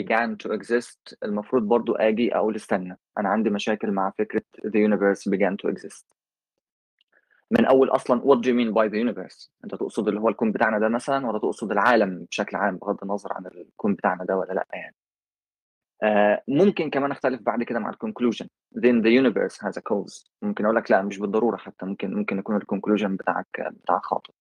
began to exist المفروض برضو آجي أقول استنى. أنا عندي مشاكل مع فكرة the universe began to exist. من أول أصلا what do you mean by the universe أنت تقصد اللي هو الكون بتاعنا ده مثلا ولا تقصد العالم بشكل عام بغض النظر عن الكون بتاعنا ده ولا لأ يعني؟ آه ممكن كمان أختلف بعد كده مع ال conclusion then the universe has a cause. ممكن أقول لك لأ مش بالضرورة حتى. ممكن ممكن يكون ال conclusion بتاعك بتاعك خاطئ.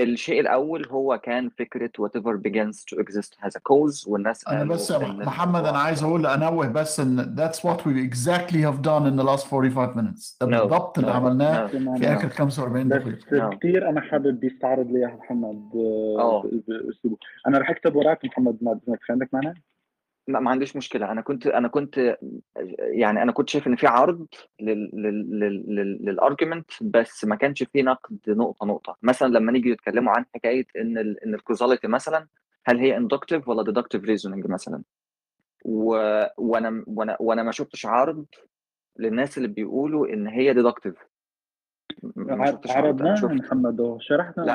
الشيء الأول هو كان فكرة whatever begins to exist has a cause والناس أنا بس محمد أنا عايز أقول أنوه بس إن that's what we exactly have done in the last 45 minutes. ده No, بالضبط اللي no, عملناه no. في آخر 45 بس دقيقة. نعم. كثير أنا حابب يستعرض لي اياها محمد باسلوبه أنا رح أكتب وراك محمد ما عندك معنى؟ ما ما عنديش مشكلة. أنا كنت أنا كنت يعني أنا كنت شايف إن في عرض لل لل لل لل لل argument بس ما كانش في نقد نقطة نقطة. مثلا لما نيجي يتكلموا عن حكاية إن ال إن ال causality مثلا هل هي inductive ولا deductive reasoning مثلا. وأنا وأنا وأنا ما شفتش عرض للناس اللي بيقولوا إن هي deductive ما شفتش عرض أنا عرضناها شفت محمد.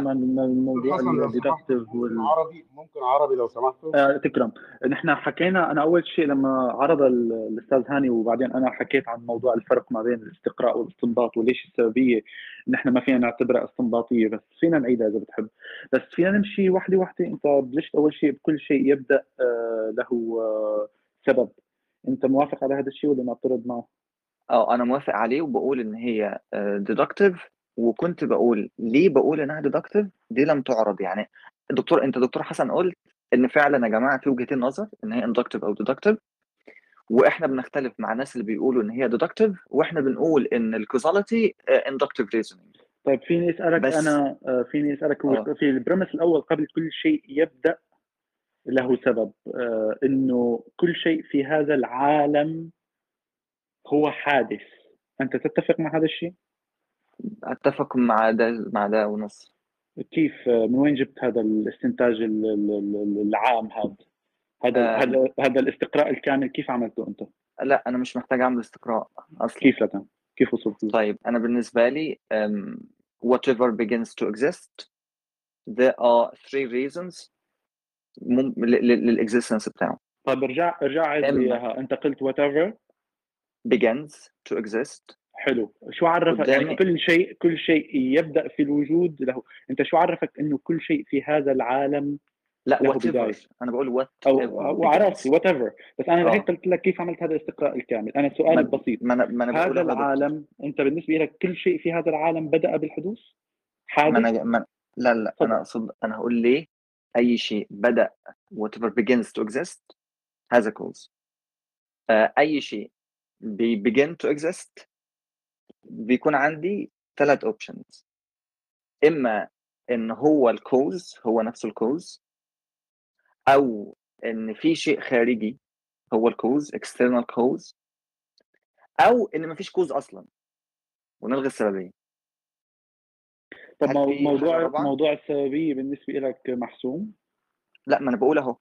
مع الموضوع ال deductive ممكن وال عربي ممكن عربي لو سمحتوا. آه، تكرم. نحن حكينا أنا أول شيء لما عرض ال- الأستاذ هاني وبعدين أنا حكيت عن موضوع الفرق ما بين الاستقراء والإستنباط وليش السببية. نحن ما فينا نعتبرها استنباطية بس فينا نعيدها إذا بتحب. بس فينا نمشي وحده وحده أنت بلشت أول شيء بكل شيء يبدأ آه، له آه، سبب. أنت موافق على هذا الشيء ولا معترض معه؟ آه أنا موافق عليه وبقول إن هي deductive وكنت بقول ليه بقول إنها deductive دي لم تعرض. يعني الدكتور أنت دكتور حسن قلت إن فعلا يا جماعة في وجهتين نظر إن هي inductive أو deductive وإحنا بنختلف مع الناس اللي بيقولوا إن هي deductive وإحنا بنقول إن ال causality inductive reasoning طيب فيني أسألك بس- أنا آه، فيني أسألك هو آه. في ال premise الأول قبل كل شيء يبدأ له سبب آه، إنه كل شيء في هذا العالم هو حادث. أنت تتفق مع هذا الشيء؟ أتفق مع ده مع ده ونص. كيف من وين جبت هذا الاستنتاج ال- ال- ال- العام هذا؟ هذا آه. هذا هذا الاستقراء الكامل كيف عملته أنت؟ لا أنا مش محتاج أعمل استقراء أصلا. كيف لك كيف وصلت طيب أنا بالنسبة لي um, whatever begins to exist there are three reasons. للاكزيستنس بتاعه. طيب ارجع ارجع عيد لي. إياها. أنت قلت whatever. Begins to exist. حلو. شو عرفك؟ يعني كل شيء كل شيء يبدأ في الوجود له. أنت شو عرفك إنه كل شيء في هذا العالم لا بداية. أنا بقول what أو وعرفت whatever بس أنا آه. لهيك قلت لك كيف عملت هذا الاستقراء الكامل. أنا سؤالي ما- بسيط. ما أنا ما بقول هذا العالم أنت بالنسبة لك كل شيء في هذا العالم بدأ بالحدوث؟ ما حادث أنا ما لا لا. تفضل. أنا اقصد أنا هقول ليه أي شيء بدأ whatever begins to exist has a cause. آه، أي شيء بي begin to exist بيكون عندي ثلاث options إما إن هو ال cause هو نفسه ال cause أو إن في شيء خارجي هو ال cause external cause أو إن مفيش cause أصلا. ونلغي السببيه طب موضوع؟ موضوع السببية بالنسبة لك محسوم؟ لا ما أنا بقول أهو.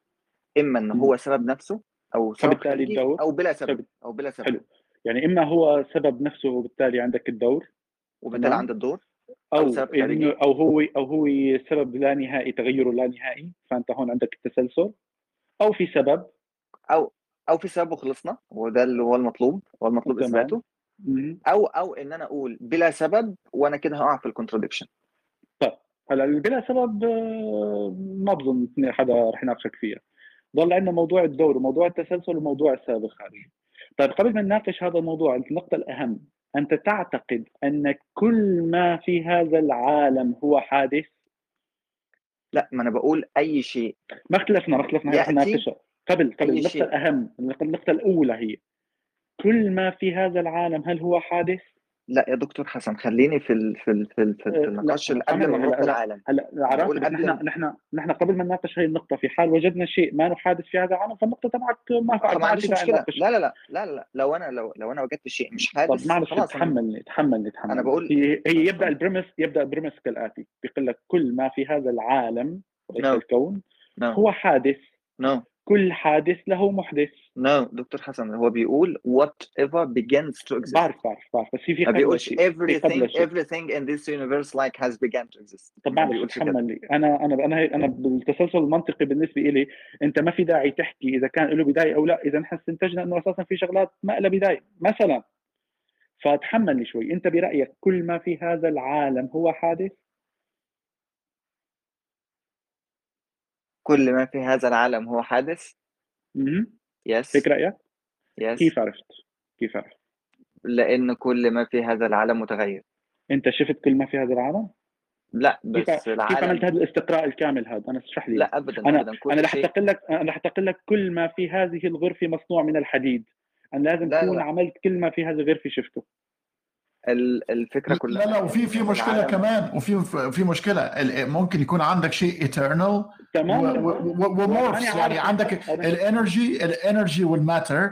إما إن هو سبب نفسه أو سبب فبالتالي خارجي الدور أو بلا سبب أو بلا سبب حلو يعني إما هو سبب نفسه وبالتالي عندك الدور وبالتالي. عند الدور أو أو سبب. إنه أو هو أو هو سبب لا نهائي تغيره لا نهائي فأنت هون عندك التسلسل أو في سبب أو أو في سبب وخلصنا وده اللي هو المطلوب هو المطلوب. إثباته. أو أو إن أنا أقول بلا سبب وأنا كده هقع في الكونتراديكشن هلا بلا سبب آه، ما بظن حدا رح يناقشك فيها ضل عندنا موضوع الدور وموضوع التسلسل وموضوع السبب الخارجي طيب قبل ما نناقش هذا الموضوع النقطة الأهم. أنت تعتقد أن كل ما في هذا العالم هو حادث؟ لا ما أنا بقول أي شيء. ما اختلفنا ما اختلفنا قبل قبل أي النقطة. الأهم النقطة الأولى هي كل ما في هذا العالم هل هو حادث؟ لا يا دكتور حسن خليني في ال في ال في, ال في, في النقاش قبل ما نروح العالم. هلا نحن نحن نحن قبل ما نناقش هذه النقطة في حال وجدنا شيء ما حادث في هذا العالم فالنقطة تبعك ما ما ما عنديش مشكلة. لا لا لا لا لا لو أنا لو لو أنا وجدت شيء مش طب حادث معلش خلاص أنا- تحملني تحملني تحملني. أنا بقول- هي, هي يبدأ ال premise يبدأ ال premise كالآتي بيقول لك كل ما في هذا العالم وليس نعم. الكون؟ no. هو حادث. no. كل حادث له محدث. no دكتور حسن هو بيقول whatever begins to exist. بعرف بعرف بعرف بس في في ما بيقولش everything everything in this universe like has begun to exist. طب معلش بيقولش كده تحمل لي أنا أنا أنا أنا بالتسلسل المنطقي بالنسبة لي أنت ما في داعي تحكي إذا كان له بداية أو لا. إذا نحن استنتجنا أنه أساسا في شغلات ما لها بداية. مثلا فتحمل لي شوي. أنت برأيك كل ما في هذا العالم هو حادث؟ كل ما في هذا العالم هو حادث. مهم. yes. هيك رايك yes. كيف عرفت؟ كيف عرفت؟ لأن كل ما في هذا العالم متغير. أنت شفت كل ما في هذا العالم؟ لا كيف بس كيف عملت العالم هذا الاستقراء الكامل هذا؟ أنا اشرح لي. لا ابدا أنا ابدا. كل أنا رح أقول لك أنا رح أقول لك كل ما في هذه الغرفة مصنوع من الحديد. أنا لازم لا. عملت كل ما في هذه الغرفة شفته. الفكرة كلها لا لا وفي في إن مشكلة العالم- كمان وفي في مشكلة. ال- ممكن يكون عندك شيء eternal تماما و morphs يعني عارف- عندك ال energy ال energy وال matter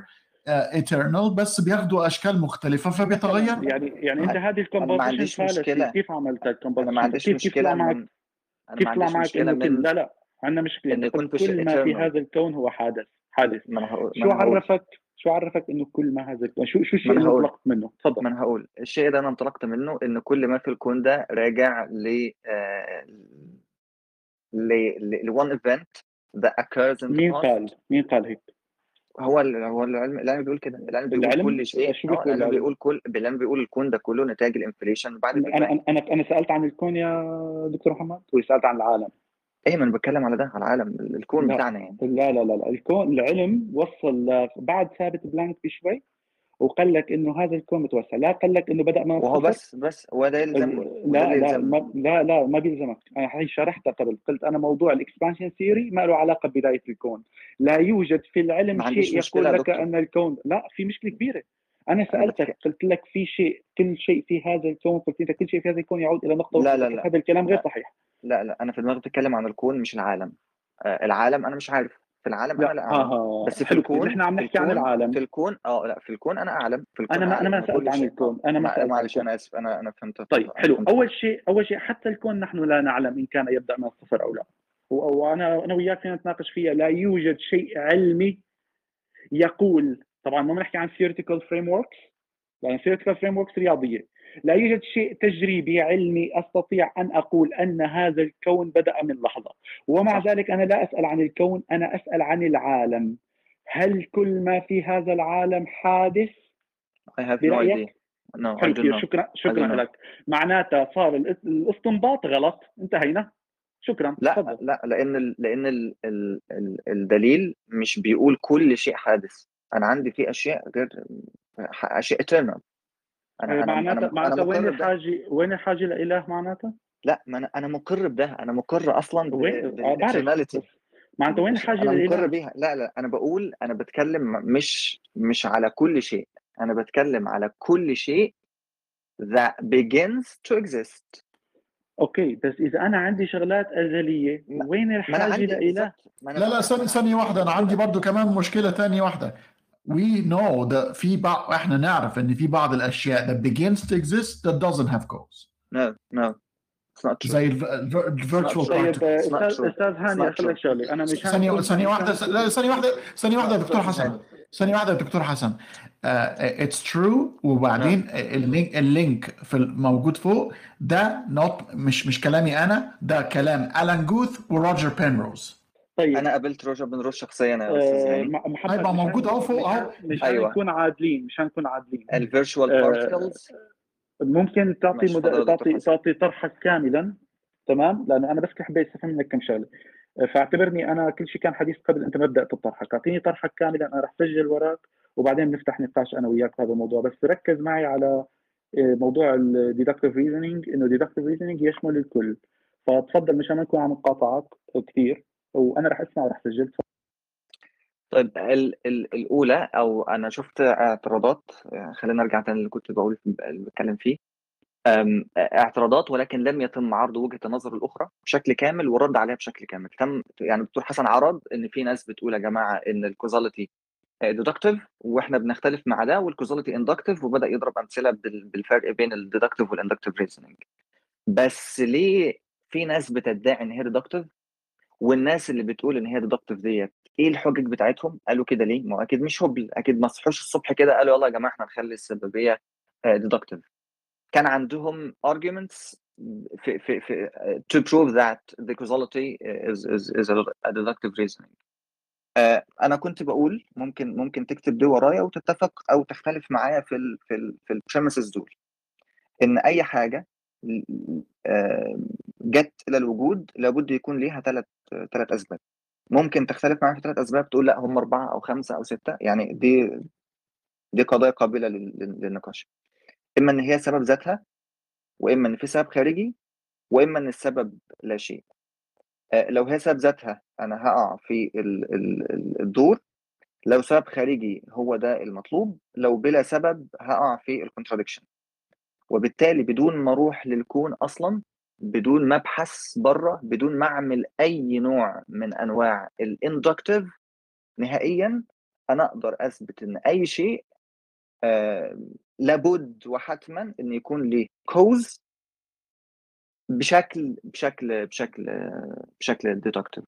eternal بس بياخدوا أشكال مختلفة فبيتغير. يعني يعني أنت هذه ال composition مشكلة. كيف عملت أنا ال composition ما عنديش كيف كيف مشكلة طلع معك؟ كيف طلع معك مشكلة إنه كل من لا لا عندنا مشكلة. إن في كل ما في. هذا الكون هو حادث حادث. ما ما شو عرفك؟ شو عرفك إنه كل ما هذا الكون شو شو الشيء اللي. انطلقت منه؟ تفضل. ما أنا هقول. الشيء ده أنا انطلقت منه ان كل ما في الكون ده راجع ل آه، ل ل one event that occurs in مين قال؟ مين قال هيك؟ هو هو العلم العلم بيقول كده. العلم بيقول العلم؟ كل شيء. شو آه، بيقول العلم العلم؟ بيقول كل العلم بيقول الكون ده كله نتاج ال inflation بعد أنا أنا أنا سألت عن الكون يا دكتور محمد ولا سالت عن العالم. إيه ما أنا بتكلم على ده على العالم الكون لا. بتاعنا يعني. لا لا لا لا الكون العلم وصل بعد ثابت بلانك بشوي وقال لك إنه هذا الكون متوسع. لا قال لك إنه بدأ من وهو بس بس هو ده وده لا لا ما لا لا ما بيلزمك. أنا هي شرحتها قبل. قلت أنا موضوع ال expansion theory ما له علاقة ببداية الكون. لا يوجد في العلم ما شيء يقول لك دكتور. أن الكون لا في مشكلة كبيرة. أنا أنا سألتك قلت لك في شيء كل شيء في هذا الكون قلت انت كل شيء في هذا الكون يعود إلى نقطة لا،. لا، لا. هذا الكلام غير لا. صحيح. لا لا. أنا في دماغي بتكلم عن الكون مش العالم. آه العالم أنا مش عارف. في العالم أنا لا لا أعلم. آه بس في الكون إحنا عم نحكي عن العالم. في الكون آه لا. في الكون أنا أعلم في الكون أنا ما أنا ما سألت عن. الكون. أنا ما سألت معلش أنا أسف. أنا أنا فهمت. طيب حلو. فهمت. أول شيء أول شيء حتى الكون نحن لا نعلم إن كان يبدأ من الصفر أو لا. وأنا أنا وياك فينا نتناقش فيها. لا يوجد شيء علمي يقول طبعا ما بنحكي عن theoretical frameworks لأن theoretical frameworks رياضية. لا يوجد شيء تجريبي علمي أستطيع أن أقول أن هذا الكون بدأ من لحظة. ومع. ذلك أنا لا أسأل عن الكون أنا أسأل عن العالم. هل كل ما في هذا العالم حادث؟ I have no idea. No I know شكرا شكرا. لك. معناتها صار الاس- الاستنباط غلط. انتهينا. شكرا. لا تفضل. لا لأن ال لأن ال ال ال الدليل مش بيقول كل شيء حادث. أنا عندي في أشياء غير أشياء eternal. أنا أنا معناتها أنا, معناتها وين الحاجة وين الحاجة لاله معناتها؟ لا ما أنا أنا مقر بده أنا مقر أصلا وين؟ آه، معناتها وين الحاجة أنا مقر؟ بيها. لا لا أنا بقول أنا بتكلم مش مش على كل شيء. أنا بتكلم على كل شيء that begins to exist. أوكي بس إذا أنا عندي شغلات أزلية وين أنا الحاجة أنا لا لا ثانية ثانية واحدة. أنا عندي برضو كمان مشكلة ثانية واحدة. We know that في بعض إحنا نعرف إن في بعض الأشياء that begins to exist that doesn't have cause no no. It's not true. زي ال- ال- ال virtual. طيب particles It's not أستاذ true. أستاذ It's هاني not أقول لك true. شغله أنا واحدة مشان- لا ثانية واحدة ثانية واحدة يا دكتور حسن. ثانية واحدة يا دكتور حسن. it's true وبعدين ال link ال link في الموجود فوق. ده not مش مش كلامي أنا ده كلام آلان جوث وروجر بينروز طيب. أنا قابلت روجر بنروز شخصيا يا أستاذ آه، محمد هيبقى موجود أهو فوق. مشان- مشان أيوة. نكون عادلين مشان نكون عادلين. ال virtual آه، particles ممكن تعطي مد... تعطي. تعطي طرحك كاملا. تمام؟ لأنه أنا بس حبيت أستفهم منك كم شغلة. فاعتبرني أنا كل شيء كان حديث قبل أنت ما بدأت بطرحك أعطيني طرحك كاملا أنا رح سجل وراك وبعدين بنفتح نقاش أنا وياك في هذا الموضوع. بس ركز معي على آه، موضوع ال deductive reasoning إنه deductive reasoning يشمل الكل. فتفضل مشان ما نكون عم نقاطعك كثير. وأنا رح أسمع ورح سجل. طيب ال ال الأولى أو أنا شفت اعتراضات خلينا نرجع تاني اللي كنت بقول اللي بتكلم فيه. اعتراضات ولكن لم يتم عرض وجهة النظر الأخرى بشكل كامل والرد عليها بشكل كامل. تم يعني الدكتور حسن عرض إن في ناس بتقول يا جماعة إن ال causality deductive وإحنا بنختلف مع ده وال causality inductive وبدأ يضرب أمثلة بال- بالفرق بين ال deductive وال inductive reasoning بس ليه في ناس بتدعي إن هي deductive والناس اللي بتقول إن هي deductive ديت إيه الحجج بتاعتهم؟ قالوا كده ليه؟ ما هو أكيد مش هبل أكيد ما صحوش الصبح كده قالوا يلا يا جماعة إحنا نخلي السببية deductive كان عندهم arguments في في في to prove that the causality is is is a deductive reasoning. آه، أنا كنت بقول ممكن ممكن تكتب دي ورايا وتتفق أو تختلف معايا في ال في ال في ال premises دول. إن أي حاجة آه، جت إلى الوجود لابد يكون ليها ثلاث ثلاث أسباب. ممكن تختلف معايا في ثلاث أسباب تقول لأ هم أربعة أو خمسة أو ستة يعني دي دي قضايا قابلة لل- لل- للنقاش. إما إن هي سبب ذاتها وإما إن في سبب خارجي وإما إن السبب لا شيء. آه، لو هي سبب ذاتها أنا هقع في ال- ال- ال- الدور. لو سبب خارجي هو ده المطلوب لو بلا سبب هقع في ال contradiction وبالتالي بدون ما أروح للكون أصلا بدون ما ابحث بره بدون ما أعمل أي نوع من أنواع ال inductive نهائيا أنا أقدر أثبت إن أي شيء آه لابد وحتما إن يكون ليه cause بشكل بشكل بشكل بشكل deductive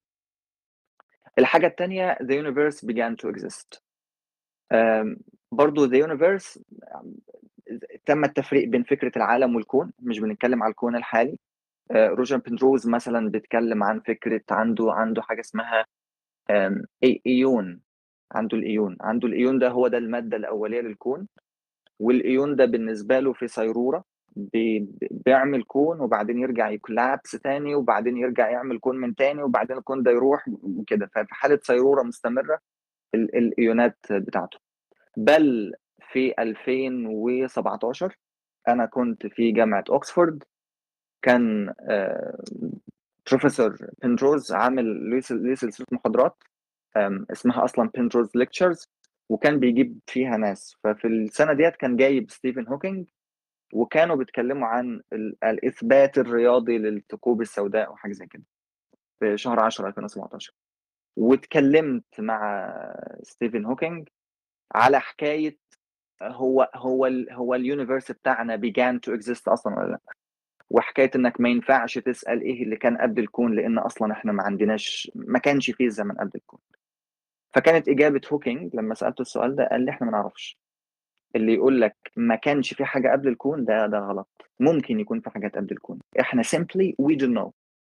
الحاجة الثانية the universe began to exist. برضو the universe تم التفريق بين فكرة العالم والكون مش بنتكلم على الكون الحالي. روجر بنروز مثلا بيتكلم عن فكرة عنده عنده حاجة اسمها aeon. عنده ال aeon. عنده ال aeon ده هو ده المادة الأولية للكون وال aeon ده بالنسبة له في صيرورة بي- بيعمل كون وبعدين يرجع ي collapse تاني وبعدين يرجع يعمل كون من تاني وبعدين الكون ده يروح وكده. ففي حالة صيرورة مستمرة ال- ال aeon ات بتاعته. بل في 2017 أنا كنت في جامعة اوكسفورد كان آه، بروفيسور بنروز عامل ليه سل- ليه سلسله محاضرات اسمها أصلا Penrose lectures وكان بيجيب فيها ناس. ففي السنة ديت كان جايب ستيفن هوكينج وكانوا بيتكلموا عن ال- الإثبات الرياضي للثقوب السوداء وحاجة زي كده في شهر 10 2017 واتكلمت مع ستيفن هوكينج على حكاية هو هو ال هو ال universe بتاعنا began to exist أصلا ولا لأ. وحكاية إنك ما ينفعش تسأل إيه اللي كان قبل الكون لأن أصلا إحنا ما عندناش ما كانش فيه زمن قبل الكون. فكانت إجابة هوكينج لما سألته السؤال ده قال لي إحنا ما نعرفش. اللي يقول لك ما كانش في حاجة قبل الكون ده ده غلط. ممكن يكون في حاجات قبل الكون. إحنا simply we don't know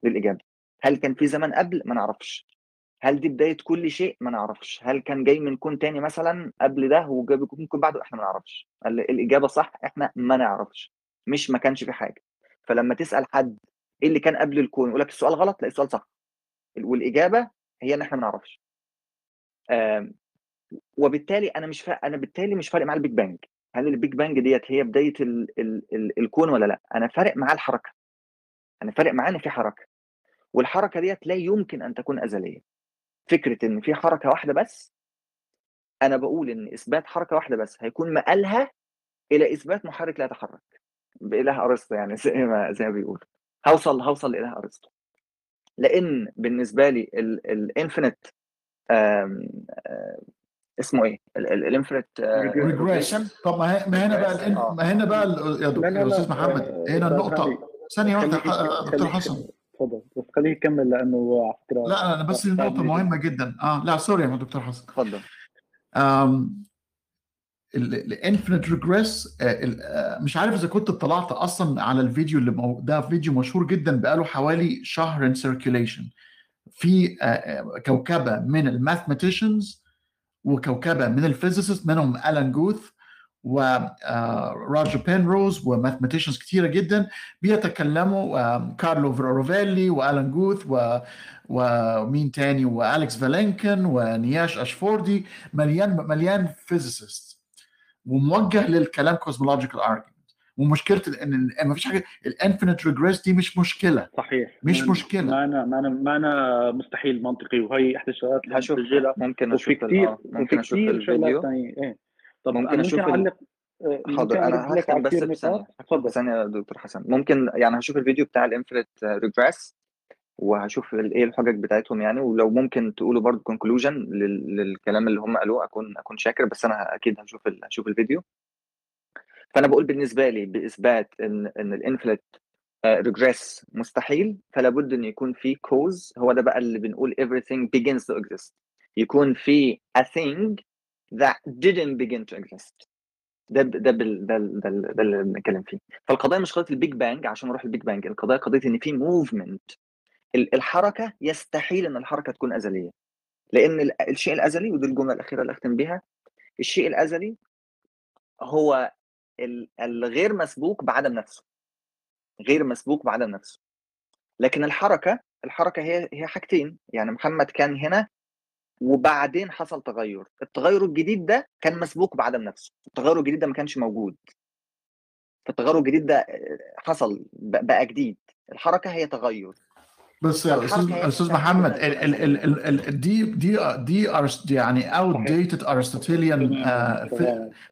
دي الاجابه هل كان في زمن قبل؟ ما نعرفش. هل دي بداية كل شيء؟ ما نعرفش. هل كان جاي من كون تاني مثلا قبل ده وجاب كون بعده؟ إحنا ما نعرفش. الإجابة صح إحنا ما نعرفش. مش ما كانش في حاجة. فلما تسأل حد إيه اللي كان قبل الكون يقول لك السؤال غلط لا السؤال صح. والإجابة هي إن إحنا ما نعرفش. آم، وبالتالي أنا مش فا... أنا بالتالي مش فارق معايا ال Big Bang هل ال Big Bang ديت هي بداية ال... ال... ال... الكون ولا لأ؟ أنا فارق معاه الحركة. أنا فارق معاه إن في حركة. والحركة ديت لا يمكن أن تكون أزلية. فكرة إن في حركة واحدة بس أنا بقول إن إثبات حركة واحدة بس هيكون مآلها إلى إثبات محرك لا يتحرك. بإله أرسطو يعني زي ما زي ما بيقول. هوصل هوصل لإله أرسطو. لأن بالنسبة لي ال infinite اسمه إيه؟ ال infinite regression طب ما هي- ما هنا بقى آه. ما هنا بقى ال- يا دكتور. أستاذ محمد آه، هنا النقطة. ثانية واحدة دكتور حسن. يكمل. تفضل بس خليه يكمل لأنه على فكره لا أنا بس النقطة مهمة جدا. آه لا sorry يا دكتور حسن. اتفضل. ال infinite regress مش عارف إذا كنت اطلعت أصلا على الفيديو اللي مو... ده فيديو مشهور جدا بقاله حوالي شهر in circulation في آه، آه، كوكبة من ال mathematicians وكوكبة من ال physicists منهم الان جوث وراجر بينروز و mathematicians كتيرة جدا بيتكلموا آه، كارلو روفيلي والان جوث و ومين تاني؟ والكس فيلينكن ونياش اشفوردي مليان مليان physicists وموجه للكلام cosmological argument ومشكلة إن إن مفيش حاجة ال infinite regress دي مش مشكلة. صحيح. مش ما-. ما أنا ما أنا ما أنا مستحيل منطقي. وهي إحدى الشغلات اللي هشوف ممكن أشوف آه، وفي ممكن أشوف كثير شغلات الفيديو ثانية إيه. طب ممكن ال- اعلق آه، حاضر. أنا هختم بس بثانيه ثانية. يا دكتور حسن. ممكن يعني هشوف الفيديو بتاع ال infinite regress وهشوف إيه الحجج بتاعتهم يعني ولو ممكن تقولوا برضه conclusion للكلام اللي هم قالوه أكون أكون شاكر بس أنا أكيد هشوف هشوف الفيديو. فأنا بقول بالنسبة لي بإثبات إن إن ال infinite regress مستحيل فلا بد إن يكون في cause هو ده بقى اللي بنقول everything begins to exist. يكون في a thing that didn't begin to exist. ده ده ده ده, ده اللي بنتكلم فيه. فالقضيه مش قضية ال Big Bang عشان نروح ال Big Bang القضية قضية إن في movement الحركة يستحيل إن الحركة تكون أزلية لأن ال- الشيء الأزلي ودي الجملة الأخيرة اللي أختم بيها الشيء الأزلي هو ال- الغير مسبوق بعدم نفسه غير مسبوق بعدم نفسه. لكن الحركة الحركة هي هي حاجتين يعني محمد كان هنا وبعدين حصل تغير التغير الجديد ده كان مسبوق بعدم نفسه التغير الجديد ده ما كانش موجود. فالتغير الجديد ده حصل بقى جديد الحركة هي تغير. بس يا أستاذ محمد ال ال ال ال ال دي دي دي يعني outdated Aristotelian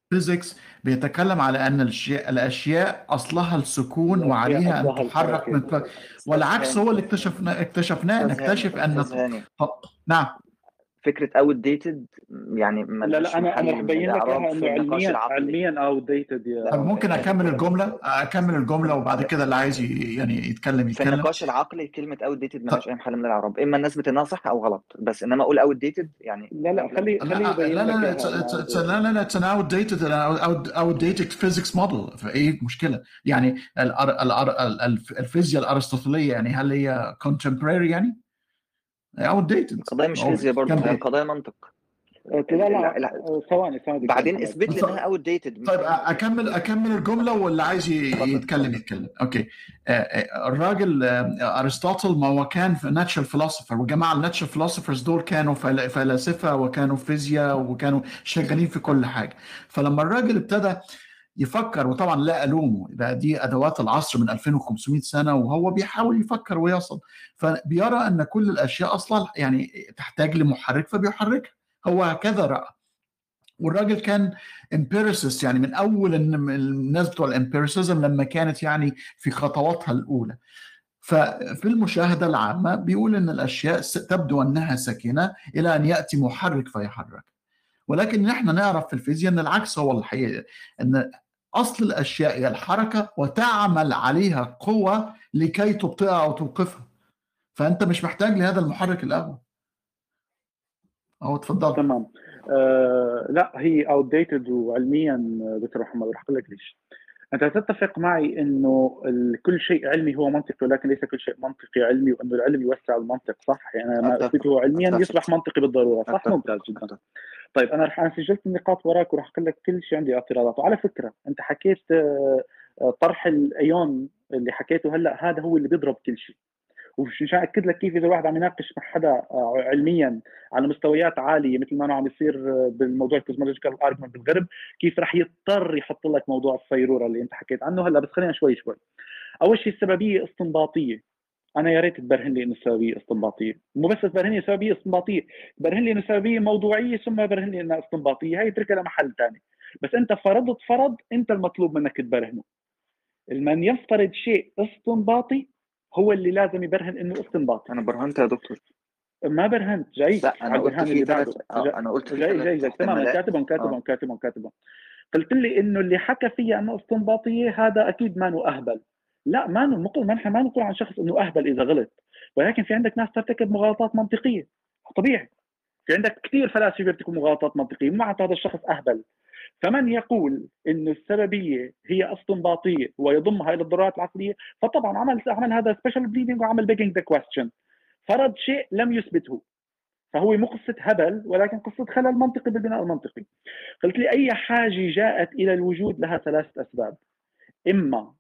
physics بيتكلم على أن الاشياء الأشياء أصلها السكون وعليها أن أصلها تحرك من الحركة. ف... والعكس هو اللي اكتشفنا اكتشفناه نكتشف أن نعم. فكرة outdated يعني لا لا أنا أنا رح من بين لك في انه علميا. علميا outdated يا طب ممكن أكمل الجملة؟ أكمل الجملة وبعد كده اللي عايز ي- يعني يتكلم في يتكلم. النقاش العقلي كلمة outdated ملهاش أي محل من الإعراب. إما الناس بتنها صح أو غلط بس إنما أقول outdated يعني لا لا خلي لا. خلي لا لا لا. لا لا لا it's an outdated out- outdated physics model. فإيه مشكله يعني الفيزياء الأرسطوطالية يعني هل هي contemporary يعني؟ Outdated القضية مش أو فيزياء برضه هي بي- القضية منطق. لا لا ثواني ثواني. بعدين. اثبت لي إنها outdated طيب أكمل أكمل الجملة واللي عايز. يتكلم يتكلم. okay. الراجل ارسطوطل ما هو كان في natural philosopher وجماعة ال natural philosophers دول كانوا فل- فلاسفة وكانوا فيزياء وكانوا شغالين في كل حاجة. فلما الراجل ابتدى يفكر وطبعا لا ألومه. ده دي أدوات العصر من 2500 سنة وهو بيحاول يفكر ويصل. فبيرى أن كل الأشياء أصلا يعني تحتاج لمحرك فبيحركها. هو هكذا رأى. والراجل كان empiricist يعني من أول الناس بتوع ال empiricism لما كانت يعني في خطواتها الأولى. ففي المشاهدة العامة بيقول إن الأشياء تبدو أنها ساكنة إلى أن يأتي محرك فيحرك. ولكن نحن نعرف في الفيزياء إن العكس هو الحقيقة إن أصل الأشياء هي الحركة وتعمل عليها قوة لكي تبطئها أو توقفها. فأنت مش محتاج لهذا المحرك الأول. أهو اتفضل. تمام. آه لا هي اوت ديتد وعلميا دكتور محمد رح أقول لك ليش. أنت تتفق معي إنه كل شيء علمي هو منطقي ولكن ليس كل شيء منطقي علمي وإنه العلم يوسع المنطق صح يعني ما أتفق. اثبته علميا أتفق. يصبح منطقي بالضرورة صح أتفق. ممتاز جدا طيب أنا رح أنا سجلت النقاط وراك وراح أقول لك كل شيء عندي اعتراضات وعلى فكرة أنت حكيت آه، طرح الأيون اللي حكيته هلأ هذا هو اللي بيضرب كل شيء ومشان اكد لك كيف إذا الواحد عم يناقش مع حدا آه، علميا على مستويات عالية مثل ما أنا عم يصير آه، بالموضوع ال cosmological argument بالغرب كيف رح يضطر يحط لك موضوع الصيرورة اللي أنت حكيت عنه. هلأ بس خلينا شوي شوي. أول شيء السببية استنباطية. أنا يا ريت تبرهن لي إنه السببية استنباطية. مو بس تبرهن لي سببية استنباطية برهن لي إنه سببية موضوعية ثم برهن لي إنها استنباطية. هاي اتركها لمحل ثاني بس أنت فرضت فرض أنت المطلوب منك تبرهنه. من يفترض شيء استنباطي هو اللي لازم يبرهن إنه استنباطي أنا برهنت يا دكتور. ما برهنت جاي. لا أنا على قلت في ثلاث آه، أنا قلت جاي جاي جاي. تمام احتمالات. كاتبهم كاتبهم كاتبهم كاتبهم. قلت لي إنه اللي حكى فيها إنه استنباطيه هذا أكيد ما أهبل. لا ما نقول ما نحن ما نقول عن شخص إنه أهبل إذا غلط. ولكن في عندك ناس ترتكب مغالطات منطقية. طبيعي. في عندك كثير فلاسفة بيرتكبوا مغالطات منطقية. مو معناته هذا الشخص أهبل. فمن يقول انه السببية هي استنباطيه ويضمها إلى الضرورات العقلية فطبعا عمل عمل هذا special pleading وعمل begging the question فرض شيء لم يثبته. فهو مو قصة هبل ولكن قصة خلل منطقي بالبناء المنطقي. قلت لي أي حاجة جاءت إلى الوجود لها ثلاثة أسباب. إما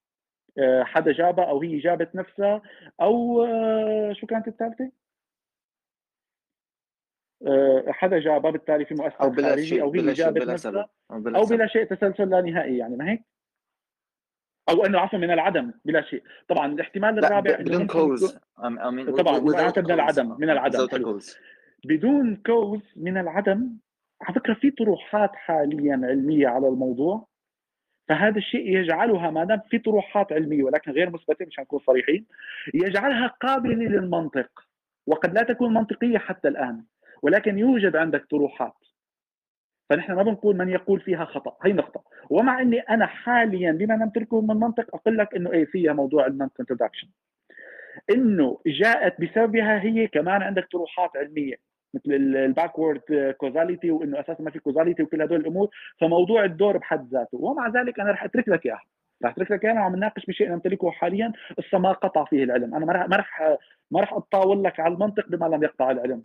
آه، حدا جابها أو هي جابت نفسها أو آه، شو كانت الثالثة؟ آه، حدا جابها بالتالي في أو مؤثر بلا خارجي شيء أو هي بلا شيء جابت بلا نفسها سبب أو بلا أو. بلا شيء تسلسل لا نهائي يعني ما هيك؟ أو إنه عفوا من العدم بلا شيء طبعا الاحتمال لا الرابع بدون كوز طبعاً، معناتها من. العدم، من آه، العدم،. بدون كوز من العدم على فكرة في طروحات حاليا علمية على الموضوع فهذا الشيء يجعلها ما دام في طروحات علمية ولكن غير مثبتة مشان نكون صريحين يجعلها قابلة للمنطق وقد لا تكون منطقية حتى الآن ولكن يوجد عندك طروحات. فنحن ما بنقول من يقول فيها خطأ. هي نقطة. ومع إني أنا حاليا بما نمتلكه من منطق أقول لك إنه إيه فيها موضوع ال non-contradiction إنه جاءت بسببها هي كمان عندك طروحات علمية مثل ال backward causality وإنه أساسا ما في causality وكل هدول الأمور. فموضوع الدور بحد ذاته. ومع ذلك أنا رح أترك لك إياها. رح أترك لك إياها. وعم نناقش بشيء نمتلكه حاليا. لسه ما قطع فيه العلم. أنا ما رح ما رح ما رح اتطاول لك على المنطق بما لم يقطع العلم.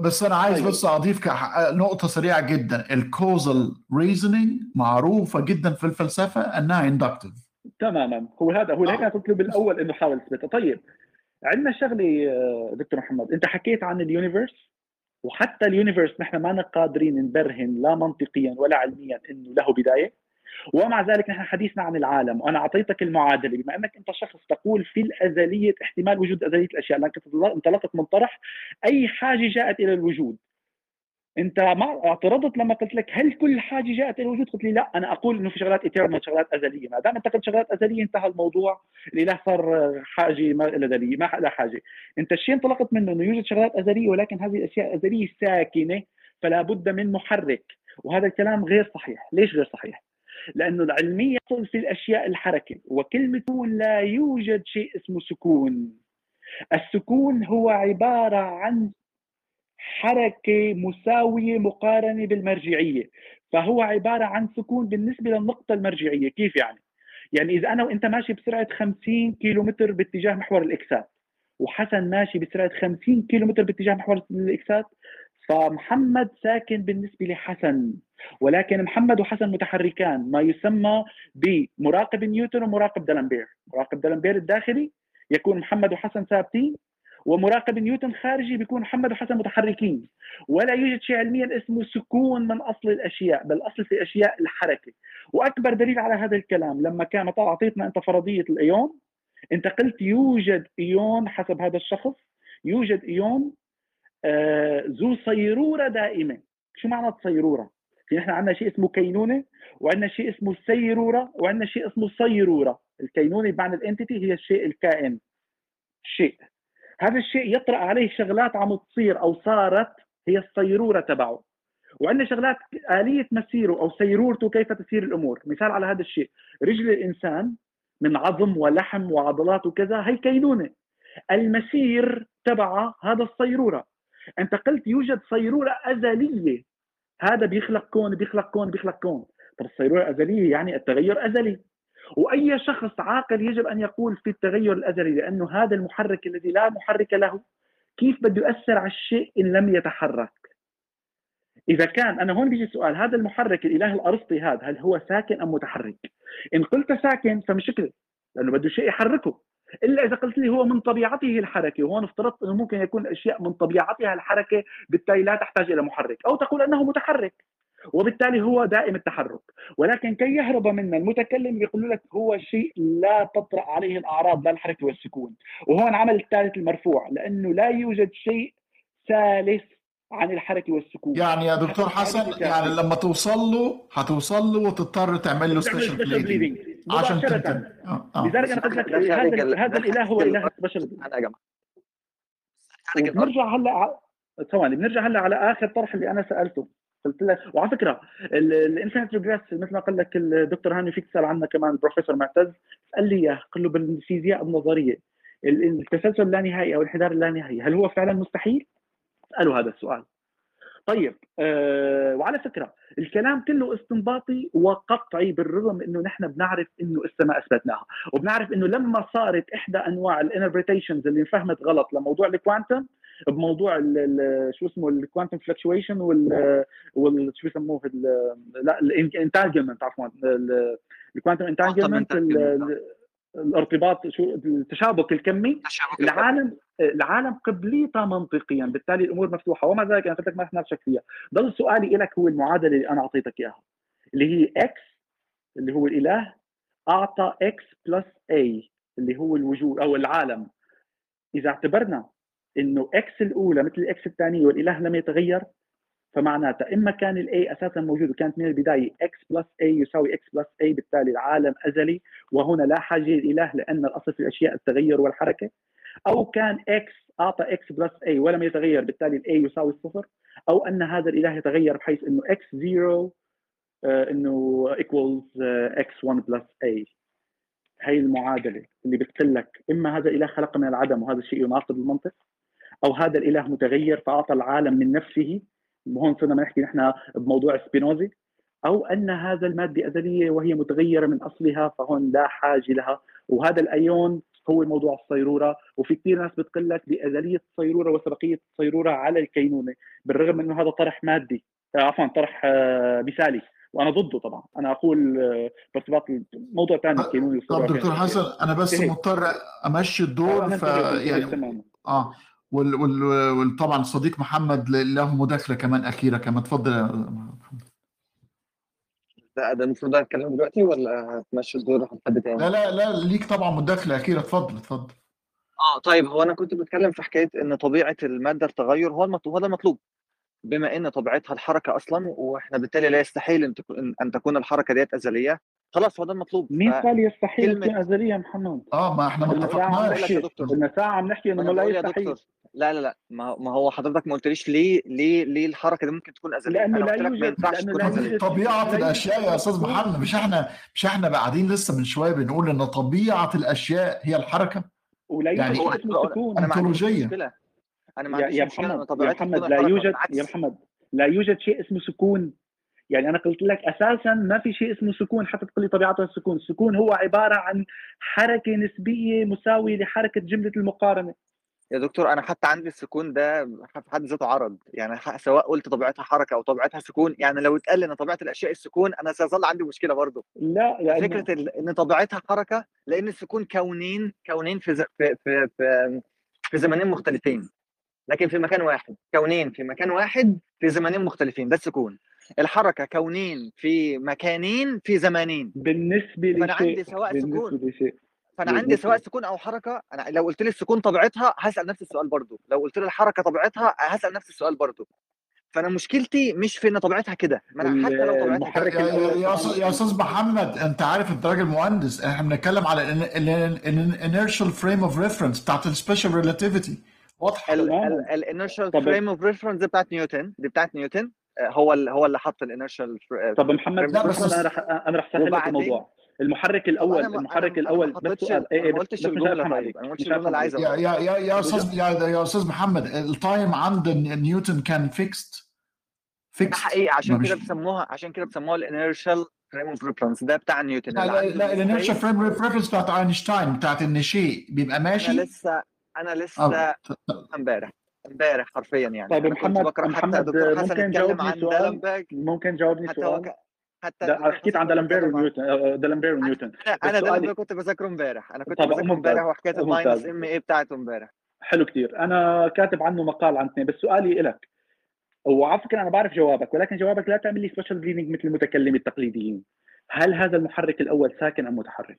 بس أنا عايز بس أضيف نقطة سريعة جدا. ال causal reasoning معروفة جدا في الفلسفة أنها inductive تماما. هو هذا هو هيك أنا قلت له بالاول إنه حاول تثبتها طيب عندنا شغلة دكتور محمد أنت حكيت عن ال universe وحتى ال universe نحن ما قادرين نبرهن لا منطقيا ولا علميا إنه له بداية. ومع ذلك نحن حديثنا عن العالم وأنا أعطيتك المعادلة بما أنك أنت شخص تقول في الأزلية احتمال وجود أزلية الأشياء لكن انطلقت من طرح أي حاجة جاءت إلى الوجود. أنت ما اعترضت لما قلت لك هل كل حاجة جاءت إلى الوجود؟ قلت لي لا أنا أقول إنه في شغلات eternal شغلات أزلية، ما دام أنت قلت شغلات أزلية انتهى الموضوع الاله صار حاجة ما ازليه ما لا حاجة، أنت الشيء انطلقت منه إنه يوجد شغلات أزلية ولكن هذه الأشياء أزلية ساكنة فلا بد من محرك، وهذا الكلام غير صحيح، ليش غير صحيح؟ لأنه العلمية يصل في الأشياء الحركة وكلمة لا يوجد شيء اسمه سكون. السكون هو عبارة عن حركة مساوية مقارنة بالمرجعية فهو عبارة عن سكون بالنسبة للنقطة المرجعية. كيف يعني؟ يعني إذا أنا وأنت ماشي بسرعة 50 كيلومتر باتجاه محور الإكسات وحسن ماشي بسرعة 50 كيلومتر باتجاه محور الإكسات فمحمد ساكن بالنسبة لحسن ولكن محمد وحسن متحركان ما يسمى بمراقب نيوتن ومراقب دلمبير مراقب دلمبير الداخلي يكون محمد وحسن ثابتين ومراقب نيوتن خارجي بيكون محمد وحسن متحركين. ولا يوجد شيء علميا اسمه سكون من أصل الأشياء بل أصل في أشياء الحركة. وأكبر دليل على هذا الكلام لما كان اعطيتنا أنت فرضية ال aeon أنت قلت يوجد aeon حسب هذا الشخص يوجد aeon ذو صيرورة دائمة. شو معنى صيرورة؟ في نحن عندنا شيء اسمه كينونة وعندنا شيء اسمه سيرورة وعندنا شيء اسمه صيرورة. الكينونة بمعنى ال entity هي الشيء الكائن. شيء. هذا الشيء يطرأ عليه شغلات عم تصير أو صارت هي الصيرورة تبعه. وعندنا شغلات آلية مسيره أو سيرورته كيف تسير الأمور. مثال على هذا الشيء. رجل الإنسان من عظم ولحم وعضلات وكذا هي كينونة. المسير تبعها هذا الصيرورة. أنت قلت يوجد صيرورة أزلية. هذا بيخلق كون بيخلق كون بيخلق كون. طب الصيرورة الأزلية يعني التغير أزلي وأي شخص عاقل يجب أن يقول في التغير الأزلي لأنه هذا المحرك الذي لا محرك له كيف بده يؤثر على الشيء إن لم يتحرك؟ إذا كان أنا هون بيجي السؤال هذا المحرك الإله الأرسطي هذا هل هو ساكن أم متحرك؟ إن قلت ساكن فمشكله لأنه بده شيء يحركه. إلا إذا قلت لي هو من طبيعته الحركة وهون افترضت إنه ممكن يكون أشياء من طبيعتها الحركة بالتالي لا تحتاج إلى محرك أو تقول أنه متحرك وبالتالي هو دائم التحرك. ولكن كي يهرب منا المتكلم يقول لك هو شيء لا تطرأ عليه الأعراض لا الحركة والسكون. وهون عمل الثالث المرفوع لأنه لا يوجد شيء ثالث عن الحركة والسكون يعني يا دكتور حسن يعني لما توصل له هتوصل له وتضطر تعمل له special pleading عشان تنتهي آه. آه. لذلك أنا قلت لك هذا هذا الإله هو إله special بنرجع هلا ثواني بنرجع هلا على آخر طرح اللي أنا سألته. قلت لك وعلى فكرة ال infinite regress مثل ما قال لك الدكتور هاني فيك تسأل عنها كمان البروفيسور معتز. قال لي إياه قال له بالفيزياء النظرية. التسلسل اللانهائي أو الانحدار اللانهائي هل هو فعلا مستحيل؟ اسالوا هذا السؤال. طيب آه وعلى فكرة الكلام كله استنباطي وقطعي بالرغم إنه نحن بنعرف إنه السماء اثبتناها وبنعرف إنه لما صارت إحدى أنواع ال interpretations اللي انفهمت غلط لموضوع ال quantum بموضوع ال ال شو اسمه ال quantum fluctuation وال وال شو يسموه لا ال entanglement عفوا ال quantum entanglement الارتباط شو التشابك الكمي. العالم العالم قبليته منطقيا بالتالي الأمور مفتوحة. ومع ذلك أنا قلت لك ما نتناقشك فيها. ضل سؤالي لك هو المعادلة اللي أنا أعطيتك إياها اللي هي X اللي هو الإله أعطى X plus E اللي هو الوجود أو العالم. إذا اعتبرنا إنه X الأولى مثل ال X الثانية والإله لم يتغير فمعناتها إما كان ال E أساسا موجود وكانت من البداية X plus E يساوي X plus E بالتالي العالم أزلي وهنا لا حاجة للاله لأن الأصل في الأشياء التغير والحركة. أو كان X أعطى X plus E ولم يتغير بالتالي ال E يساوي الصفر. أو أن هذا الإله يتغير بحيث إنه X 0 إنه equals X 1 plus E هي المعادلة اللي بتقول لك إما هذا الإله خلق من العدم وهذا الشيء يناقض المنطق أو هذا الإله متغير فأعطى العالم من نفسه هون صرنا نحكي نحن بموضوع سبينوزي أو أن هذا المادة ازليه وهي متغيرة من أصلها فهون لا حاجة لها. وهذا الأيون هو موضوع الصيرورة. وفي كثير ناس بتقول لك بأزلية الصيروره وسبقية الصيروره على الكينونة بالرغم إنه هذا طرح مادي. آه، عفوا طرح آه، مثالي. وأنا ضده طبعا. أنا أقول آه، بارتباط موضوع ثاني الكينونة طب دكتور حسن أنا بس. مضطر أمشي الدور ف يعني آه. وال وال وال طبعا الصديق محمد له مداخله كمان أخيرة كمان تفضل يا محمد. ده ده المفروض اتكلم دلوقتي ولا هتمشي الدور لحد تاني؟ لا لا لا ليك طبعا مداخله أخيرة اتفضل اتفضل آه طيب هو أنا كنت بتكلم في حكاية إن طبيعة المادة التغير هو المطلوب هو ده المطلوب بما إن طبيعتها الحركة أصلا وإحنا بالتالي لا يستحيل أن تكون الحركة ديت أزلية خلاص هو ده المطلوب. مين قال يستحيل كلمة- تكون ازليه يا محمد؟ آه ما إحنا ما اتفقناش. قلنا ساعة عم نحكي إنه لا يستحيل لا لا لا. ما هو حضرتك ما قلتليش ليه ليه ليه الحركة دي ممكن تكون أزلية؟ أنا لا يوجد- ينفعش لأنه تكون لا أزلية. يوجد- طبيعة لا الأشياء يا أستاذ محمد مش إحنا مش إحنا قاعدين لسه من شوية بنقول إن طبيعة الأشياء هي الحركة. ولا يوجد يعني اسمه سكون أنا ما عنديش. مشكلة. أنا ما يا عنديش مشكلة. يا محمد لا يوجد يا محمد لا يوجد شيء اسمه سكون. يعني أنا قلت لك أساسا ما في شيء اسمه سكون حتى تقول لي طبيعته السكون. السكون هو عبارة عن حركة نسبية مساوية لحركة جملة المقارنة. يا دكتور أنا حتى عندي السكون ده في حد ذاته عرض. يعني سواء قلت طبيعتها حركة أو طبيعتها سكون يعني لو اتقال إن طبيعة الأشياء السكون أنا سيظل عندي مشكلة برضه. لا لأنه فكرة إن طبيعتها حركة لأن السكون كونين كونين في ز... في في في, في زمنين مختلفين. لكن في مكان واحد. كونين في مكان واحد في زمنين مختلفين. ده السكون. الحركة كونين في مكانين في زمانين. بالنسبة فأنا لشيء عندي سواء سكون. لشيء فأنا عندي سواء سكون أو حركة أنا لو قلت لي السكون طبيعتها هسأل نفس السؤال برضو. لو قلت لي الحركة طبيعتها هسأل نفس السؤال برضو. فأنا مشكلتي مش في إن طبيعتها كده. ما أنا حتى لو طبيعتها كده. يا, أستاذ محمد أنت عارف أنت راجل مهندس إحنا بنتكلم على ال inertial frame of reference بتاعت ال special relativity واضحة. ال inertial frame of reference بتاعت نيوتن. دي بتاعت نيوتن. هو ال- هو اللي حط ال inertial طب محمد لا، بس- أنا رح أنا رح سهل لك الموضوع. المحرك الأول أنا المحرك أنا الأول ما بس سؤال إيه إيه ما قلتش طيب. ما قلتش مش الجملة هفهم اللي. يا يا يا يا أستاذ يا يا أستاذ محمد ال time عند نيوتن كان fixed ده fixed حقيقي عشان كده بيسموها عشان كده بيسموها ال inertial frame of reference ده بتاع نيوتن لا لا لا ال inertial. frame reference بتاعت اينشتاين بتاعت ان شيء بيبقى ماشي؟ أنا لسه أنا لسه امبارح. امبارح حرفيا يعني طيب محمد- بقرا حتى محمد، دكتور حسن ممكن اتكلم تجاوبني عن سؤال؟ ممكن تجاوبني حتى سؤال ك- حتى حكيت عن دالمبير ونيوتن آه، دالمبير ونيوتن أنا اللي كنت بذاكره امبارح أنا كنت بذاكره. امبارح ممتاز. الـ minus m a بتاعته امبارح حلو كتير أنا كاتب عنه مقال عن اثنين بس سؤالي لك وعلى فكره أنا بعرف جوابك ولكن جوابك لا تعمل لي special pleading مثل المتكلمين التقليديين هل هذا المحرك الأول ساكن أم متحرك؟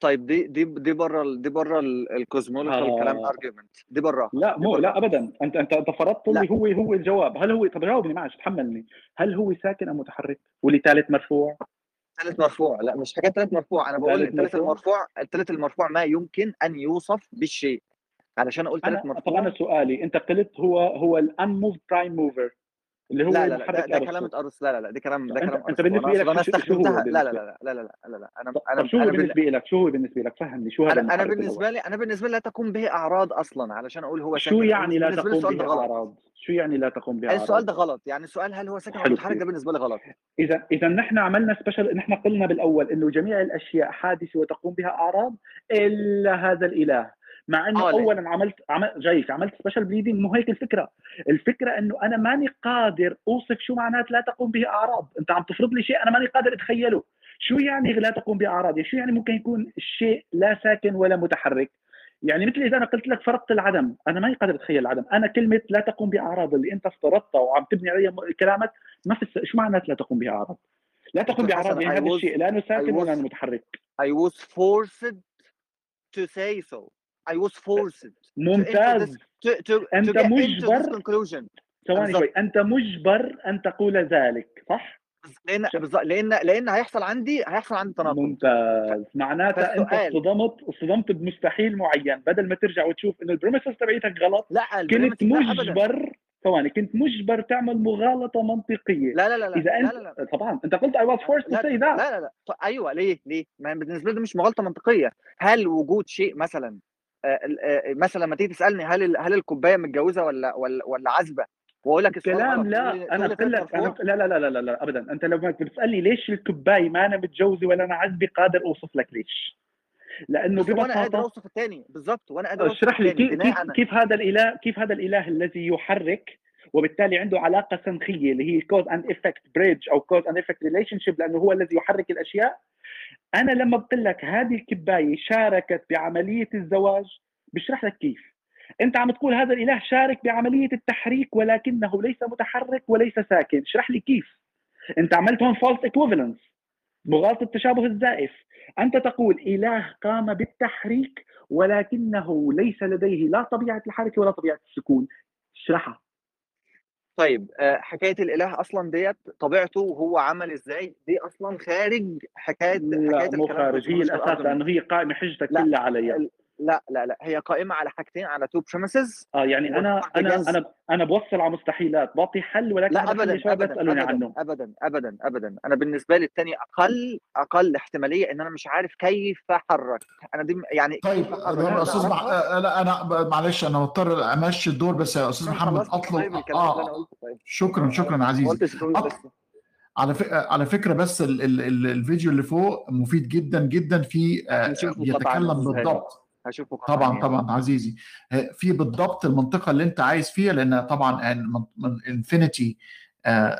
طيب دي دي دي بره دي بره ال cosmological آه. كلام argument دي بره. لا مو لا ابدا. أنت أنت أنت فرضت. لي هو هو الجواب. هل هو طب جاوبني معلش تحملني. هل هو ساكن أم متحرك؟ ولي ثالث مرفوع؟ ثالث مرفوع. لا مش حكايه ثالث مرفوع. أنا بقول ثالث الثالث مرفوع؟ المرفوع الثالث المرفوع ما يمكن أن يوصف بالشيء. علشان أقول ثالث أنا طب مرفوع. أنا سؤالي. أنت قلت هو هو ال unmoved prime mover اللي هو لا لا لا ده, ده. كلام ارسطو لا لا لا دي كلام ده كلام. بالنسبة أنا لك أنا استخدمتها لا لا؟ لا لا لا لا لا أنا أنا شو هو بالنسبة لك؟ شو هو بالنسبة لك؟ فهمني شو هذا أنا؟ بالنسبة لي أنا بالنسبة لي لا تقوم به أعراض أصلا علشان أقول هو شو يعني لا تقوم السؤال ده به أعراض؟ شو يعني لا تقوم به السؤال أعراض؟ ده غلط يعني السؤال هل هو ساكن ولا متحرك. ده بالنسبة لي غلط إذا إذا نحن عملنا special نحن قلنا بالأول إنه جميع الأشياء حادثة وتقوم بها أعراض إلا هذا الإله مع إنه آه، ليه؟ اولا عملت عمل جايك عملت special pleading مو هيك الفكرة. الفكرة إنه أنا ماني قادر أوصف شو معنات لا تقوم به أعراض. أنت عم تفرض لي شيء أنا ماني قادر أتخيله. شو يعني لا تقوم باعراض يعني شو يعني ممكن يكون الشيء لا ساكن ولا متحرك؟ يعني مثل إذا أنا قلت لك فرضت العدم أنا ماني قادر أتخيل العدم. أنا كلمة لا تقوم باعراض اللي أنت افترضتها وعم تبني عليها كلامك ما في شو معنات لا تقوم باعراض لا تقوم باعراض يعني هذا الشيء لا إنه ساكن ولا انه متحرك. I was forced to say so. I was forced ممتاز. to to to into مجبر- ثواني. شوي. أنت مجبر أن تقول ذلك صح؟ لأن بالظبط. لأن لأن هيحصل عندي هيحصل عندي تناقض. ممتاز. معناتها أنت اصطدمت اصطدمت بمستحيل معين. بدل ما ترجع وتشوف إنه البريمسز تبعيتك غلط لا كنت مجبر ثواني كنت مجبر تعمل مغالطة منطقية. لا لا لا إذا لا انت لا لا طبعا. أنت قلت I was forced to لا say لا لا لا. ط- أيوه. ليه؟ ليه؟ ما بالنسبة لي مش مغالطة منطقية. هل وجود شيء مثلا مثلا لما تيجي تسألني هل هل الكوباية متجوزة ولا ولا ولا عازبة وأقول لك السؤال كلام غلط لا أنا بقول لك for. لا لا لا لا لا, لا ابدا أنت لما بتسألني ليش الكوباية ما أنا متجوزة ولا أنا عزبة قادر أوصف لك ليش لأنه بس وأنا قادر ببساطة أوصف الثاني بالظبط وأنا قادر اشرح لي كيف كيف, كيف هذا الإله كيف هذا الإله الذي يحرك وبالتالي عنده علاقة سنخية اللي هي cause and effect bridge أو cause and effect relationship لأنه هو الذي يحرك الأشياء. أنا لما بقول لك هذه الكباية شاركت بعملية الزواج بشرح لك كيف. أنت عم تقول هذا الإله شارك بعملية التحريك ولكنه ليس متحرك وليس ساكن. اشرح لي كيف. أنت عملت هون false equivalence مغالطة التشابه الزائف. أنت تقول إله قام بالتحريك ولكنه ليس لديه لا طبيعة الحركة ولا طبيعة السكون. اشرحها طيب آه، حكاية الإله أصلا ديت طبيعته وهو عمل إزاي دي أصلا خارج حكاية لا حكاية مو خارج هي الاساس. لأنه هي قائمة حجتك. كلها عليها لا لا لا هي قائمة على حاجتين على two premises آه يعني أنا أنا. أنا أنا بوصل على مستحيلات بعطي حل ولكن لا ابدا ابدا ابدا عنه. ابدا ابدا ابدا. أنا بالنسبة لي الثاني أقل أقل احتمالية إن أنا مش عارف كيف أحرك. أنا دي يعني طيب أستاذ مع... أعرفها. آه، لا أنا ب- معلش أنا مضطر أمشي الدور بس يا أستاذ محمد أطلب طيب آه طيب. شكرا شكرا عزيزي. على ف... على فكرة بس ال... ال... ال... الفيديو اللي فوق مفيد جدا جدا في آه، بيتكلم هاني. بالضبط. هشوفه طبعا يعني. طبعا عزيزي. آه، في بالضبط المنطقة اللي أنت عايز فيها لأن طبعا ال infinity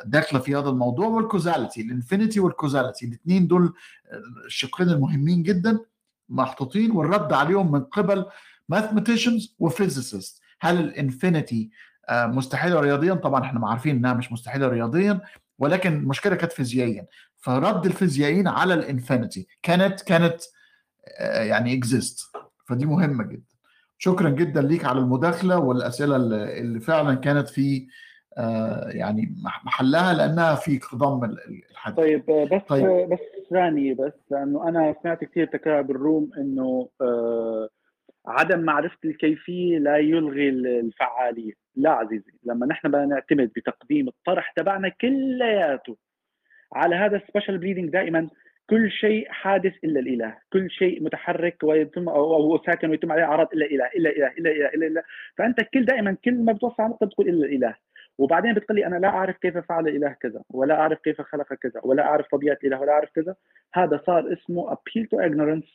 داخلة في هذا الموضوع وال causality ال infinity وال causality الاثنين دول آه، الشقين المهمين جدا محطوطين والرد عليهم من قبل mathematicians و physicists هل ال infinity آه، مستحيلة رياضيا؟ طبعا إحنا عارفين إنها مش مستحيلة رياضيا ولكن المشكلة كانت فيزيائيا فرد الفيزيائيين على ال infinity كانت كانت آه، يعني exist فدي مهمة جدا. شكرا جدا ليك على المداخلة والأسئلة اللي فعلا كانت في آه، يعني مح- محلها لأنها في خضم ال- ال- الحديث طيب بس طيب. بس ثانية بس لأنه أنا سمعت كثير تكرار بالروم إنه آه، عدم معرفة الكيفية لا يلغي ال- الفعالية. لا عزيزي لما نحن بدنا نعتمد بتقديم الطرح تبعنا كلياته على هذا ال special pleading دائما كل شيء حادث إلا الإله، كل شيء متحرك ويتم أو ساكن ويتم عليه أعراض إلا إله إلا إله إلا إله إلا إله، فأنت كل دائما كل ما بتوصل على نقطة بتقول إلا الإله، وبعدين بتقول لي أنا لا أعرف كيف فعل الاله كذا، ولا أعرف كيف خلق كذا، ولا أعرف طبيعة الاله، ولا أعرف كذا، هذا صار اسمه appeal to ignorance.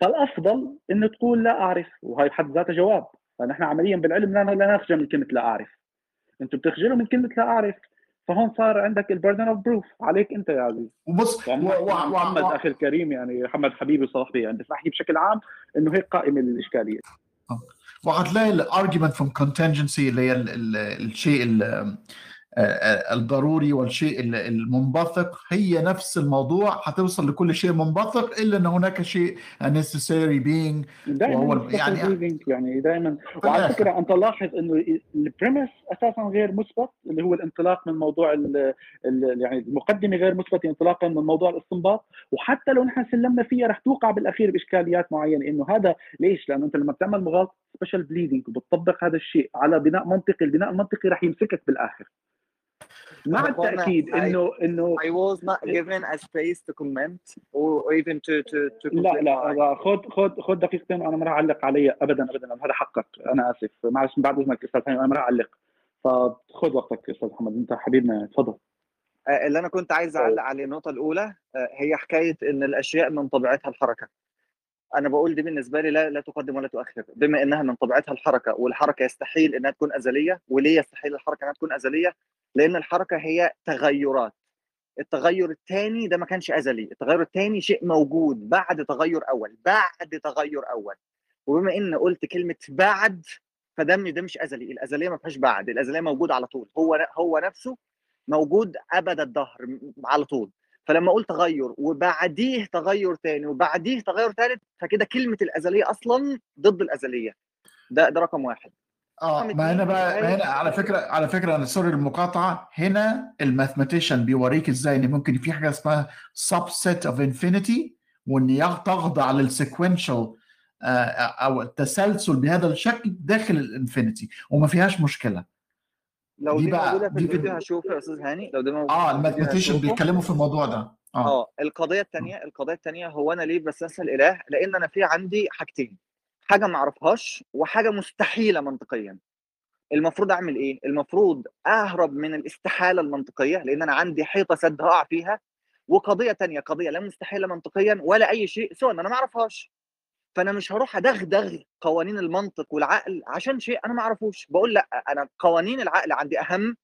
فالأفضل إنه تقول لا أعرف وهي بحد ذاتها جواب، فنحن عمليا بالعلم لا نخجل من كلمة لا أعرف. أنتم بتخجلوا من كلمة لا أعرف. فهون صار عندك ال burden of proof عليك انت يا عزيز. وبص محمد أخي الكريم يعني محمد حبيبي وصاحبي يعني بس احكي بشكل عام إنه هيك قائمه الإشكالية. وهتلاقي ال argument from contingency اللي هي ال- ال- الشيء ال- الضروري والشيء ال- المنبثق هي نفس الموضوع هتوصل لكل شيء منبثق إلا إن هناك شيء necessary being وهو يعني يعني- دائما وعلى. فكرة أنت لاحظ إنه ال premise أساسا غير مثبت اللي هو الانطلاق من موضوع ال ال يعني المقدمة غير مثبتة انطلاقا من موضوع الاستنباط وحتى لو نحن سلمنا فيها رح توقع بالأخير بإشكاليات معينة إنه هذا ليش؟ لأنه أنت لما بتعمل مغالطة special pleading وبتطبق هذا الشيء على بناء منطقي البناء المنطقي رح يمسكك بالآخر مع التأكيد انه إنه I was not given a space to comment or even to to to لا لا خد خد خد دقيقتين وأنا ما راح أعلق علي. ابدا ابدا هذا حقك. أنا آسف. معلش بعد اذنك أستاذ هاني أنا ما راح أعلق. فخذ وقتك أستاذ محمد. أنت حبيبنا. تفضل. آه، اللي أنا كنت عايز أعلق عليه النقطة الأولى آه، هي حكاية إن الأشياء من طبيعتها الحركة. أنا بقول دي بالنسبة لي لا لا تقدم ولا تؤخر بما إنها من طبيعتها الحركة والحركة يستحيل إنها تكون أزلية وليه يستحيل الحركة إنها تكون أزلية؟ لأن الحركة هي تغيرات. التغير الثاني ده ما كانش أزلي التغير الثاني شيء موجود بعد تغير أول بعد تغير أول. وبما إن قلت كلمة بعد فده ده مش أزلي الأزلية ما فيهاش بعد الأزلية موجوده على طول هو هو نفسه موجود أبد الدهر على طول. فلما أقول تغير وبعديه تغير تاني وبعديه تغير ثالث فكده كلمة الأزلية أصلا ضد الأزلية. ده ده رقم واحد. آه ما هنا بقى ما هنا على فكرة على فكرة أنا sorry المقاطعة هنا ال mathematician بيوريك إزاي إن ممكن في حاجة اسمها subset of infinity وإن تخضع لل sequential أو التسلسل بهذا الشكل داخل ال infinity وما فيهاش مشكلة. لو دي دي, بقى- موجودة في دي في- الفيديو يا أستاذ هاني. لو دي موجودة آه ال mathematician. بيتكلموا في الموضوع ده. آه. آه القضية الثانية القضية الثانية هو أنا ليه بستسهل إله؟ لأن أنا في عندي حاجتين. حاجة ما أعرفهاش وحاجة مستحيلة منطقيا. المفروض أعمل إيه؟ المفروض أهرب من الاستحالة المنطقية لأن أنا عندي حيطة سد هقع فيها. وقضية تانية قضية لا مستحيلة منطقيا ولا أي شيء سوى ان أنا ما أعرفهاش. فأنا مش هروح أدغدغ قوانين المنطق والعقل عشان شيء أنا ما أعرفوش. بقول لأ أنا قوانين العقل عندي أهم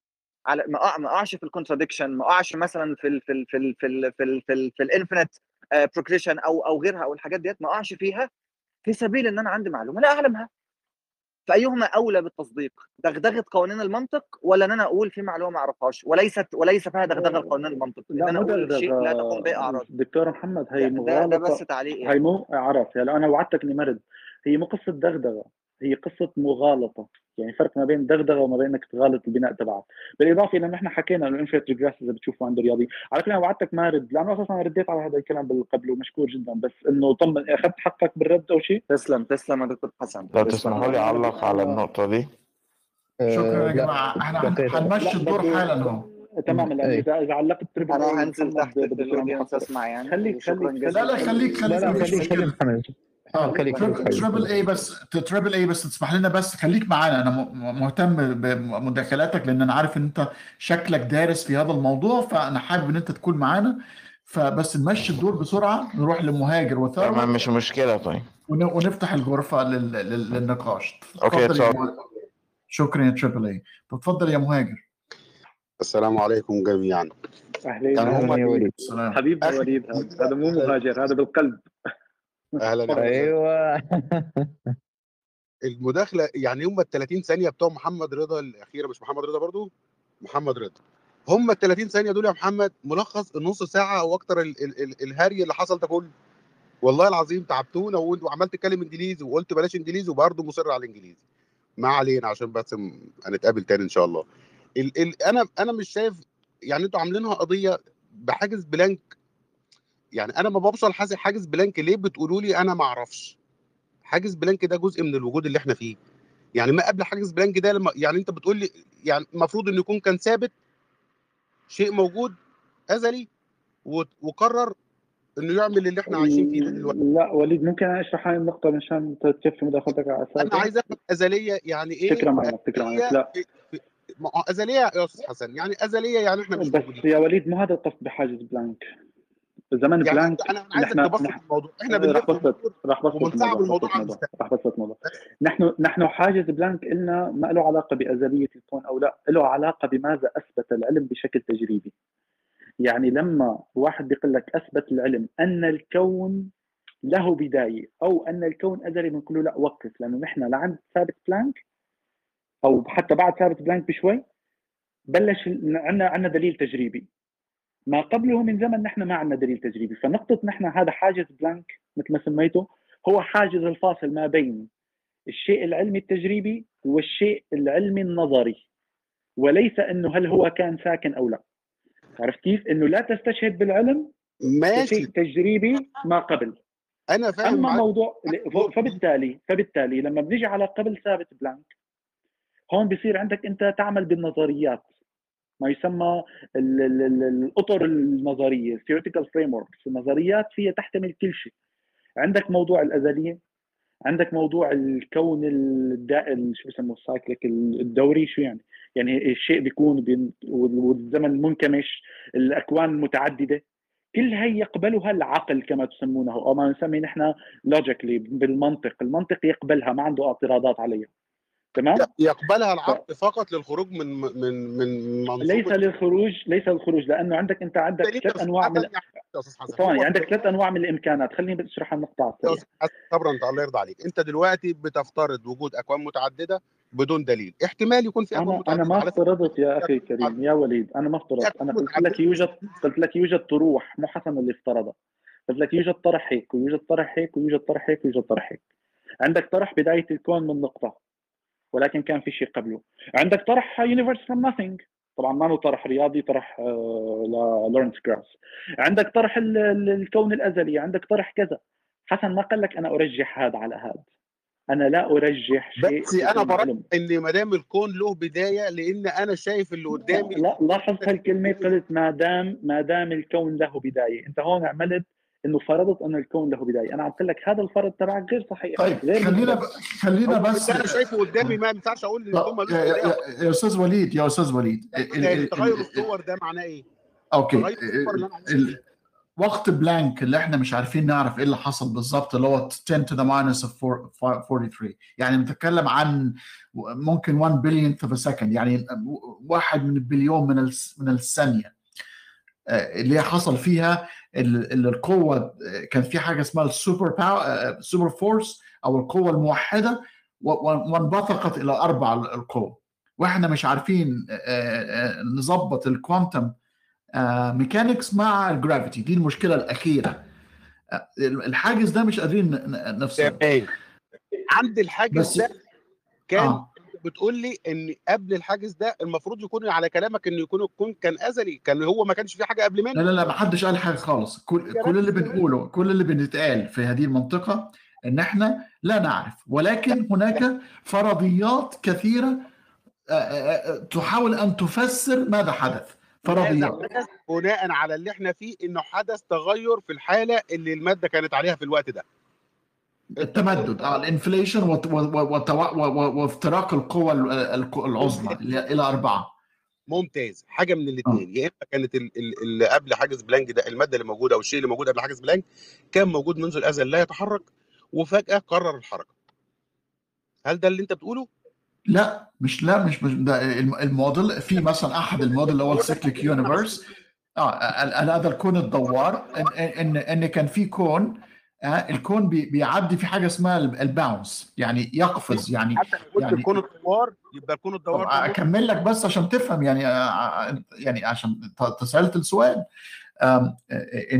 على ما أقعش في ال contradiction ما أقعش مثلا في ال في ال في ال في ال في ال في, في ال infinite progression أو أو غيرها أو الحاجات ديت ما أقعش فيها في سبيل إن أنا عندي معلومة لا أعلمها. فأيهما أولى بالتصديق؟ دغدغة قوانين المنطق ولا إن أنا أقول في معلومة ما أعرفهاش؟ وليست وليس فيها دغدغة قوانين المنطق ان أنا أقول شيء لا تقوم به أعراض. دكتور محمد هي ده, ده, ده مغالطة. بس تعليق هي يعني. مو عرف يعني أنا وعدتك إني مرد هي مو قصة دغدغة. هي قصة مغالطة. يعني فرق ما بين دغدغة وما بين إنك تغالط البناء تبعك. بالإضافة إلى إحنا حكينا انه ال infinite regress إذا بتشوفوا عند الرياضي على فكرة أنا وعدتك ما رد لأنه أساسا أنا رديت على هذا الكلام من قبل ومشكور جدا بس إنه طمن أخذت حقك بالرد أو شيء؟ تسلم تسلم يا دكتور حسن. لو تسلم. تسمحوا لي اعلق على النقطة دي. شكرا يا آه، جماعة. إحنا. هنمشي لا، الدور حالا أهو. تماما لأن إيه. إذا إذا علقت تربل أنا هنزل تحت. أسمع يعني. خليك- خليك- لا لا خليك خليك لا مفيش خليك. خليك. مشكلة. محمد آه خليك تريبل اي بس تريبل اي بس تسمح لنا بس خليك معانا. أنا م- مهتم بمداخلاتك لأن أنا عارف إن أنت شكلك دارس في هذا الموضوع فأنا حابب إن أنت تكون معانا. فبس نمشي الدور بسرعة نروح لمهاجر تمام وثروت مش مشكلة. طيب. ون- ونفتح الغرفة لل... لل... للنقاش. يا. مهاجر. شكرا يا تريبل اي تفضل يا مهاجر. السلام عليكم جميعا. اهلين يا وليد. حبيبي أخي. وليد هذا هذا مو مهاجر هذا بالقلب. أهلا. أيوه. المداخلة يعني هم ال 30 ثانية بتوع محمد رضا الأخيرة مش محمد رضا برضو محمد رضا. هم ال 30 ثانية دول يا محمد ملخص النص ساعة أو أكتر ال ال ال الهري اللي حصل ده كله. والله العظيم تعبتونا وعمال تتكلم إنجليزي وقلت بلاش إنجليزي وبرضه مصر على الإنجليزي. ما علينا عشان بس هنتقابل تاني إن شاء الله. ال ال أنا أنا مش شايف يعني أنتوا عاملينها قضية بحاجز بلانك يعني أنا ما بوصل حاجز بلانك ليه بتقولوا لي أنا ما أعرفش؟ حاجز بلانك ده جزء من الوجود اللي إحنا فيه. يعني ما قبل حاجز بلانك ده لما يعني أنت بتقول لي يعني المفروض انه يكون كان ثابت شيء موجود أزلي وقرر إنه يعمل اللي إحنا عايشين فيه دلوقتي. لا وليد ممكن أنا أشرح هاي النقطة مشان تكفي مداخلتك على أنا اساسها عايز أفهم أزلية يعني إيه؟ تكرم عينك تكرم عينك لا. ما أزلية يا أستاذ حسن يعني أزلية يعني إحنا مش بس موجودين. يا وليد مو هذا القصد بحاجز بلانك. زمن يعني بلانك أنا عايزك نحن- تبسط الموضوع. إحنا راح بسط وندور راح بسط الموضوع الموضوع على راح بسط الموضوع. نحن نحن حاجز بلانك إلنا ما له علاقة بأزلية الكون أو لا له علاقة بماذا أثبت العلم بشكل تجريبي. يعني لما واحد بيقول لك أثبت العلم أن الكون له بداية أو أن الكون أزلي بنقول له لا وقف لأنه نحن لعند ثابت بلانك أو حتى بعد ثابت بلانك بشوي بلش عندنا عندنا دليل تجريبي. ما قبله من زمن نحن ما عندنا دليل تجريبي. فنقطة نحن هذا حاجز بلانك مثل ما سميته هو حاجز الفاصل ما بين الشيء العلمي التجريبي والشيء العلمي النظري. وليس إنه هل هو كان ساكن أو لا. عرفت كيف؟ إنه لا تستشهد بالعلم ماشي. تجريبي ما قبل. أنا فاهم أما معاك. موضوع فبالتالي فبالتالي لما بنيجي على قبل ثابت بلانك هون بصير عندك أنت تعمل بالنظريات. ما يسمى ال- ال- ال- الأطر النظريه theoretical frameworks النظريات فيها تحتمل كل شيء. عندك موضوع الأزلية عندك موضوع الكون الدائم شو بسموه ال cyclic الدوري شو يعني؟ يعني الشيء بيكون والزمن منكمش الأكوان متعددة. كل هي يقبلها العقل كما تسمونه أو ما نسمي نحن لوجيكلي بالمنطق. المنطق يقبلها ما عنده اعتراضات عليها. تمام؟ يقبلها العقل فقط للخروج من من من منظومة ليس للخروج ليس للخروج لأنه عندك أنت عندك ثلاث أنواع من ثواني عندك ثلاث أنواع من الإمكانات. خليني أشرح النقطه صبرا أنت الله يرضى عليك. أنت دلوقتي بتفترض وجود أكوان متعددة بدون دليل. احتمال يكون في أكوان متعدده أنا ما افترضت يا أخي الكريم يا وليد أنا ما افترضت. أنا قلت لك يوجد قلت لك يوجد طروح مو حسن اللي افترضها. قلت لك يوجد طرح هيك ويوجد طرح هيك ويوجد طرح هيك ويوجد طرح هيك. عندك طرح بداية الكون من نقطة. ولكن كان في شيء قبله. عندك طرح universe from nothing طبعا ما هو طرح رياضي طرح آه، لورنس كراوس عندك طرح ال- ال- الكون الأزلي عندك طرح كذا. حسن ما قال لك أنا أرجح هذا على هذا. أنا لا أرجح شيء بس أنا العلم. ان ما دام الكون له بداية لأن أنا شايف اللي قدامي لا لاحظ هالكلمة قلت ما دام ما دام الكون له بداية. أنت هون عملت إنه فرضت انه الكون له بداية. أنا قلت لك هذا الفرض تبعك غير صحيح. طيب غير خلينا ب... خلينا بس اللي أنا شايفه قدامي ما ينفعش أقول إن الكون يا, يا, يا أستاذ وليد يا أستاذ وليد. ال- تغير ال- الصور ده معناه إيه؟ okay. وقت بلانك اللي إحنا مش عارفين نعرف إيه اللي حصل بالظبط اللي هو 10 to the minus of 4 43 يعني بنتكلم عن ممكن 1 billionth of a second. يعني واحد من البليون من الس- من الثانية. اللي حصل فيها ال- ال- القوة آه، كان في حاجة اسمها ال super power super force أو القوة الموحدة وانبثقت إلى أربع القوى وإحنا مش عارفين آه، آه، نظبط ال quantum mechanics مع ال gravity دي المشكلة الأخيرة. آه، الحاجز ده مش قادرين ن- ن- نفصل تمام. عند الحاجز ده كان آه. بتقول لي إن قبل الحاجز ده المفروض يكون على كلامك ان يكون الكون كان أزلي كان هو ما كانش في حاجة قبل لا منه؟ لا لا ما حدش قال حاجة خالص. كل كل اللي بنقوله كل اللي بنتقال في هذه المنطقة إن إحنا لا نعرف. ولكن هناك فرضيات كثيرة آه، آه، آه، تحاول أن تفسر ماذا حدث. فرضيات. بناء على اللي إحنا فيه إنه حدث تغير في الحالة اللي المادة كانت عليها في الوقت ده. التمدد. آه ال inflation وافتراق القوى ال- ال- العظمى إلى أربعة. ممتاز. حاجة من الاثنين يا إما كانت ال- ال- اللي قبل حاجز بلانك ده المادة اللي موجودة أو الشيء اللي موجود قبل حاجز بلانك كان موجود منذ الأزل لا يتحرك وفجأة قرر الحركة. هل ده اللي أنت بتقوله؟ لا مش لا مش, مش ده. الم- الموديل في مثلا أحد الموديل اللي هو ال cyclic universe آه هذا الكون الدوار. ان ان إن كان في كون آه الكون بي بيعدي في حاجة اسمها ال- ال bounce يعني يقفز يعني حتى يعني- الكون الدوار يبقى الكون الدوار أكمل لك بس عشان تفهم يعني آه، يعني عشان تسألت السؤال. ان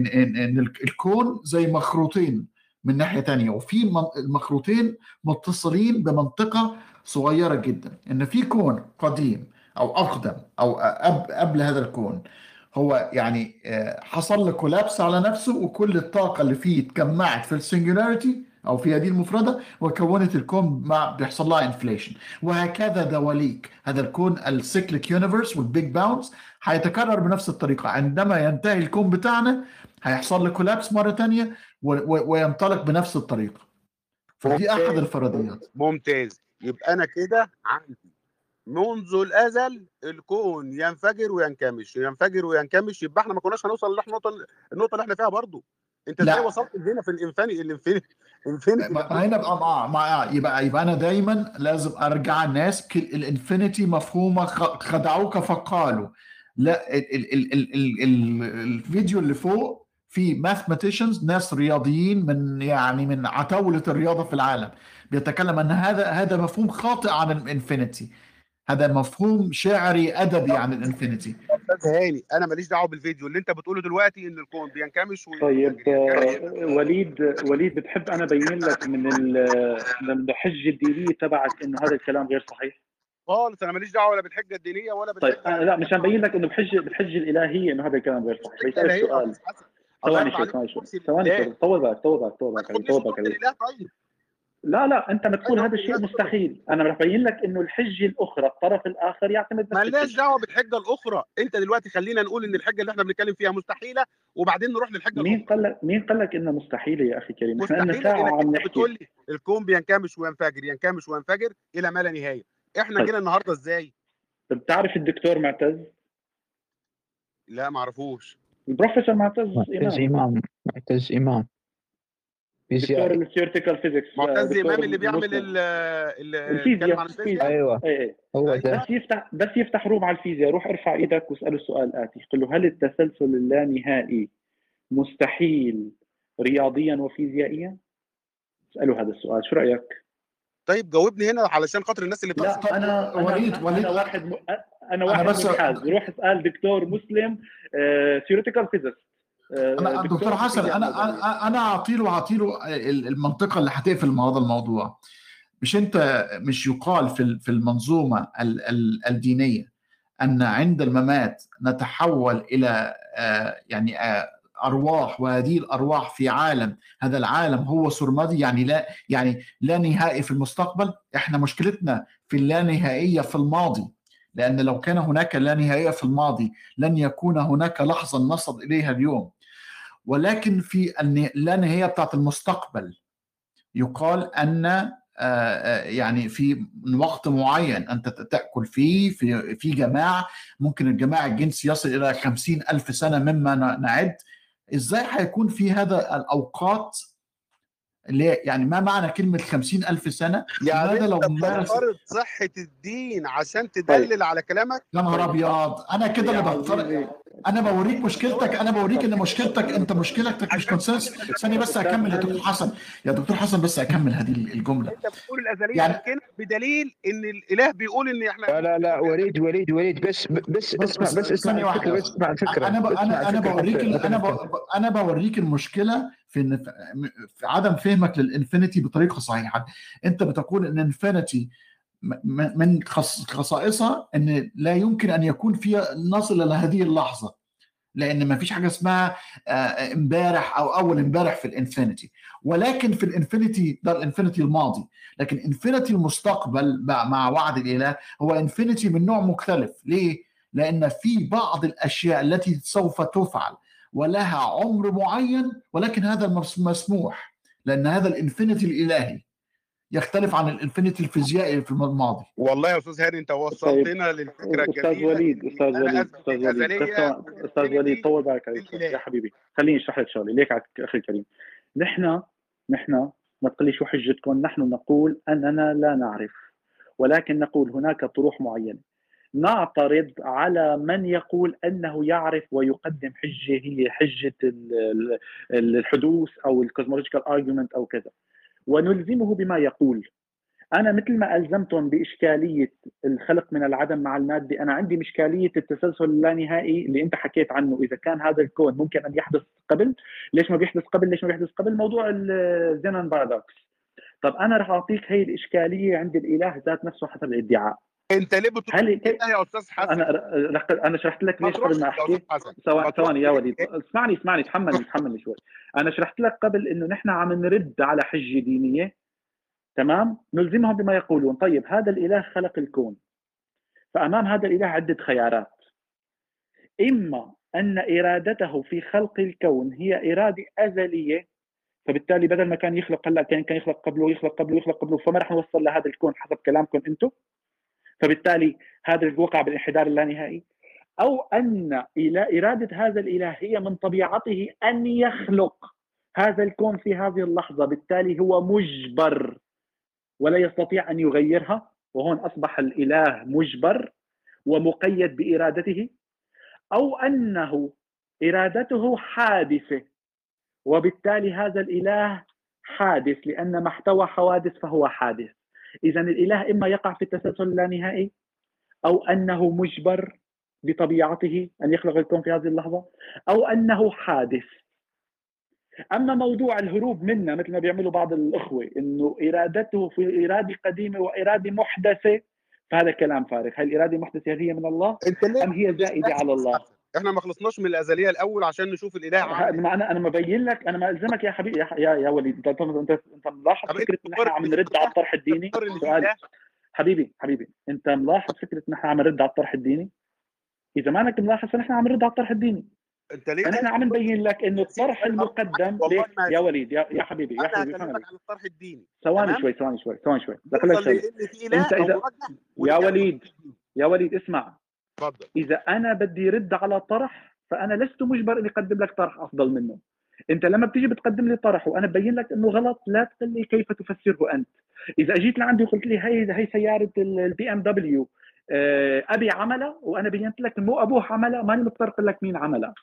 ان إن ال- الكون زي مخروطين من ناحية تانية وفي المخروطين متصلين بمنطقة صغيرة جدا. إن في كون قديم أو أقدم أو قبل هذا الكون هو يعني آه، حصل له collapse على نفسه وكل الطاقة اللي فيه اتجمعت في ال singularity أو في هذه المفردة وكونت الكون مع بيحصل لها inflation وهكذا دواليك. هذا الكون ال cyclic universe وال big bounce هيتكرر بنفس الطريقة. عندما ينتهي الكون بتاعنا هيحصل له كولابس مرة و- وينطلق بنفس الطريقة. فدي أحد الفرضيات. ممتاز. يبقى أنا كده عندي منذ الأزل الكون ينفجر وينكمش ينفجر وينكمش يبقى إحنا ما كناش هنوصل للنقطة النقطة اللي إحنا فيها برضو أنت. إزاي وصلت هنا في الانفاني ما ما هنا مع يبقى يبقى أنا دايما لازم أرجع الناس الإنفينيتي مفهومة خدعوك فقالوا. لا ال ال ال ال ال ال الفيديو اللي فوق في mathematicians ناس رياضيين من يعني من عتاولة الرياضة في العالم. بيتكلم إن هذا هذا مفهوم خاطئ عن ال infinity. هذا مفهوم شعري أدبي عن ال infinity. أستاذ هاني أنا ماليش دعوة بالفيديو اللي أنت بتقوله دلوقتي إن الكون بينكمش وينفجر. طيب آه، وليد وليد بتحب أنا أبين لك من ال- من الحجة الدينية تبعك انه هذا الكلام غير صحيح؟ خالص أنا ماليش دعوة ولا بالحجة الدينية ولا طيب بالحجه أنا لا مش مبين لك إنه بحجة بالحجه الإلهية إنه هذا الكلام غير صحيح. الإلهية سؤال. ثواني شوي ثواني شوي. طول بالك طول بالك طول بالك طول بالك طيب. لا لا أنت بتقول أيوة، هذا الشيء الناس- مستحيل. أنا رح ابين لك إنه الحجه الأخرى الطرف الآخر يعتمد مالناش الحجة. دعوة بالحجة الأخرى. أنت دلوقتي خلينا نقول إن الحجة اللي إحنا بنتكلم فيها مستحيلة وبعدين نروح للحجة مين الأخرى. قال لك مين قال لك إنها مستحيلة يا أخي كريم؟ إحنا لنا ساعه عم أنت بتقول نحكي لي الكون بينكمش وينفجر ينكمش وينفجر إلى ما لا نهاية. إحنا طيب. جينا النهارده إزاي؟ بتعرف الدكتور معتز؟ لا ما أعرفوش. البروفيسور معتز معتز إمام. إمام معتز إمام. دكتور ال theoretical physics معتز إمام اللي بيعمل ال ال الفيزياء بيتكلم عن الفيزياء. الفيزياء أيوه. أي أي هو. ده. بس يفتح بس يفتح room على الفيزياء. روح ارفع إيدك واسأله السؤال الاتي قل له هل التسلسل اللانهائي مستحيل رياضيا وفيزيائيا؟ اسأله هذا السؤال. شو رأيك؟ طيب جاوبني هنا علشان خاطر الناس اللي بتحصل لا أنا وليد- أنا- وليد- أنا واحد م... أنا واحد بس- منحاز روح اسأل دكتور مسلم ثيوريتيكال فيزيكس أنا دكتور حسن أنا أنا أنا اعطي له اعطي له المنطقة اللي هتقفل هذا الموضوع. مش أنت مش يقال في في المنظومة ال ال الدينية أن عند الممات نتحول إلى يعني أرواح وهذه الأرواح في عالم هذا العالم هو سرمدي يعني لا يعني لا نهائي في المستقبل. إحنا مشكلتنا في اللانهائيه في الماضي لأن لو كان هناك لا نهائية في الماضي لن يكون هناك لحظة نصل إليها اليوم. ولكن في اللانهائيه بتاعت المستقبل. يقال أن يعني في وقت معين أنت تأكل فيه في في جماعة. ممكن الجماعة الجنس يصل إلى خمسين ألف سنة مما نعد. إزاي هيكون في هذا الأوقات؟ اللي يعني ما معنى كلمة خمسين ألف سنة؟ يعني لو بتفترض صحة الدين عشان تدلل على كلامك؟ يا نهار أبيض. أنا كده اللي بفترض أنا بوريك مشكلتك أنا بوريك إن مشكلتك أنت مشكلتك مش كونسنس ثانية بس أكمل يا دكتور حسن. يا دكتور حسن بس أكمل هذه الجملة. أنت بتقول الأزلية يعني بدليل إن الإله بيقول إن إحنا لا لا لا وليد وليد وليد بس بس اسمع بس اسمع واحدة. بس اسمع الفكرة أنا أنا أنا بوريك أنا أنا بوريك المشكلة في إن في عدم فهمك لل infinity بطريقة صحيحة. أنت بتقول إن infinity من خصائصها إن لا يمكن أن يكون فيها نصل إلى هذه اللحظة. لأن ما فيش حاجة اسمها امبارح أو أول امبارح في ال infinity. ولكن في ال infinity ده ال infinity الماضي. لكن infinity المستقبل مع وعد الإله هو infinity من نوع مختلف. ليه؟ لأن في بعض الأشياء التي سوف تفعل ولها عمر معين ولكن هذا مسموح. لأن هذا ال infinity الإلهي يختلف عن ال infinity الفيزيائي في الماضي. والله يا أستاذ هاني أنت وصلتنا للفكرة الجميله أستاذ وليد أستاذ وليد أستاذ وليد. أستاذ وليد طول بالك يا حبيبي خليني أشرح لك شغله ليك أخي الكريم. نحن نحن ما تقولي شو حجتكم نحن نقول أننا لا نعرف ولكن نقول هناك طروح معينة. نعترض على من يقول أنه يعرف ويقدم حجة هي حجة الحدوث أو ال cosmological argument أو كذا. ونلزمه بما يقول. أنا مثل ما ألزمتهم بإشكالية الخلق من العدم مع المادة أنا عندي اشكاليه التسلسل اللانهائي اللي أنت حكيت عنه. إذا كان هذا الكون ممكن أن يحدث قبل ليش ما بيحدث قبل؟ ليش ما بيحدث قبل؟ موضوع الزينان بارادوكس طب أنا راح أعطيك هي الإشكالية عند الإله ذات نفسه حسب الادعاء. انت ليه بتقول هل يا أستاذ حسن؟ أنا أنا شرحت لك ليش قبل ما أحكي. ثواني يا وليد. اسمعني اسمعني تحملني تحملني شوي. أنا شرحت لك قبل إنه نحن عم نرد على حجة دينية. تمام؟ نلزمهم بما يقولون. طيب هذا الإله خلق الكون. فأمام هذا الإله عدة خيارات. إما أن إرادته في خلق الكون هي إرادة أزلية فبالتالي بدل ما كان يخلق هلا كان كان يخلق قبله يخلق قبله يخلق قبله فما رح نوصل لهذا الكون حسب كلامكم أنتم. فبالتالي هذا الوقع بالانحدار اللانهائي أو أن إرادة هذا الإله هي من طبيعته أن يخلق هذا الكون في هذه اللحظة بالتالي هو مجبر ولا يستطيع أن يغيرها وهون أصبح الإله مجبر ومقيد بإرادته. أو أنه إرادته حادثة وبالتالي هذا الإله حادث لأن محتوى حوادث فهو حادث. اذا الإله إما يقع في التسلسل اللانهائي أو أنه مجبر بطبيعته أن يخلق الكون في هذه اللحظة أو أنه حادث. أما موضوع الهروب منا مثل ما بيعملوا بعض الأخوة إنه إرادته في إرادة قديمة وإرادة محدثة فهذا كلام فارغ. هل الاراده المحدثه هل هي من الله؟ أم هي زائدة على الله؟ إحنا ما خلصناش من الأزلية الأول عشان نشوف الاله ما أنا أنا مبين لك أنا ما ألزمك يا حبيبي يا يا وليد. انت انت انت ملاحظ فكرة إن إحنا عم نرد على الطرح الديني؟ حبيبي حبيبي أنت ملاحظ فكرة إن إحنا عم نرد على الطرح الديني؟ إذا ما انك ملاحظ فنحن عم نرد على الطرح الديني. أنت ليه نحن عم نبين لك إنه الطرح المقدم ليه يا وليد يا, يا حبيبي يا حبيبي أنا عن الطرح الديني. ثواني شوي ثواني شوي ثواني شوي. أنت إذا يا وليد يا وليد اسمع. تفضل. إذا أنا بدي رد على طرح فأنا لست مجبر إني أقدم لك طرح أفضل منه. أنت لما بتيجي بتقدم لي طرح وأنا ببين لك إنه غلط لا تقول لي كيف تفسره أنت. إذا أجيت لعندي وقلت لي هي هي سيارة ال BMW أبي عملها وأنا بينت لك مو أبوه عملها ماني مضطر أقول لك مين عملها.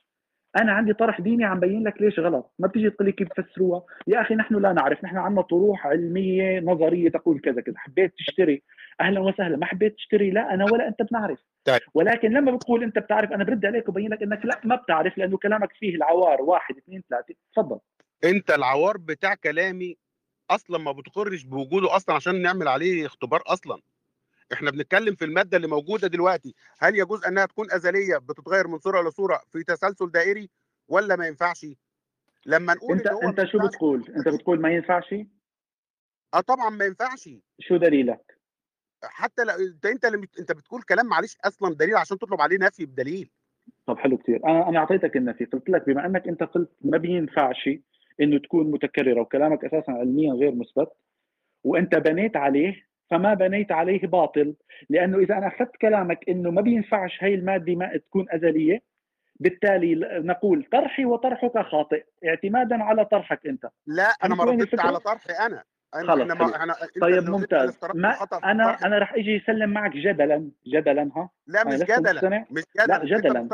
أنا عندي طرح ديني عم بين لك ليش غلط. ما بتيجي تقول لي كيف تفسروها؟ يا أخي نحن لا نعرف نحن عندنا طروح علمية نظرية تقول كذا كذا. حبيت تشتري أهلا وسهلا ما حبيت تشتري لا أنا ولا أنت بنعرف. طيب. ولكن لما بتقول أنت بتعرف أنا برد عليك وبين لك إنك لا ما بتعرف لأنه كلامك فيه العوار واحد اثنين ثلاثة. تفضل. أنت العوار بتاع كلامي أصلا ما بتقرش بوجوده أصلا عشان نعمل عليه اختبار أصلا. إحنا بنتكلم في المادة اللي موجودة دلوقتي. هل يجوز أنها تكون أزلية بتتغير من صورة لصوره في تسلسل دائري ولا ما ينفعش؟ لما نقول أنت هو أنت شو بتقول؟ أنت بتقول ما ينفعش؟ آه طبعا ما ينفعش. شو دليلك؟ حتى لو أنت أنت اللي أنت بتقول كلام معلش أصلا دليل عشان تطلب عليه نفي بدليل. طب حلو كثير أنا أنا أعطيتك النفي. قلت لك بما أنك أنت قلت ما بينفعش إنه تكون متكررة وكلامك أساسا علميا غير مثبت وأنت بنيت عليه فما بنيت عليه باطل لأنه إذا أنا أخذت كلامك إنه ما بينفعش هي المادة ما تكون أزلية بالتالي نقول طرحي وطرحك خاطئ اعتمادا على طرحك أنت. لا أنا ما الفكرة؟ على طرحي أنا. خلص إحنا حلو. ما إحنا طيب ممتاز. ما أنا. أنا رح إجي اسلم معك جدلا جدلا ها؟ لا مش جدلا. مش جدلا لا، جدلاً.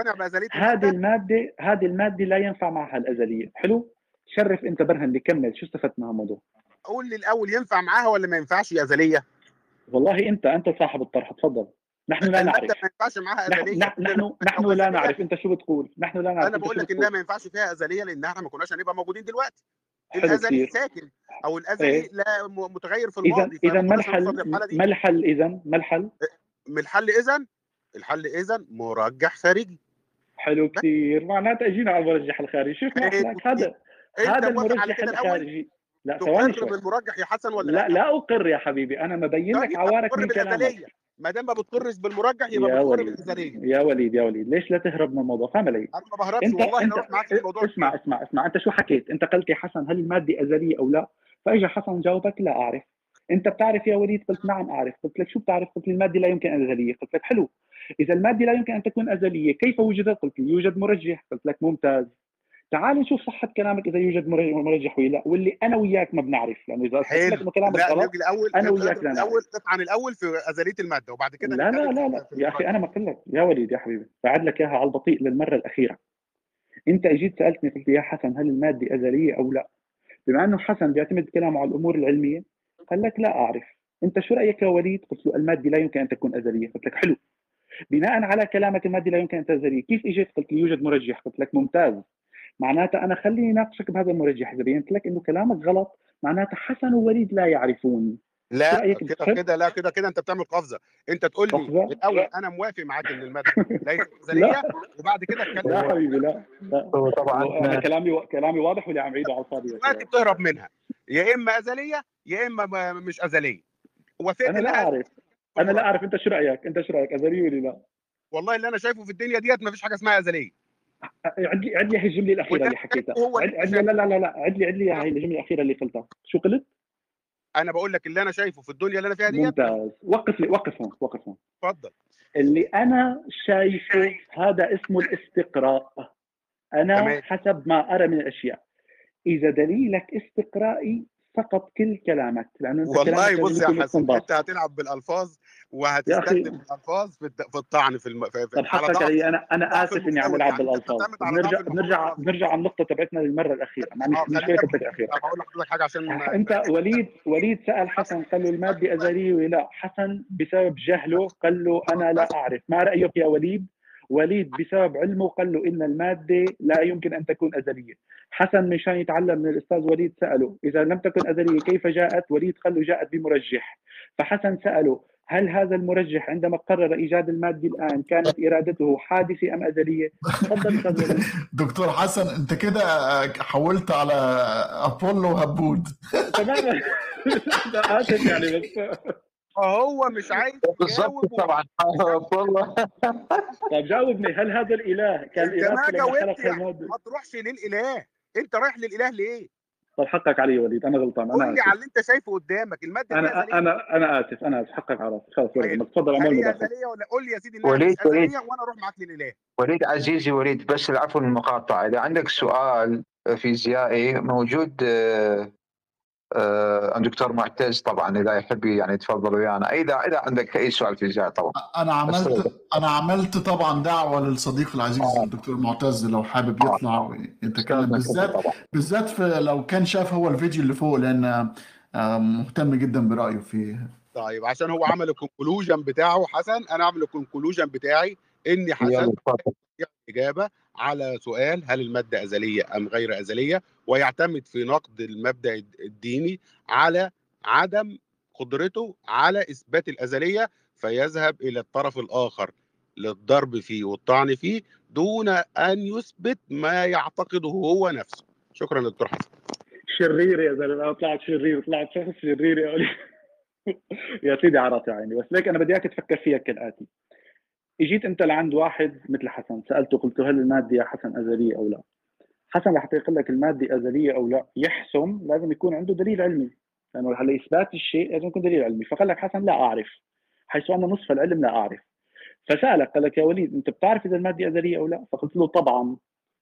هذه؟ المادة هذه المادة لا ينفع معها الأزلية. حلو؟ شرف أنت برهن اللي كمل. شو استفدت من هالموضوع قول لي الأول ينفع معاها ولا ما ينفعش أزلية؟ والله أنت أنت صاحب الطرح. تفضل. نحن لا نعرف ما ينفعش معاها نحن أزلية. نحن نحن, نحن لا نعرف. أنت شو بتقول؟ نحن لا نعرف أنا بقول لك. إنها ما ينفعش فيها أزلية لأن إحنا ما كناش هنبقى موجودين دلوقتي. الازلي ساكن أو الازلي إيه. لا متغير في اذا الماضي إذا فما ما الحل. ما الحل إذا؟ ما الحل؟ من الحل إذا؟ الحل إذا مرجح خارجي. حلو كثير معناتها اجينا على المرجح الخارجي. شوف ما إيه، لك هذا أنت هذا المرجح الخارجي. لا ثواني تقر بالمرجح يا حسن ولا لا لا؟ أقر يا حبيبي. أنا مبين لك طيب، عوارك من كلامك. ما دام ما بتقرش بالمرجح يبقى بتقر بالازليه يا وليد يا وليد ليش لا تهرب من الموضوع؟ فاهم علي؟ أنا ما بهربش انت والله انت أنا معاك في الموضوع. اسمع اسمع اسمع أنت شو حكيت؟ أنت قلت يا حسن هل المادة أزلية أو لا؟ فاجى حسن جاوبك لا أعرف. أنت بتعرف يا وليد؟ قلت نعم أعرف. قلت لك شو بتعرف؟ قلت لي المادة لا يمكن أن ازليه قلت لك حلو. إذا المادة لا يمكن أن تكون أزلية كيف وجدت؟ قلت لي يوجد مرجح. قلت لك ممتاز. تعال نشوف صحة كلامك إذا يوجد مرجح ولا لا واللي أنا وياك ما بنعرف لأنه إذا قلت لك حلو. إنه كلامك لا غلط نجي الأول أنا وياك لا نعرف. الأول اطعن الأول في أزلية المادة وبعد كده لا لا لا لا. يا أخي المرجح. أنا ما قلت لك. يا وليد يا حبيبي بعد لك إياها على البطيء للمرة الأخيرة. أنت اجيت سألتني قلت لي يا حسن هل المادة أزلية أو لا؟ بما إنه حسن بيعتمد كلامه على الأمور العلمية قال لك لا أعرف. أنت شو رأيك يا وليد؟ قلت له المادة لا يمكن أن تكون أزلية. قلت لك حلو. بناء على كلامك المادة لا يمكن أن تكون ازليه كيف إجيت؟ قلت لي يوجد مرجح. قلت لك ممتاز. معناتها أنا خليني ناقشك بهذا المرجح اذا بينت لك إنه كلامك غلط معناتها حسن ووليد لا يعرفون شو لا كده؟ كده لا كده كده أنت بتعمل قفزة. أنت تقول لي؟ الأول أنا موافق معاك إن الماده ليست ازليه وبعد كده اتكلم. لا حبيبي لا لا. طبعا أنا كلامي كلامي واضح ولا عم عيده على الفاضي يا دلوقتي؟ بتهرب منها. يا إما أزلية يا إما ما- مش أزلية. وافقت أنا لا أعرف. أنا لا أعرف. أنت شو رأيك؟ أنت شو رأيك؟ ازلي ولا لا؟ والله اللي أنا شايفه في الدنيا ديت ما فيش حاجة اسمها أزلية. عد لي عد لي هي الجملة الأخيرة اللي حكيتها. هو عد اللي عد لي لا لا لا لا عد لي عد لي هي الجملة الأخيرة اللي قلتها. شو قلت؟ أنا بقول لك اللي أنا شايفه في الدنيا اللي أنا فيها ديت. ممتاز. وقف لي وقف هون وقف هون. اتفضل اللي أنا شايفه هذا اسمه الاستقراء. أنا تمام. حسب ما أرى من الأشياء. إذا دليلك استقرائي سقط كل كلامك. لأنه والله بص يا حسن. أنت هتلعب بالألفاظ. وهتستخدم. الألفاظ في في الطعن في, الم... في... طب حقك علي أنا أنا ضعف آسف إني عم العب يعني. بالالفاظ بنرجع بنرجع. بنرجع على النقطة تبعتنا للمرة الأخيرة. مع آه من خلينا شوي النقطه الاخيره طب هقول لحضرتك حاجة عشان أنت وليد وليد سأل حسن قال له الماده ازليه ولا لا؟ حسن بسبب جهله قال له أنا لا أعرف. ما رأيك يا وليد؟ وليد بسبب علمه قال له إن المادة لا يمكن أن تكون أزلية. حسن مشان يتعلم من الأستاذ وليد سأله إذا لم تكن أزلية كيف جاءت؟ وليد قال له جاءت بمرجح. فحسن سأله هل هذا المرجح عندما قرر إيجاد المادة الآن؟ كانت إرادته حادثة أم أزلية؟ تفضل دكتور حسن أنت كده حولت على أبولو هبود تماما آسف يعني بس هو مش عايز بالضبط يجاوب طبعا. والله طيب جاوبني. هل هذا الإله كان ما جاوبت يعني الماده؟ ما تروحش للاله أنت رايح للإله ليه؟ طب حقك علي يا وليد أنا غلطان أنا قول لي آسف. على اللي أنت شايفه قدامك المادة أنا أنا أنا آسف أنا آسف حقك على راسي. خلاص وليد طيب. تفضل اعمل مداخلة. ولا قول لي يا سيدي وليد، وليد. وأنا أروح معاك للاله وليد عزيزي وليد بس العفو المقاطعة إذا عندك سؤال فيزيائي موجود آه، الدكتور معتز طبعا إذا يحب يعني يتفضل ويانا. إذا إذا عندك أي سؤال فيزيائي طبعا. أنا عملت أنا عملت طبعا دعوة للصديق العزيز الدكتور معتز لو حابب يطلع ويتكلم. بالذات بالذات في لو كان شاف هو الفيديو اللي فوق لأن آه، مهتم جدا برأيه فيه طيب عشان هو عمل ال conclusion بتاعه حسن أنا أعمل ال conclusion بتاعي ان حسن. اجابه على سؤال هل المادة أزلية أم غير أزلية ويعتمد في نقد المبدأ الديني على عدم قدرته على إثبات الأزلية فيذهب إلى الطرف الآخر للضرب فيه والطعن فيه دون أن يثبت ما يعتقده هو نفسه. شكرا دكتور حسن. شرير يا زلمة. أنا طلعت شرير طلعت شخص شرير يا يا سيدي راسي عيني. بس ليك أنا بدي إياك تفكر فيها كالآتي. إجيت أنت لعند واحد مثل حسن سألته قلت له هل المادة يا حسن أزلية أو لا؟ حسن رح يقول لك المادة أزلية أو لا؟ يحسم لازم يكون عنده دليل علمي لأنه على إثبات الشيء لازم يكون دليل علمي فقال لك حسن لا أعرف حيث أن نصف العلم لا أعرف. فسألك قال لك يا وليد أنت بتعرف إذا المادة أزلية أو لا؟ فقلت له طبعا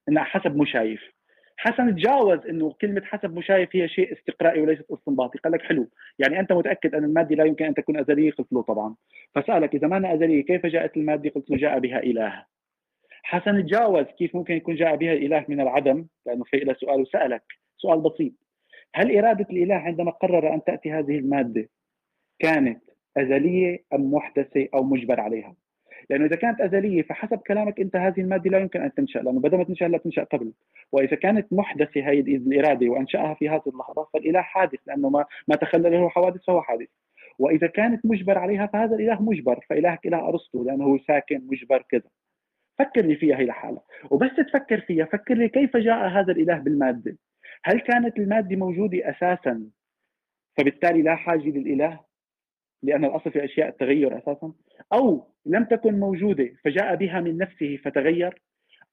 إنها حسب مشايف. حسن تجاوز إنه كلمة حسب مشايف هي شيء استقرائي وليست استنباطي. قال لك حلو يعني أنت متأكد أن المادة لا يمكن أن تكون أزلية قلت له طبعا. فسألك إذا ما أنا أزلية كيف جاءت المادة؟ قلت له جاء بها إله. حسن تجاوز كيف ممكن يكون جاء بها الاله من العدم؟ لأنه في له سؤال وسألك. سؤال بسيط. هل إرادة الإله عندما قرر أن تأتي هذه المادة كانت أزلية أم محدثة أو مجبر عليها؟ لأنه إذا كانت أزلية فحسب كلامك أنت هذه المادة لا يمكن أن تنشأ لأنه بدل ما تنشا لا تنشأ قبل. وإذا كانت محدثة هذه الإرادة وأنشأها في هذه اللحظة فالإله حادث لأنه ما ما تخلل له حوادث فهو حادث. وإذا كانت مجبر عليها فهذا الإله مجبر فإلهك إله أرسطو لأنه هو ساكن مجبر كذا. فكر لي فيها هي لحالها وبس تفكر فيها فكر لي كيف جاء هذا الإله بالمادة؟ هل كانت المادة موجودة أساسا؟ فبالتالي لا حاجة للإله لأن الأصل في أشياء التغير أساسا. أو لم تكن موجودة فجاء بها من نفسه فتغير.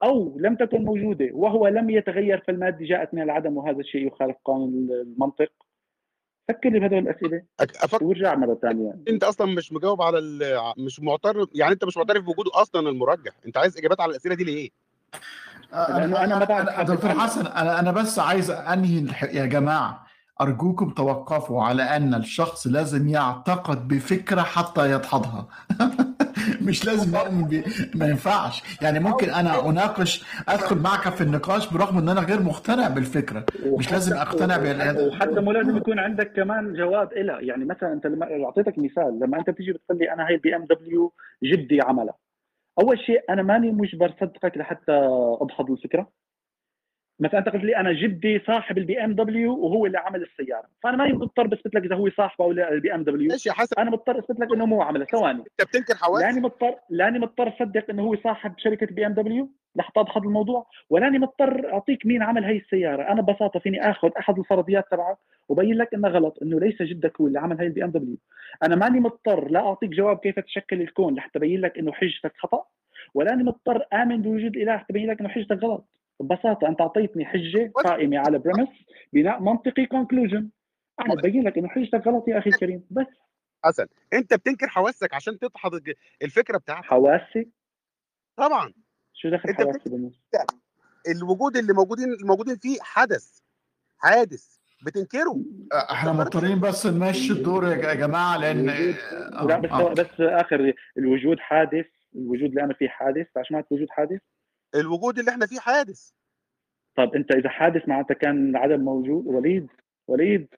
أو لم تكن موجودة وهو لم يتغير فالمادة جاءت من العدم وهذا الشيء يخالف قانون المنطق. فكر لي بهذول الأسئلة. أفكر وارجع مرة ثانية. أنت أصلا مش مجاوب على ال... مش معترف يعني أنت مش معترف بوجوده أصلا المرجح. أنت عايز إجابات على الأسئلة دي ليه؟ لأنه أنا ما دكتور. حسن أنا أنا بس عايز أنهي. يا جماعة. أرجوكم توقفوا على أن الشخص لازم يعتقد بفكرة حتى يدحضها. مش لازم نؤمن ب... ما ينفعش. يعني ممكن أنا أناقش أدخل معك في النقاش برغم إن أنا غير مقتنع بالفكرة. مش لازم أقتنع بال وحتى مو لازم يكون عندك كمان جواب إلها يعني مثلا أنت لما أعطيتك مثال لما أنت بتيجي بتقول لي أنا هي ال BMW جدي عملها. أول شيء أنا ماني مجبر صدقك لحتى ادحض الفكرة. مثلا أنت قلت لي أنا جدي صاحب ال BMW وهو اللي عمل السيارة. فأنا ماني مضطر بثبت لك إذا هو صاحبه أو لا ال BMW ماشي أنا مضطر اثبت لك إنه مو عملها ثواني. أنت بتنكر حواس. لاني مضطر لاني مضطر أصدق إنه هو صاحب شركة BMW لحتى ادحض الموضوع. ولاني مضطر أعطيك مين عمل هي السيارة. أنا ببساطة فيني آخذ أحد الفرضيات تبعك وبين لك إنه غلط إنه ليس جدك هو اللي عمل هي ال BMW أنا ماني مضطر لا أعطيك جواب كيف تشكل الكون لحتى ابين لك إنه حجتك خطأ. ولاني مضطر آمن بوجود إله حتى ابين لك إنه حجتك غلط. ببساطه انت اعطيتني حجة قائمة على premise بناء منطقي conclusion أنا ببين لك إنه حجتك غلط يا أخي الكريم بس. حسن أنت بتنكر حواسك عشان تدحض الفكرة بتاعتك. حواسي؟ طبعا. شو دخل حواسي بالنص؟ الوجود اللي موجودين الموجودين فيه حدث حادث بتنكره. إحنا مضطرين بس نمشي الدور يا جماعة لأن آه، لا بس آه. بس آخر الوجود حادث الوجود اللي أنا فيه حادث عشان ما وجود حادث؟ الوجود اللي إحنا فيه حادث. طب أنت إذا حادث معناتها كان العدم موجود وليد وليد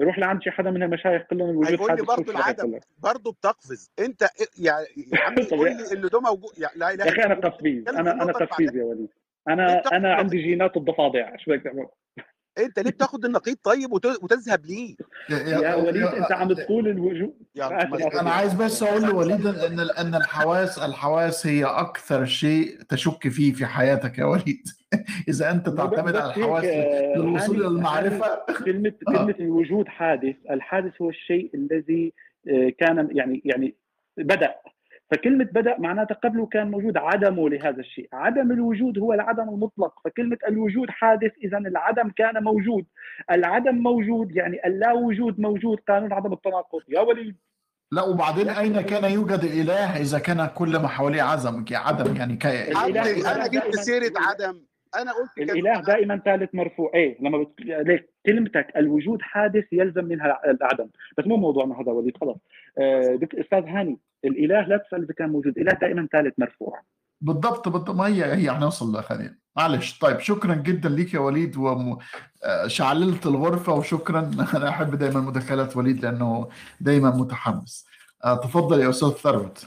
روح لعند شي حدا من المشايخ كلهم الوجود هيقول لي حادث برضه العدم. برضه بتقفز. أنت يعني يا عم قول لي ان ده موجود. يعني لا إله يا أخي أنا قفيز أنا أنا قفيز يا وليد. أنا أنا؟ عندي جينات الضفادع. شو بدك تعمل أنت ليه بتاخد النقيض طيب وت- وتذهب ليه؟ يا وليد أنت عم تقول الوجود. أنا عايز بس أقول لوليد إن إن الحواس الحواس هي أكثر شيء تشك فيه في حياتك يا وليد. إذا أنت تعتمد على الحواس آه، للوصول هاني- إلى المعرفه هاني كلمة آه. كلمة الوجود حادث، الحادث هو الشيء الذي آه، كان يعني يعني بدأ. فكلمة بدأ معناتها قبله كان موجود عدمه لهذا الشيء، عدم الوجود هو العدم المطلق، فكلمة الوجود حادث إذا العدم كان موجود، العدم موجود يعني اللا وجود موجود قانون عدم التناقض، يا وليد. لا وبعدين أين كان يوجد الاله إذا كان كل ما حواليه عزم عدم يعني ك... الإله- عمي، الإله أنا جبت سيرة عدم. أنا قلت. الإله دائما ثالث مرفوع. إيه لما بت... ليك كلمتك الوجود حادث يلزم منها العدم. بس مو موضوعنا هذا وليد خلص آه دك... أستاذ هاني الإله لا تسأل إذا كان موجود. إله دائما ثالث مرفوع. بالضبط بالضبط. ما هي هي هنوصل لخليل معلش. طيب شكرا جدا ليك يا وليد وشعللت الغرفة وشكرا. أنا أحب دائما مداخلات وليد لأنه دائما متحمس. آه، تفضل يا أستاذ ثروت.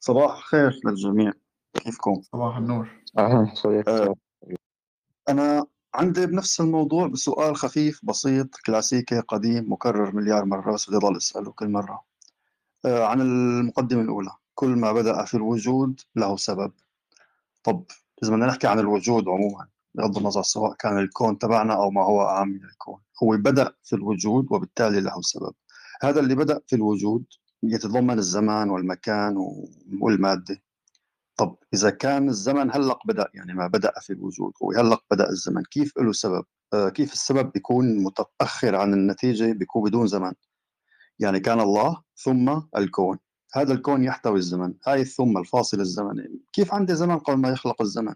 صباح الخير للجميع. كيفكم؟ صباح النور. أهلا صديق آه، أنا عندي بنفس الموضوع بسؤال خفيف بسيط كلاسيكي قديم مكرر مليار مرة بس بدي أضل أسأله كل مرة. آه، عن المقدمة الأولى. كل ما بدأ في الوجود له سبب. طب إذا بدنا نحكي عن الوجود عموما بغض النظر سواء كان الكون تبعنا أو ما هو أعم من الكون. هو بدأ في الوجود وبالتالي له سبب. هذا اللي بدأ في الوجود يتضمن الزمان والمكان والمادة. طب إذا كان الزمن هلق بدأ يعني ما بدأ في الوجود وهلق بدأ الزمن كيف له سبب؟ آه كيف السبب بيكون متأخر عن النتيجة بيكون بدون زمن؟ يعني كان الله ثم الكون هذا الكون يحتوي الزمن هاي الثم الفاصل الزمني كيف عندي زمن قبل ما يخلق الزمن؟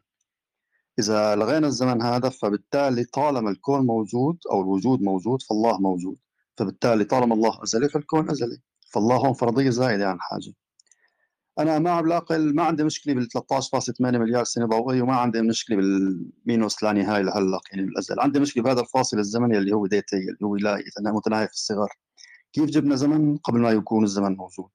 إذا لغينا الزمن هذا فبالتالي طالما الكون موجود أو الوجود موجود فالله موجود فبالتالي طالما الله أزلي فالكون أزلي فالله هون فرضية زائدة عن حاجة. أنا ما عم ما عندي مشكلة بال 13.8 مليار سنة ضوئيه وما عندي مشكلة بالمينوس لا نهايه لهلق يعني بالأزل. عندي مشكلة بهذا الفاصل الزمني اللي هو ديتي اللي هو لا متناهي في الصغر. كيف جبنا زمن قبل ما يكون الزمن موجود؟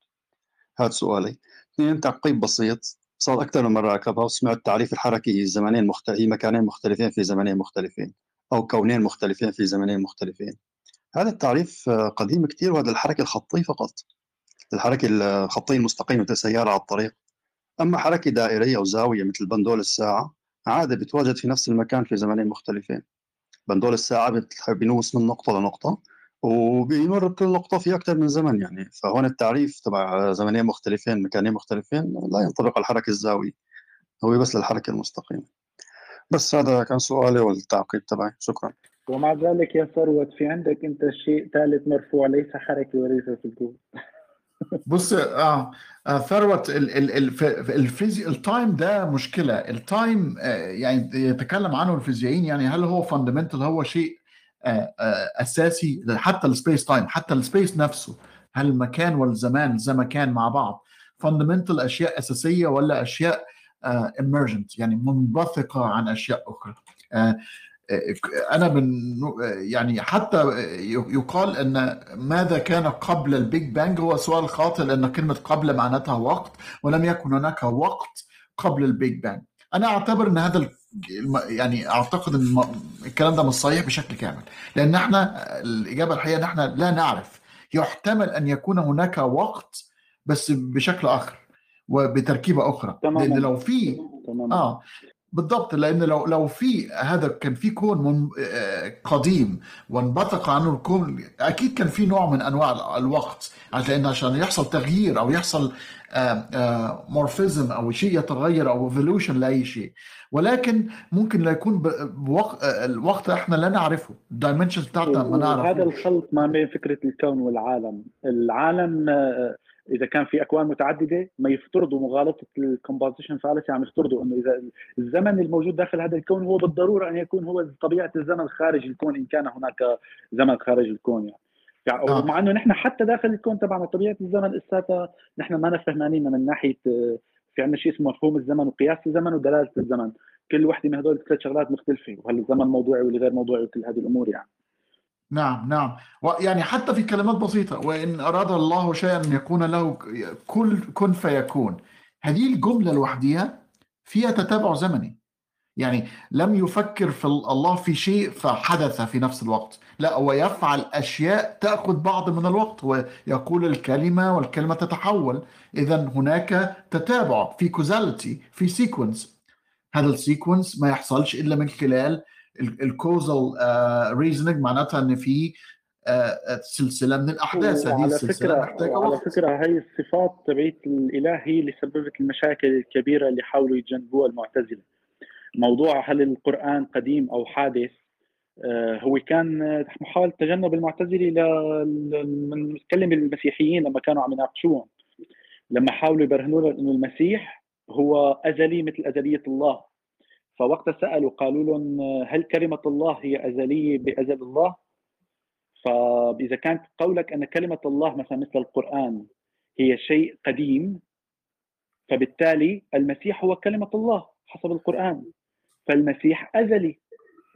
هذا سؤالي. اثنين تعقيب بسيط. صار أكثر من مرة اكتبها وسمعت تعريف الحركه هي زمنين مختلف هي مكانين مختلفين في زمنين مختلفين أو كونين مختلفين في زمنين مختلفين. هذا التعريف قديم كثير وهذا الحركة الخطيه فقط الحركة الخطية المستقيمة مثل سيارة على الطريق. أما حركة دائرية أو زاوية مثل بندول الساعة عادة بتواجد في نفس المكان في زمنين مختلفين. بندول الساعة بينوس من نقطة لنقطة وبيمر بكل نقطة في أكثر من زمن يعني. فهون التعريف تبع زمنين مختلفين مكانين مختلفين لا ينطبق على الحركة الزاوية هو بس للحركة المستقيمة. بس هذا كان سؤالي والتعقيب تبعي. شكرا. ومع ذلك يا ثروت في عندك أنت شيء ثالث مرفوع ليس حركة وليس سكون. بص آه, آه ثروت الفيزي ال time ده مشكلة. ال time آه يعني يتكلم عنه الفيزيائيين يعني هل هو fundamental هو شيء آه أساسي؟ حتى ال space time حتى ال space نفسه. هل المكان والزمان زي ما كان مع بعض. fundamental أشياء أساسية ولا أشياء emergent يعني منبثقة عن أشياء أخرى. أنا من يعني حتى يقال أن ماذا كان قبل ال Big Bang هو سؤال خاطئ لأن كلمة قبل معناتها وقت ولم يكن هناك وقت قبل ال Big Bang. أنا أعتبر إن هذا يعني أعتقد إن الكلام ده مش صحيح بشكل كامل. لأن إحنا الإجابة الحقيقة إن إحنا لا نعرف. يحتمل أن يكون هناك وقت بس بشكل آخر وبتركيبة أخرى. تماما. لأن لو في آه. بالضبط لأن لو لو في هذا كان في كون من قديم وانبثق عنه الكون أكيد كان في نوع من أنواع الوقت لأن عشان يحصل تغيير أو يحصل morphism أو شيء يتغير أو evolution لأي شيء. ولكن ممكن لا يكون بوقت الوقت إحنا لا نعرفه ال dimensions بتاعتنا ما نعرف هذا الخلط ما بين فكرة الكون والعالم. العالم إذا كان في أكوان متعددة ما يفترضوا مغالطة ال composition fallacy عم يفترضوا إنه إذا الزمن الموجود داخل هذا الكون هو بالضرورة أن يكون هو طبيعة الزمن خارج الكون إن كان هناك زمن خارج الكون يعني. يعني آه. مع إنه نحن حتى داخل الكون تبعنا طبيعة الزمن لساتها نحن ما فهمانين من ناحية في عندنا شيء اسمه مفهوم الزمن وقياس الزمن ودلالة الزمن. كل وحدة من هدول الثلاث شغلات مختلفة وهل الزمن موضوعي ولا غير موضوعي وكل هذه الأمور يعني. نعم نعم. يعني حتى في كلمات بسيطة وإن أراد الله شيئا أن يكون له كل كن فيكون. هذه الجملة لوحدها فيها تتابع زمني. يعني لم يفكر في الله في شيء فحدث في نفس الوقت. لا هو يفعل أشياء تأخذ بعض من الوقت ويقول الكلمة والكلمة تتحول. إذا هناك تتابع في causality في sequence هذا ال sequence ما يحصلش إلا من خلال الكوزال ريزنينج معناتها إن في uh, سلسلة من الأحداث. هذه السلسلة محتاجة على فكرة هي الصفات تبعت الإله هي اللي سببت المشاكل الكبيرة اللي حاولوا يتجنبوها المعتزلة. موضوع هل القرآن قديم أو حادث آه هو كان محاوله تجنب المعتزلة من نتكلم المسيحيين لما كانوا عم يناقشوهم. لما حاولوا يبرهنوا لهم إنه المسيح هو أزلي مثل أزلية الله. فوقت سألوا قالوا لهم هل كلمة الله هي أزلية بأزل الله؟ فإذا كانت قولك أن كلمة الله مثلا مثل القرآن هي شيء قديم فبالتالي المسيح هو كلمة الله حسب القرآن. فالمسيح أزلي.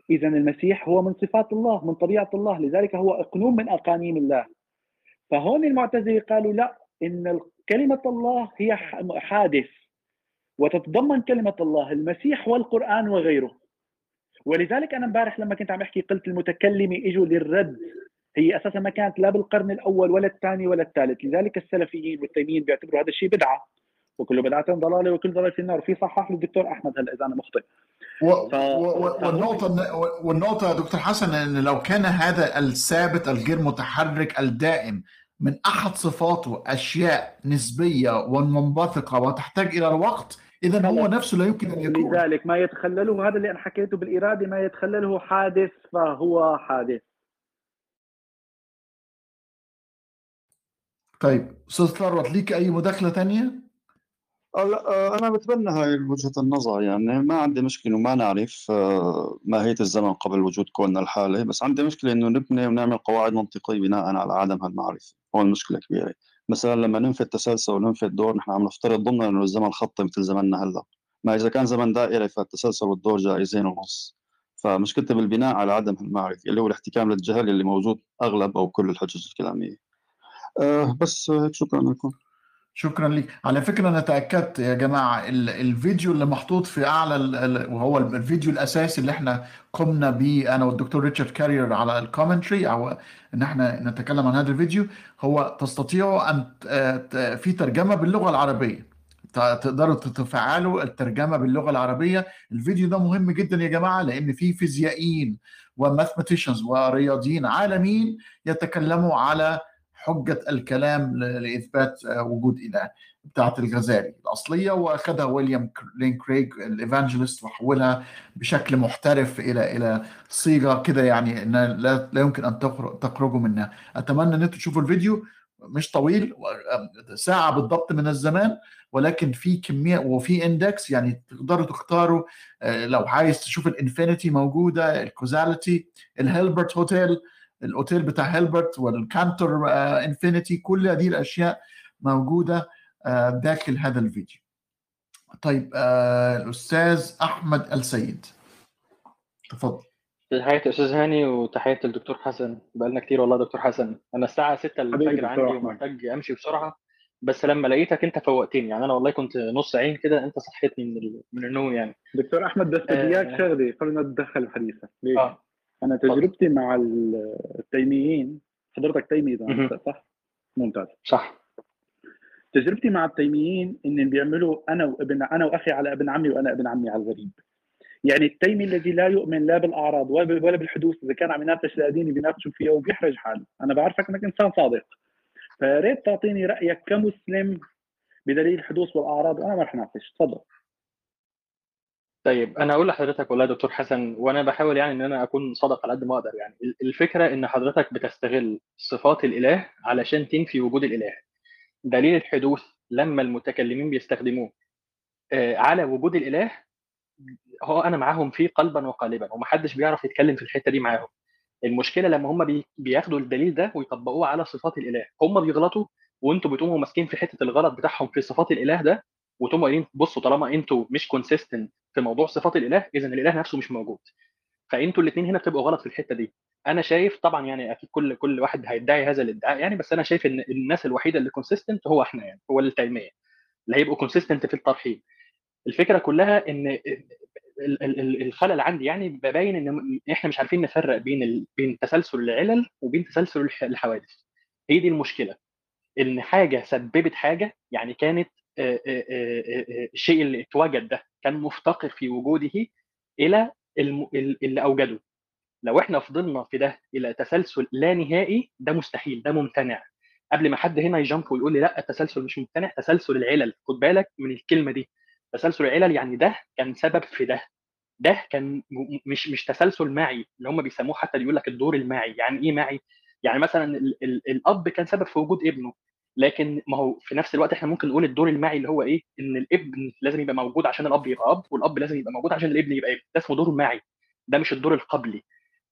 اذا المسيح هو من صفات الله من طبيعة الله لذلك هو أقنوم من أقانيم الله. فهون المعتزلة قالوا لا إن كلمة الله هي حادث. وتتضمن كلمة الله المسيح والقرآن وغيره. ولذلك أنا امبارح لما كنت عم أحكي قلت المتكلمة إجوا للرد. هي أساسا ما كانت لا بالقرن الأول ولا الثاني ولا الثالث. لذلك السلفيين والتيميين بيعتبروا هذا الشيء بدعة. وكل بدعة ضلالة وكل ضلال في النار. وفي صحح للدكتور أحمد هلأ إذا أنا مخطئ. و... ف... و... والنقطة والنقطة دكتور حسن إن لو كان هذا الثابت الغير متحرك الدائم من أحد صفاته أشياء نسبية ومنبثقة وتحتاج إلى الوقت اذا هو نفسه لا يمكن أن يكون. لذلك ما يتخلله هذا اللي أنا حكيته بالإرادة ما يتخلله حادث فهو حادث. طيب أستاذ ثروت ليك أي مداخلة ثانية؟ لا أنا بتبنى هاي وجهة النظر يعني ما عندي مشكلة وما نعرف ماهيه الزمن قبل وجود كوننا الحالي بس عندي مشكلة إنه نبني ونعمل قواعد منطقية بناء على عدم هالمعرفة. هو المشكلة كبيرة. مثلا لما ننفي التسلسل وننفي الدور نحن عم نفترض ضمن إنه الزمن خطي مثل زمننا هلأ. ما إذا كان زمن دائري فالتسلسل والدور جائزين ونص. فمشكلتي بالبناء على عدم المعرفه اللي هو الاحتكام للجهل اللي موجود أغلب أو كل الحجج الكلامية. أه بس شكرا لكم. شكرا لك على فكرة أنا تأكدت يا جماعة الفيديو اللي محطوط في أعلى وهو الفيديو الأساسي اللي إحنا قمنا به أنا والدكتور ريتشارد كارير على ال commentary أو إن إحنا نتكلم عن هذا الفيديو هو تستطيعوا أن في ترجمة باللغة العربية. تقدروا تتفاعلوا الترجمة باللغة العربية. الفيديو ده مهم جدا يا جماعة لأن في فيزيائيين و mathematicians ورياضيين عالميين يتكلموا على حجة الكلام لإثبات وجود إله بتاعت الغزالي الأصلية وأخذها ويليام لين كريج ال evangelist وحولها بشكل محترف إلى إلى صيغة كده يعني إن لا, لا يمكن أن تخرجوا منها. أتمنى أن أنتم تشوفوا الفيديو مش طويل ساعة بالضبط من الزمان ولكن في كمية وفي index يعني تقدروا تختاروا لو عايز تشوف ال infinity موجودة ال causality ال Hilbert hotel الأوتيل بتاع هيلبرت وال Cantor infinity كل هذه الأشياء موجودة داخل هذا الفيديو. طيب الأستاذ أحمد السيد. تفضل. تحياتي أستاذ هاني وتحياتي للدكتور حسن. بقالنا كتير والله دكتور حسن. أنا الساعة 6 الفجر عندي ومحتاج أمشي بسرعة. بس لما لقيتك أنت فوقتني. يعني أنا والله كنت نص عين كده أنت صحيتني من من النوم يعني. دكتور أحمد بس بدي إياك شغله قبل ما تدخل حديثك ليش؟ آه. أنا تجربتي مع التيميين حضرتك تيمي إذا صح؟ ممتاز. صح. تجربتي مع التيميين إن بيعملوا أنا وابن أنا وأخي على ابن عمي وأنا ابن عمي على الغريب. يعني التيمي الذي لا يؤمن لا بالأعراض ولا بالحدوث إذا كان عم يناقش الأديني بيناقشوا فيها وبيحرج حاله. أنا بعرفك إنك إنسان صادق. فيا ريت تعطيني رأيك كمسلم بدليل الحدوث والأعراض وأنا ما رح أناقش. تفضل. طيب أنا أقول لحضرتك والله يا دكتور حسن وأنا بحاول يعني إن أنا أكون صادق على قد ما أقدر يعني الفكرة إن حضرتك بتستغل صفات الإله علشان تنفي وجود الإله. دليل الحدوث لما المتكلمين بيستخدموه على وجود الإله هو أنا معاهم فيه قلبا وقالبا ومحدش بيعرف يتكلم في الحتة دي معاهم. المشكلة لما هم بياخدوا الدليل ده ويطبقوه على صفات الإله. هم بيغلطوا وأنتوا بتقوموا ماسكين في حتة الغلط بتاعهم في صفات الإله ده وتقوموا قايلين بصوا طالما أنتوا مش كونسيستنت في موضوع صفات الإله اذا الإله نفسه مش موجود. فأنتوا الاثنين هنا بتبقوا غلط في الحتة دي. أنا شايف طبعا يعني أكيد كل كل واحد هيدعي هذا الإدعاء يعني بس أنا شايف إن الناس الوحيدة اللي consistent هو إحنا يعني هو التيميه اللي هيبقوا consistent في الترحيب. الفكرة كلها إن الخلل عندي يعني ببين إن إحنا مش عارفين نفرق بين. بين تسلسل العلل وبين تسلسل الحوادث. هي دي المشكلة. إن حاجة سببت حاجة يعني كانت الشيء اللي اتوجد ده كان مفتقر في وجوده إلى اللي أوجده. لو إحنا فضلنا في ده إلى تسلسل لا نهائي ده مستحيل ده ممتنع. قبل ما حد هنا يجامب ويقول لي لا التسلسل مش ممتنع تسلسل العلل. خد بالك من الكلمة دي. تسلسل العلل يعني ده كان سبب في ده. ده كان مش مش تسلسل معي اللي هم بيسموه حتى يقول لك الدور المعي. يعني إيه معي؟ يعني مثلا ال ال الأب كان سبب في وجود ابنه. لكن ما هو في نفس الوقت إحنا ممكن نقول الدور المعي اللي هو إيه؟ إن الابن لازم يبقى موجود عشان الأب يبقى أب والأب لازم يبقى موجود عشان الابن يبقى ابن. ده اسمه دور معي ده مش الدور القبلي.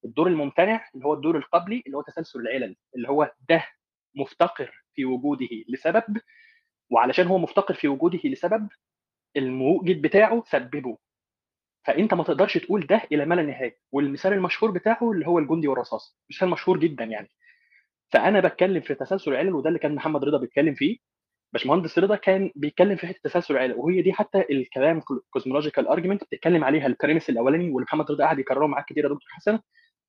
الدور الممتنع اللي هو الدور القبلي اللي هو تسلسل العلل اللي هو ده مفتقر في وجوده لسبب وعلشان هو مفتقر في وجوده لسبب الموجد بتاعه سببه. فأنت ما تقدرش تقول ده إلى ما لا نهاية. والمثال المشهور بتاعه اللي هو الجندي والرصاص. مثال مشهور جدا يعني. فأنا بتكلم في تسلسل العلل وده اللي كان محمد رضا بيتكلم فيه. باشمهندس رضا كان بيتكلم في حتة التسلسل العالي وهي دي حتى الكلام cosmological argument بتتكلم عليها ال premise الأولاني واللي محمد رضا قاعد يكرره معاك كتير يا دكتور حسن.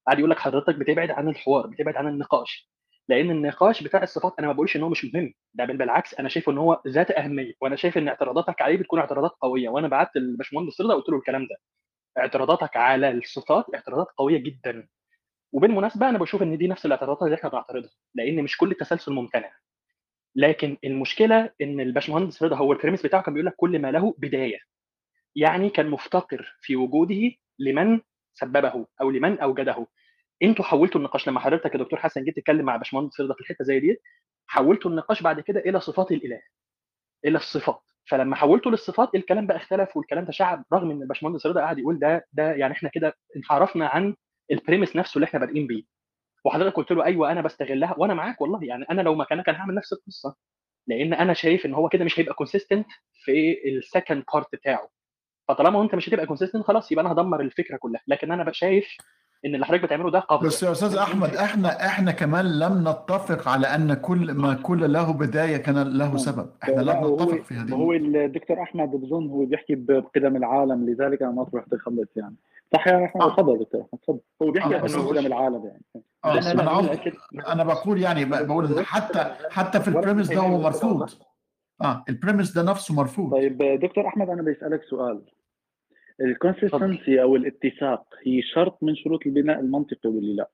قاعد يقول لك حضرتك بتبعد عن الحوار بتبعد عن النقاش. لأن النقاش بتاع الصفات أنا ما بقولش إن هو مش مهم ده بالعكس أنا شايف إن هو ذات أهمية وأنا شايف إن اعتراضاتك عليه بتكون اعتراضات قوية. وأنا بعت للباشمهندس رضا قلت له الكلام ده اعتراضاتك على الصفات اعتراضات قوية جدا. وبالمناسبة أنا بشوف إن دي نفس الاعتراضات اللي إحنا بنعترضها لأن مش كل التسلسل ممتنع. لكن المشكلة إن الباشمهندس رضا هو ال premise بتاعه كان بيقول لك كل ما له بداية. يعني كان مفتقر في وجوده لمن سببه أو لمن أوجده. أنتوا حولتوا النقاش لما حضرتك يا دكتور حسن جيت تتكلم مع باشمهندس رضا في الحتة زي دي حولتوا النقاش بعد كده إلى صفات الإله. إلى الصفات. فلما حولته للصفات الكلام بقى اختلف والكلام تشعب رغم إن الباشمهندس رضا قاعد يقول ده ده يعني إحنا كده انحرفنا عن ال premise نفسه اللي إحنا بادئين بيه. وحضرتك قلت له أيوه أنا بستغلها وأنا معاك والله يعني أنا لو مكانك أنا هعمل نفس القصة. لأن أنا شايف إن هو كده مش هيبقى consistent في ال second part بتاعه. فطالما أنت مش هتبقى consistent خلاص يبقى أنا هدمر الفكرة كلها. لكن أنا شايف إن اللي حضرتك بتعمله ده قبض. بس يا أستاذ أحمد إحنا إحنا كمان لم نتفق على أن كل ما كل له بداية كان له سبب. إحنا لم نتفق في هذه هو. الدكتور أحمد بظن هو بيحكي بقدم العالم لذلك أنا ما رحت اخلص يعني. صح يا احمد آه. تفضل دكتور أحمد، تفضل هو بيحكي آه، آه هو- قدم العالم يعني. لا، أنا قصدي لا. أنا بقول يعني بقول حتى حتى في ال premise ده هو مرفوض. آه ال premise ده نفسه مرفوض. طيب دكتور أحمد أنا بسالك سؤال. ال consistency أو الاتساق هي شرط من شروط البناء المنطقي ولا لا؟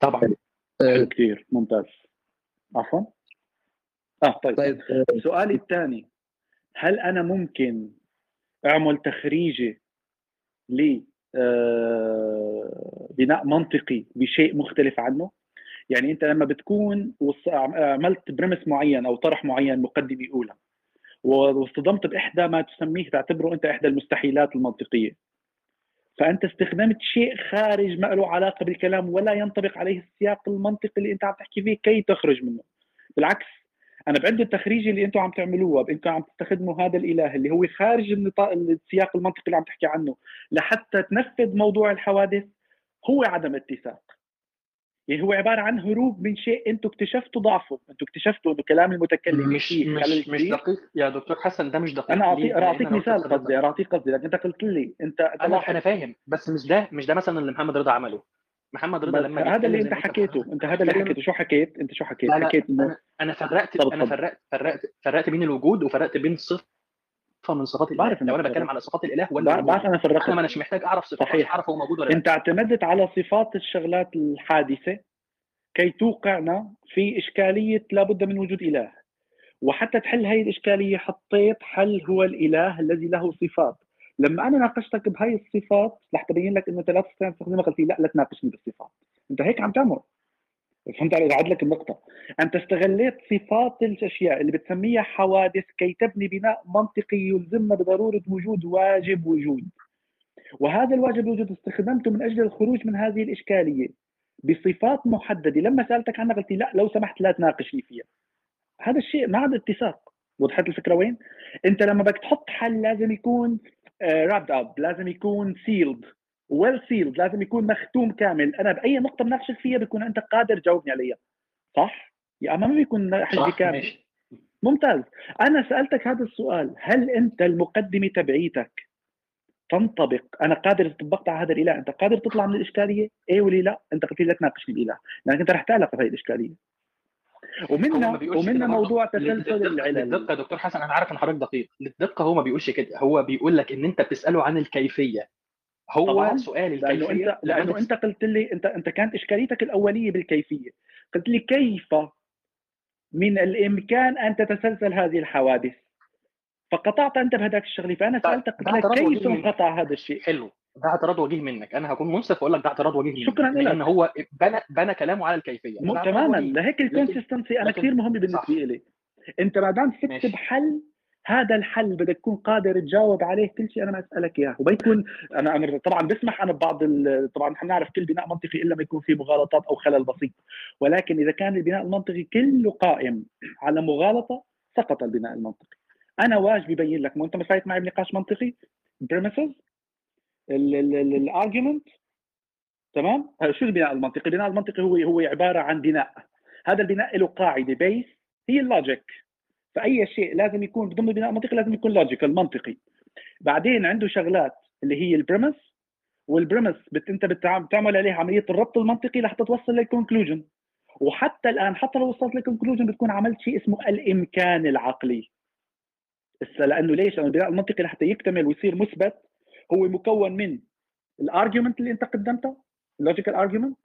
طبعا. حلو كثير ممتاز. عفوا. آه طيب, طيب سؤالي الثاني هل أنا ممكن أعمل تخريجه ل آه، منطقي بشيء مختلف عنه. يعني أنت لما بتكون عملت بريمس معين أو طرح معين مقدمه اولى واصطدمت بإحدى ما تسميه تعتبره أنت إحدى المستحيلات المنطقية. فأنت استخدمت شيء خارج ما له علاقة بالكلام ولا ينطبق عليه السياق المنطقي اللي أنت عم تحكي فيه كي تخرج منه. بالعكس أنا بعد التخريج اللي أنتم عم تعملوها بانكم عم تستخدموا هذا الإله اللي هو خارج النطاق السياق المنطقي اللي عم تحكي عنه لحتى تنفذ موضوع الحوادث هو عدم اتساق. يعني هو عبارة عن هروب من شيء أنتم اكتشفتوا ضعفه أنتم اكتشفتوا انه كلام المتكلم مش فيه مش مش. دقيق. يا دكتور حسن ده مش دقيق. أنا أعطيك اعطيك مثال قصدي أعطيك قصدي لكن أنت قلت لي أنت أنت أنا أنا فاهم بس مش ده مش ده مثلا اللي محمد رضا عمله. محمد رضا لما هذا اللي انت حكيته. انت هذا اللي حكيته. شو حكيت؟ انت شو حكيت؟ لا حكيت أنا أنا فرقت طب أنا اتفضل. فرقت فرقت فرقت بين الوجود وفرقت بين صفة من صفات الإله. بعرف لو أنا بتكلم. على صفات الإله ولا بعرف أنا فرقت. أنا اناش محتاج أعرف صفات صحيح. أعرف هو موجود ولا لأ. أنت اعتمدت على صفات الشغلات الحادثة كي توقعنا في إشكالية لابد من وجود إله. وحتى تحل هاي الإشكالية حطيت حل هو الإله الذي له صفات. لما أنا ناقشتك بهاي الصفات لحتى ابين لك إنه لا تستطيع تستخدمها قلت لي لا لا تناقشني بالصفات. أنت هيك عم تعمل. فهمت علي؟ اعد لك النقطة. أنت استغليت صفات الأشياء اللي بتسميها حوادث كي تبني بناء منطقي يلزمنا بضرورة وجود واجب وجود. وهذا الواجب الوجود استخدمته من أجل الخروج من هذه الإشكالية بصفات محددة. لما سألتك عنها قلت لي لا لو سمحت لا تناقشني فيها. هذا الشيء ما عاد اتساق. وضحت الفكرة وين؟ أنت لما بدك تحط حل لازم يكون wrapped up لازم يكون sealed well sealed لازم يكون مختوم كامل. أنا بأي نقطة بناقشك فيها بكون أنت قادر تجاوبني عليها. صح؟ يا أما ما بيكون صح كامل. ماشي. ممتاز. أنا سألتك هذا السؤال. هل أنت المقدمه تبعيتك؟ تنطبق. أنا قادر طبقت على هذا الإله. أنت قادر تطلع من الإشكالية؟ إيه ولا لا. أنت قلت لي لا تناقشني بالاله لأنك أنت رح تعلق بهي الإشكالية. كده برضه. موضوع تسلسل العلل للدقه يا دكتور حسن أنا عارف إن حضرتك دقيق للدقه هو ما بيقولش كده هو بيقول لك إن أنت بتسأله عن الكيفية. هو طبعاً، سؤال لأنه الكيفية انت لأنه أنت قلت لي انت أنت كانت إشكاليتك الأولية بالكيفية. قلت لي كيف من الإمكان أن تتسلسل هذه الحوادث؟ فقطعت أنت بهذاك الشغلة فأنا ده- سألتك قلت لك كيف. انقطع هذا الشيء؟ حلو. ده اعتراض وجيه منك. أنا هكون منصف وأقول لك ده اعتراض وجيه منك. شكراً لأن لك. هو بنى بنى كلامه على الكيفية. تماما. لهيك ال consistency أنا كثير مهم بالنسبة. لي أنت ما دام. تكتب حل هذا الحل بدك تكون قادر تجاوب عليه كل شيء. أنا ما أسألك إياه. وبيكون أنا أنا طبعا بسمح أنا ببعض ال- طبعا نحن نعرف كل بناء منطقي إلا ما يكون فيه مغالطات أو خلل بسيط. ولكن إذا كان البناء المنطقي كله قائم على مغالطة سقط البناء المنطقي. أنا واجبي بين لك مو أنت مسايت معي بنقاش منطقي؟ premises ال argument تمام؟ شو البناء المنطقي؟ البناء المنطقي هو هو عبارة عن بناء. هذا البناء له قاعدة base هي ال logic فأي شيء لازم يكون ضمن بناء منطقي لازم يكون logical منطقي. بعدين عنده شغلات اللي هي ال premise وال premise بت أنت بتعمل عليها عملية الربط المنطقي لحتى توصل لل conclusion وحتى الآن حتى لو وصلت لل conclusion بتكون عملت شيء اسمه الإمكان العقلي. هسه لأنه ليش؟ لأنه البناء المنطقي لحتى يكتمل ويصير مثبت هو مكون من ال argument اللي انت قدمته ال logical argument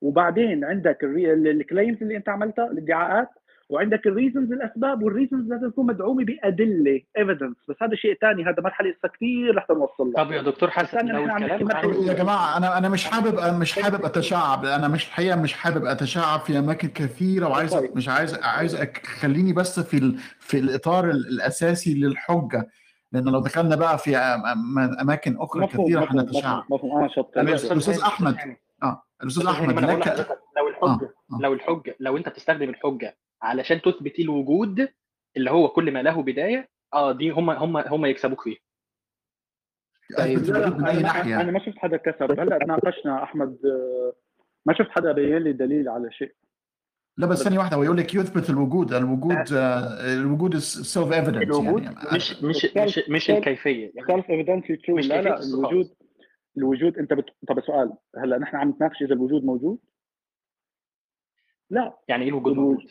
وبعدين عندك ال claims اللي انت عملتها الادعاءات وعندك ال reasons الأسباب وال reasons لازم تكون مدعومة بأدلة evidence بس هذا شيء ثاني هذا مرحلة لسه كثير لحتى نوصل طب يا دكتور حسن لو الكلام عن... يا جماعة أنا أنا مش حابب أنا مش حابب أتشعب أنا مش الحقيقة مش حابب أتشعب في أماكن كثيرة وعايز طيب. مش عايز عايز خليني بس في ال... في الإطار الأساسي للحجة. لأن لو دخلنا بقى في أماكن أخرى مفهوم كثيرة هنتشعب مفهوم أنا شطر الأستاذ أحمد. آه الأستاذ أحمد لك لو الحجة آه. آه. لو الحجة لو أنت بتستخدم الحجة علشان تثبت الوجود اللي هو كل ما له بداية آه دي هم هم هم يكسبوك فيه طيب. من أي ناحية أنا ما شفت حدا كسب. هلا ناقشنا أحمد ما شفت حدا بين لي دليل على شيء. لا بس ثانية واحدة هو يقول لك يثبت الوجود الوجود آه. الوجود self evident الوجود يعني مش مش مش مش الكيفية. self evidently true لا لا الوجود الوجود انت بت... طب سؤال هلا نحن عم نتناقش إذا الوجود موجود؟ لا. يعني إيه الوجود موجود؟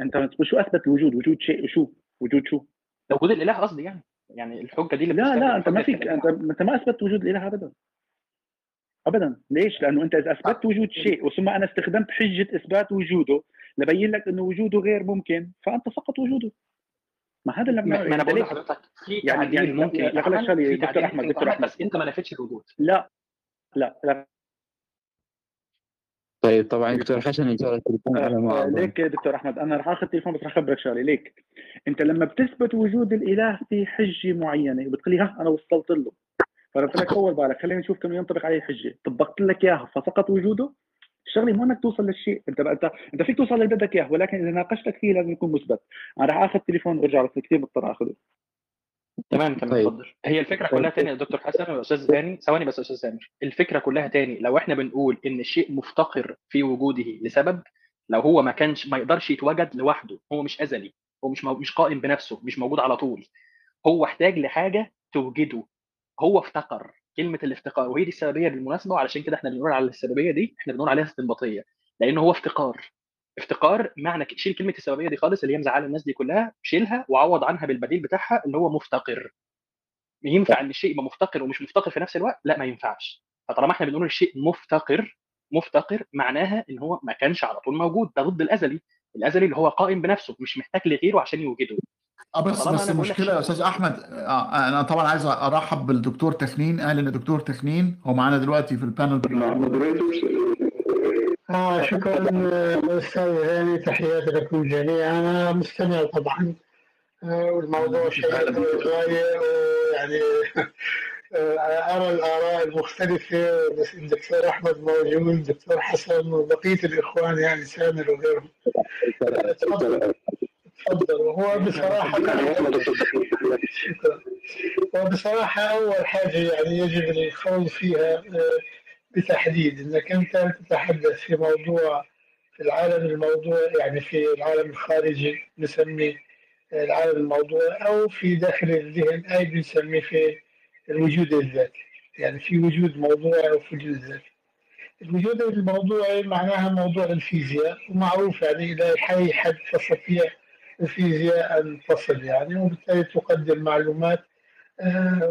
انت شو أثبت الوجود؟ وجود شيء شو؟ وجود شو؟ وجود الإله قصدي يعني. يعني الحجة دي اللي لا لا أنت ما فيك انت أنت ما أثبت وجود الإله ابدا. ابدا. ليش؟ لأنه أنت إذا أثبتت وجود شيء وثم أنا استخدمت حجة إثبات وجوده لبين لك إنه وجوده غير ممكن فأنت فقط وجوده. ما هذا اللي ما أنا بقول لحضرتك. في يعني تعديل يعني ممكن يتعمل دكتور أحمد دكتور أحمد بس أنت ما نفيتش الوجود. لا لا لا. طيب طبعا دكتور حسن انت التليفون على ما ليك دكتور أحمد. أنا راح آخذ التليفون بس راح أخبرك شغلة. ليك أنت لما بتثبت وجود الإله في حجة معينة وبتقول لي ها أنا وصلت له. فانا قلت لك اول بالك خلينا نشوف كم ينطبق عليه الحجه طبقت لك إياها فسقط وجوده. الشغلة مو إنك توصل للشيء. أنت انت أنت فيك توصل اللي بدك اياه ولكن إذا ناقشتك فيه لازم يكون مثبت. أنا راح آخذ تليفون وأرجع لك كثير مضطر آخذه. تمام تمام طيب. اتفضل. هي الفكرة كلها تاني يا دكتور حسن واستاذ ثاني؟ ثواني بس يا أستاذ سامر الفكرة كلها تاني لو إحنا بنقول إن الشيء مفتقر في وجوده لسبب لو هو ما كانش ما يقدرش يتوجد لوحده هو مش أزلي هو مش مش قائم بنفسه مش موجود على طول هو احتاج لحاجة توجده. هو افتقر كلمة الافتقار وهي دي السببية بالمناسبة وعلشان كده إحنا بنقول على السببية دي إحنا بنقول عليها استنباطية لأن هو افتقار. افتقار معنى شيل كلمة السببية دي خالص اللي هي مزعله الناس دي كلها شيلها وعوض عنها بالبديل بتاعها اللي هو مفتقر. ينفع إن الشيء يبقى مفتقر ومش مفتقر في نفس الوقت؟ لا ما ينفعش. فطالما إحنا بنقول الشيء مفتقر مفتقر معناها إن هو ما كانش على طول موجود. ده ضد الأزلي الأزلي اللي هو قائم بنفسه مش محتاج لغيره عشان يوجده. آه بس بس المشكلة يا أستاذ أحمد آه أنا طبعا عايز أرحب بالدكتور تخنين أهلا يا دكتور تخنين هو معانا دلوقتي في البانل آه شكرا أستاذ هاني تحياتي لكم جميعا. أنا مستمع طبعا آه والموضوع شيق للغايه ويعني أرى الآراء المختلفة بس الدكتور أحمد موجود الدكتور حسن وبقية الإخوان يعني سامر وغيرهم. تفضل. تفضل وهو بصراحة شكرا وبصراحه أول حاجة يعني يجب الخوض فيها بتحديد. انك أنت تتحدث في موضوع في العالم الموضوع يعني في العالم الخارجي نسميه العالم الموضوع أو في داخل الذهن أي بنسميه في الوجود الذاتي يعني في وجود موضوعي وفي وجود ذاتي الوجود الموضوعي معناها موضوع الفيزياء ومعروف يعني إلى أي حد تستطيع الفيزياء ان تصل يعني وبالتالي تقدم معلومات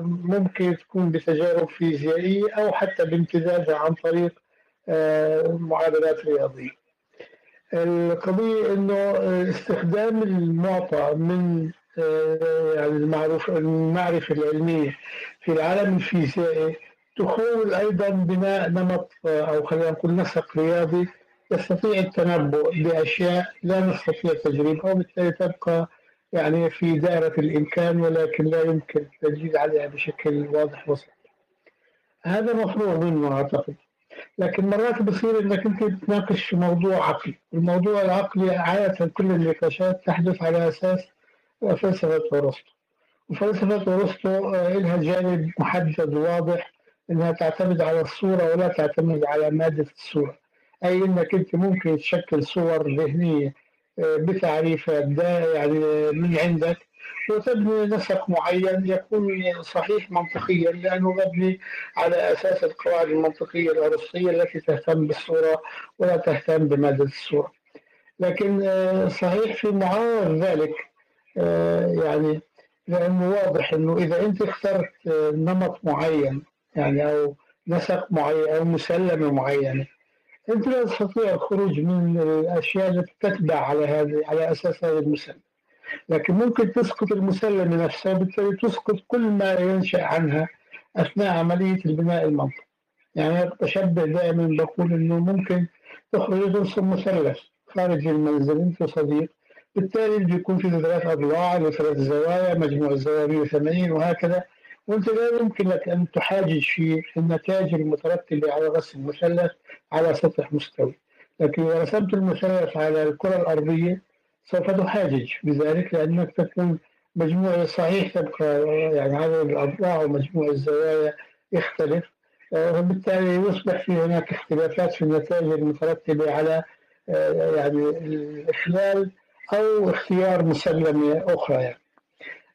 ممكن تكون بتجارب فيزيائية أو حتى بامتدادها عن طريق معادلات رياضية. القضية أنه استخدام المعطى من يعني المعروف المعرفة العلمية في العالم الفيزيائي تخول أيضا بناء نمط أو خلينا نقول نسق رياضي يستطيع التنبؤ بأشياء لا نستطيع تجريبها وبالتالي تبقى يعني في دائرة الإمكان ولكن لا يمكن التدليل عليها بشكل واضح وصريح هذا مفروغ منه أعتقد لكن مرات بصير إنك أنت بتناقش موضوع عقلي، الموضوع العقلي عادة كل النقاشات تحدث على أساس فلسفة أرسطو. وفلسفة أرسطو لها جانب محدد واضح إنها تعتمد على الصورة ولا تعتمد على مادة الصورة. أي إنك أنت ممكن تشكل صور ذهنية بتعريفات ده يعني من عندك وتبني نسق معين يكون صحيح منطقيا لأنه مبني على أساس القواعد المنطقية الأرسطية التي تهتم بالصورة ولا تهتم بماده الصورة. لكن صحيح في معارض ذلك يعني لأنه واضح إنه إذا أنت اخترت نمط معين يعني أو نسق معين أو مسلمة معينة أنت لا تستطيع الخروج من الأشياء التي تتبع على هذه على أساس هذا المسلم. لكن ممكن تسقط المسلمه نفسها وبالتالي تسقط كل ما ينشأ عنها أثناء عملية البناء المنطقي يعني بشبه دائما بقول إنه ممكن تخرج ترسم مثلث خارج المنزل انت صديق بالتالي بيكون في ثلاث أضلاع وثلاث زوايا مجموع الزوايا 180 وهكذا. وانت لا يمكن لك أن تحاجج في النتائج المترتبة على رسم المثلث على سطح مستوي. لكن إذا رسمت المثلث على الكرة الأرضية سوف تحاجج. بذلك لأنك تكون مجموع صحيح تبقى يعني عدد الأضلاع ومجموع الزوايا يختلف. وبالتالي يصبح في هناك اختلافات في النتائج المترتبة على يعني الإخلال أو اختيار مسلمة أخرى يعني.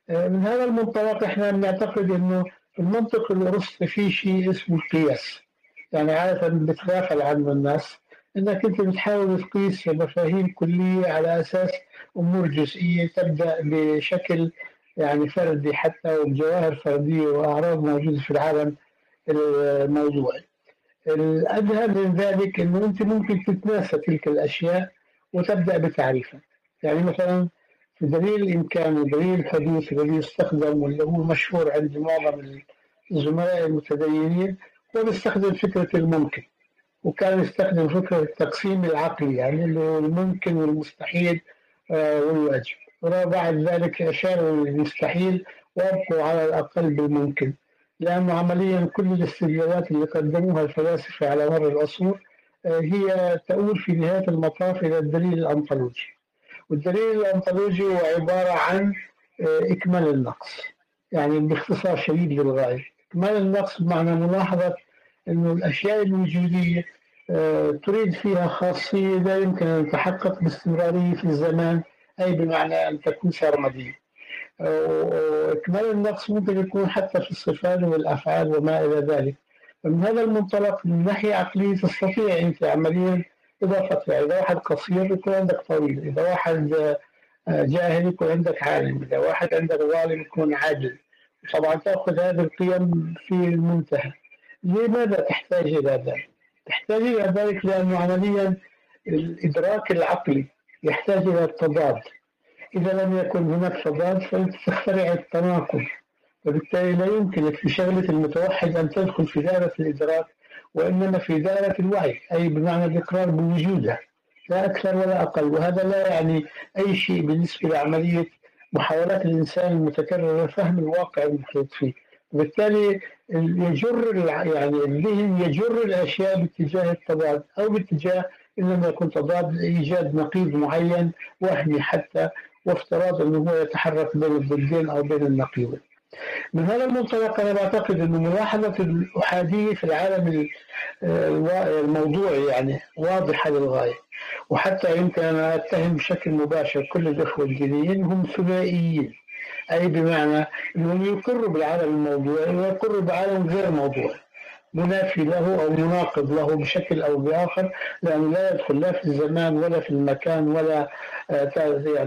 من هذا المنطلق إحنا بنعتقد إنه المنطق الارسطي في شيء اسمه القياس يعني عادة بتغافل عنه الناس إنك أنت بتحاول تقيس مفاهيم كلية على أساس أمور جزئية تبدأ بشكل يعني فردي حتى وبجواهر فردية وأعراض موجودة في العالم الموضوعي. الأدهى من ذلك إنه أنت ممكن تتناسى تلك الأشياء وتبدأ بتعريفها. يعني مثلا دليل الإمكان ودليل الحدوث الذي يستخدم واللي هو مشهور عند معظم الزملاء المتدينين هو بيستخدم فكرة الممكن. وكان يستخدم فكرة التقسيم العقلي يعني اللي هو الممكن والمستحيل والواجب وبعد ذلك أشاروا للمستحيل وأبقوا على الأقل بالممكن لأنه عمليا كل الاستدلالات اللي قدموها الفلاسفة على مر العصور هي تؤول في نهاية المطاف إلى الدليل الأنطولوجي والدليل الأنطولوجي هو عبارة عن إكمال النقص يعني باختصار شديد للغاية إكمال النقص بمعنى ملاحظة إنه الأشياء الوجودية تريد فيها خاصية لا يمكن أن تتحقق باستمرارية في الزمان أي بمعنى أن تكون سرمدية. وإكمال النقص ممكن يكون حتى في الصفات والأفعال وما إلى ذلك. فمن هذا المنطلق من ناحية عقلية تستطيع أنت عمليا اضافه يعني إذا واحد قصير يكون عندك طويل، إذا واحد جاهل يكون عندك عالم، إذا واحد عندك ظالم يكون عادل. طبعا تأخذ هذه القيم في المنتهى. لماذا تحتاج إلى ذلك؟ تحتاج إلى ذلك لأنه عمليا الإدراك العقلي يحتاج إلى التضاد إذا لم يكن هناك تضاد فأنت تخترع التناقض وبالتالي لا يمكنك في شغلة المتوحد أن تدخل في دائرة الإدراك وإنما في دائرة الوعي أي بمعنى الإقرار بوجودها لا أكثر ولا أقل وهذا لا يعني أي شيء بالنسبة لعملية محاولات الإنسان المتكررة فهم الواقع المحيط فيه وبالتالي يجر يعني الذهن يجر الأشياء باتجاه التضاد أو باتجاه ان لم يكن تضاد إيجاد نقيض معين وهمي حتى وافتراض إنه هو يتحرك بين الضدين أو بين النقيضين. من هذا المنطلق أنا بعتقد إنه ملاحظه الأحادية في العالم الموضوعي يعني واضحه للغايه وحتى يمكن أنا أتهم بشكل مباشر كل الإخوة الدينيين هم ثنائيين. أي بمعنى أنهم يقروا بالعالم الموضوعي ويقروا بعالم غير موضوعي منافي له أو مناقض له بشكل أو بآخر لأنه لا يدخل لا في الزمان ولا في المكان ولا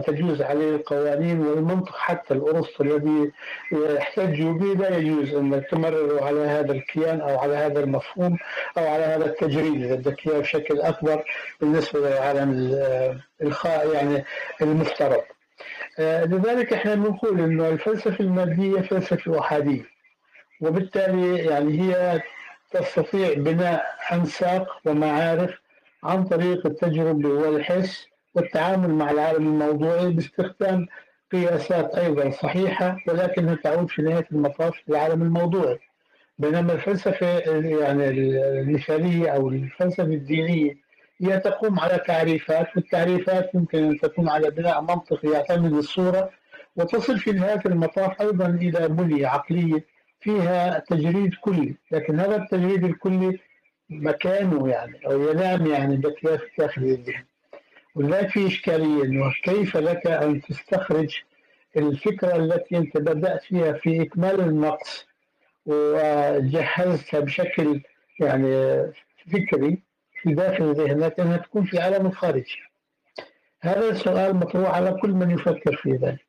تجوز عليه القوانين والمنطق حتى الأرسطو الذي يحتجوا به لا يجوز أن تمرروا على هذا الكيان أو على هذا المفهوم أو على هذا التجريد إذا بدك إياه بشكل أكبر بالنسبة للعالم الخاء يعني المفترض. لذلك إحنا بنقول إنه الفلسفة المادية فلسفة أحادية وبالتالي يعني هي تستطيع بناء أنساق ومعارف عن طريق التجربة والحس والتعامل مع العالم الموضوعي باستخدام قياسات أيضا صحيحة ولكنها تعود في نهاية المطاف للعالم الموضوعي. بينما الفلسفة يعني المثالية أو الفلسفة الدينية هي تقوم على تعريفات والتعريفات يمكن أن تكون على بناء منطقي يعتمد الصورة وتصل في نهاية المطاف أيضا إلى بنية عقلية فيها تجريد كلي لكن هذا التجريد الكلي مكانه يعني أو ينام يعني داخل الذهن ولذلك في إشكالية أنه كيف لك أن تستخرج الفكرة التي أنت بدأت فيها في إكمال النقص وجهزتها بشكل يعني فكري في داخل ذهنك أنها تكون في عالم الخارج هذا السؤال مطروح على كل من يفكر في ذلك.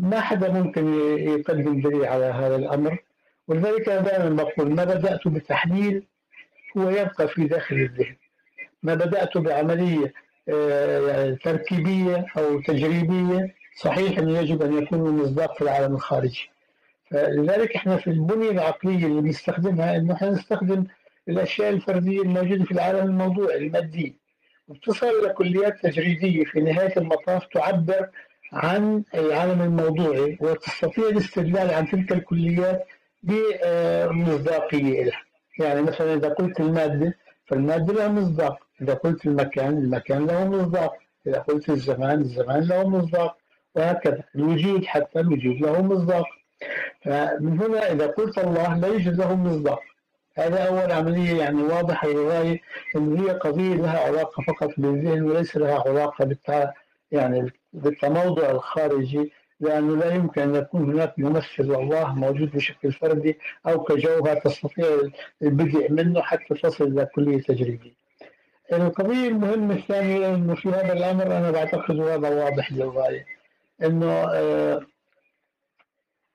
ما حدا ممكن يقدم دليل على هذا الأمر. ولذلك أنا دائما بقول ما بدأت بتحليل هو يبقى في داخل الذهن. ما بدأت بعملية آه، يعني تركيبية أو تجريبية صحيح أنه يجب أن يكون مصداق في العالم الخارجي. فلذلك إحنا في البنية العقلية اللي بنستخدمها إنه إحنا نستخدم الأشياء الفردية الموجودة في العالم الموضوعي المادي. وبتصل لكليات تجريدية في نهاية المطاف تعبر عن العالم الموضوعي وتستطيع الاستدلال عن تلك الكليات بمصداقية لها يعني مثلا إذا قلت المادة فالمادة لها مصداق. إذا قلت المكان المكان له مصداق. إذا قلت الزمان الزمان له مصداق. وهكذا. الوجود حتى الوجود له مصداق. فمن هنا إذا قلت الله لا يوجد له مصداق. هذا أول عملية يعني واضحة للغاية أن هي قضية لها علاقة فقط بالذهن وليس لها علاقة بالتع... يعني بالتموضع الخارجي لأنه لا يمكن أن يكون هناك ممثل لله موجود بشكل فردي أو كجوهر تستطيع البدء منه حتى تصل إلى كلية تجريبية. القضية المهمة الثانية أنه في هذا الأمر أنا بعتقد هذا واضح للغاية أنه آه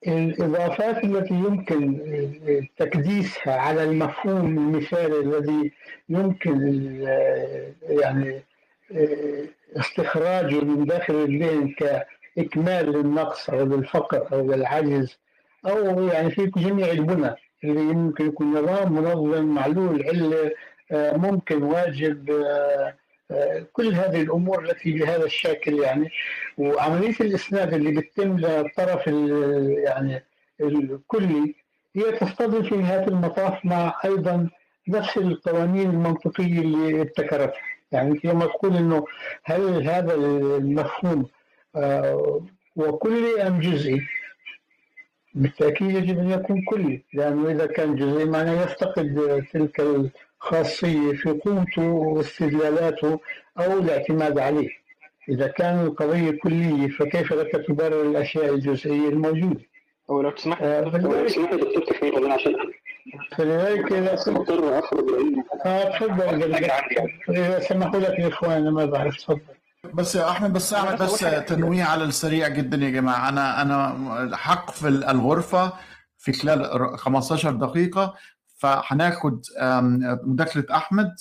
الإضافات التي يمكن تكديسها على المفهوم المثالي الذي يمكن يعني استخراجه من داخل الذهن كإكمال للنقص أو للفقر أو للعجز أو يعني في جميع البنى اللي يمكن يكون نظام منظم معلول علة ممكن واجب كل هذه الأمور التي بهذا الشكل يعني. وعملية الإسناد اللي بتتم للطرف يعني الكلي هي تصطدم في نهايه المطاف مع أيضا نفس القوانين المنطقية اللي ابتكرتها. يعني لما تقول إنه هل هذا المفهوم وكلي أم جزئي؟ بالتأكيد يجب أن يكون كلي لأنه إذا كان جزئي معناه يفتقد تلك خاصية في قوته واستدلالاته أو الاعتماد عليه. إذا كان القضية كلية فكيف لك تبرر الأشياء الجزئية الموجودة؟ أو لو تسمح آه، لو تسمح دكتور تخيل والله عشان فلذلك مضطر أخرج لأن آه تفضل إذا سمحوا لك الإخوان أنا ما بعرف تفضل. بس يا أحمد بس اعمل بس تنويه على السريع جدا يا جماعة. أنا أنا حقفل الغرفة في خلال 15 دقيقة فهناخد مداخلة أحمد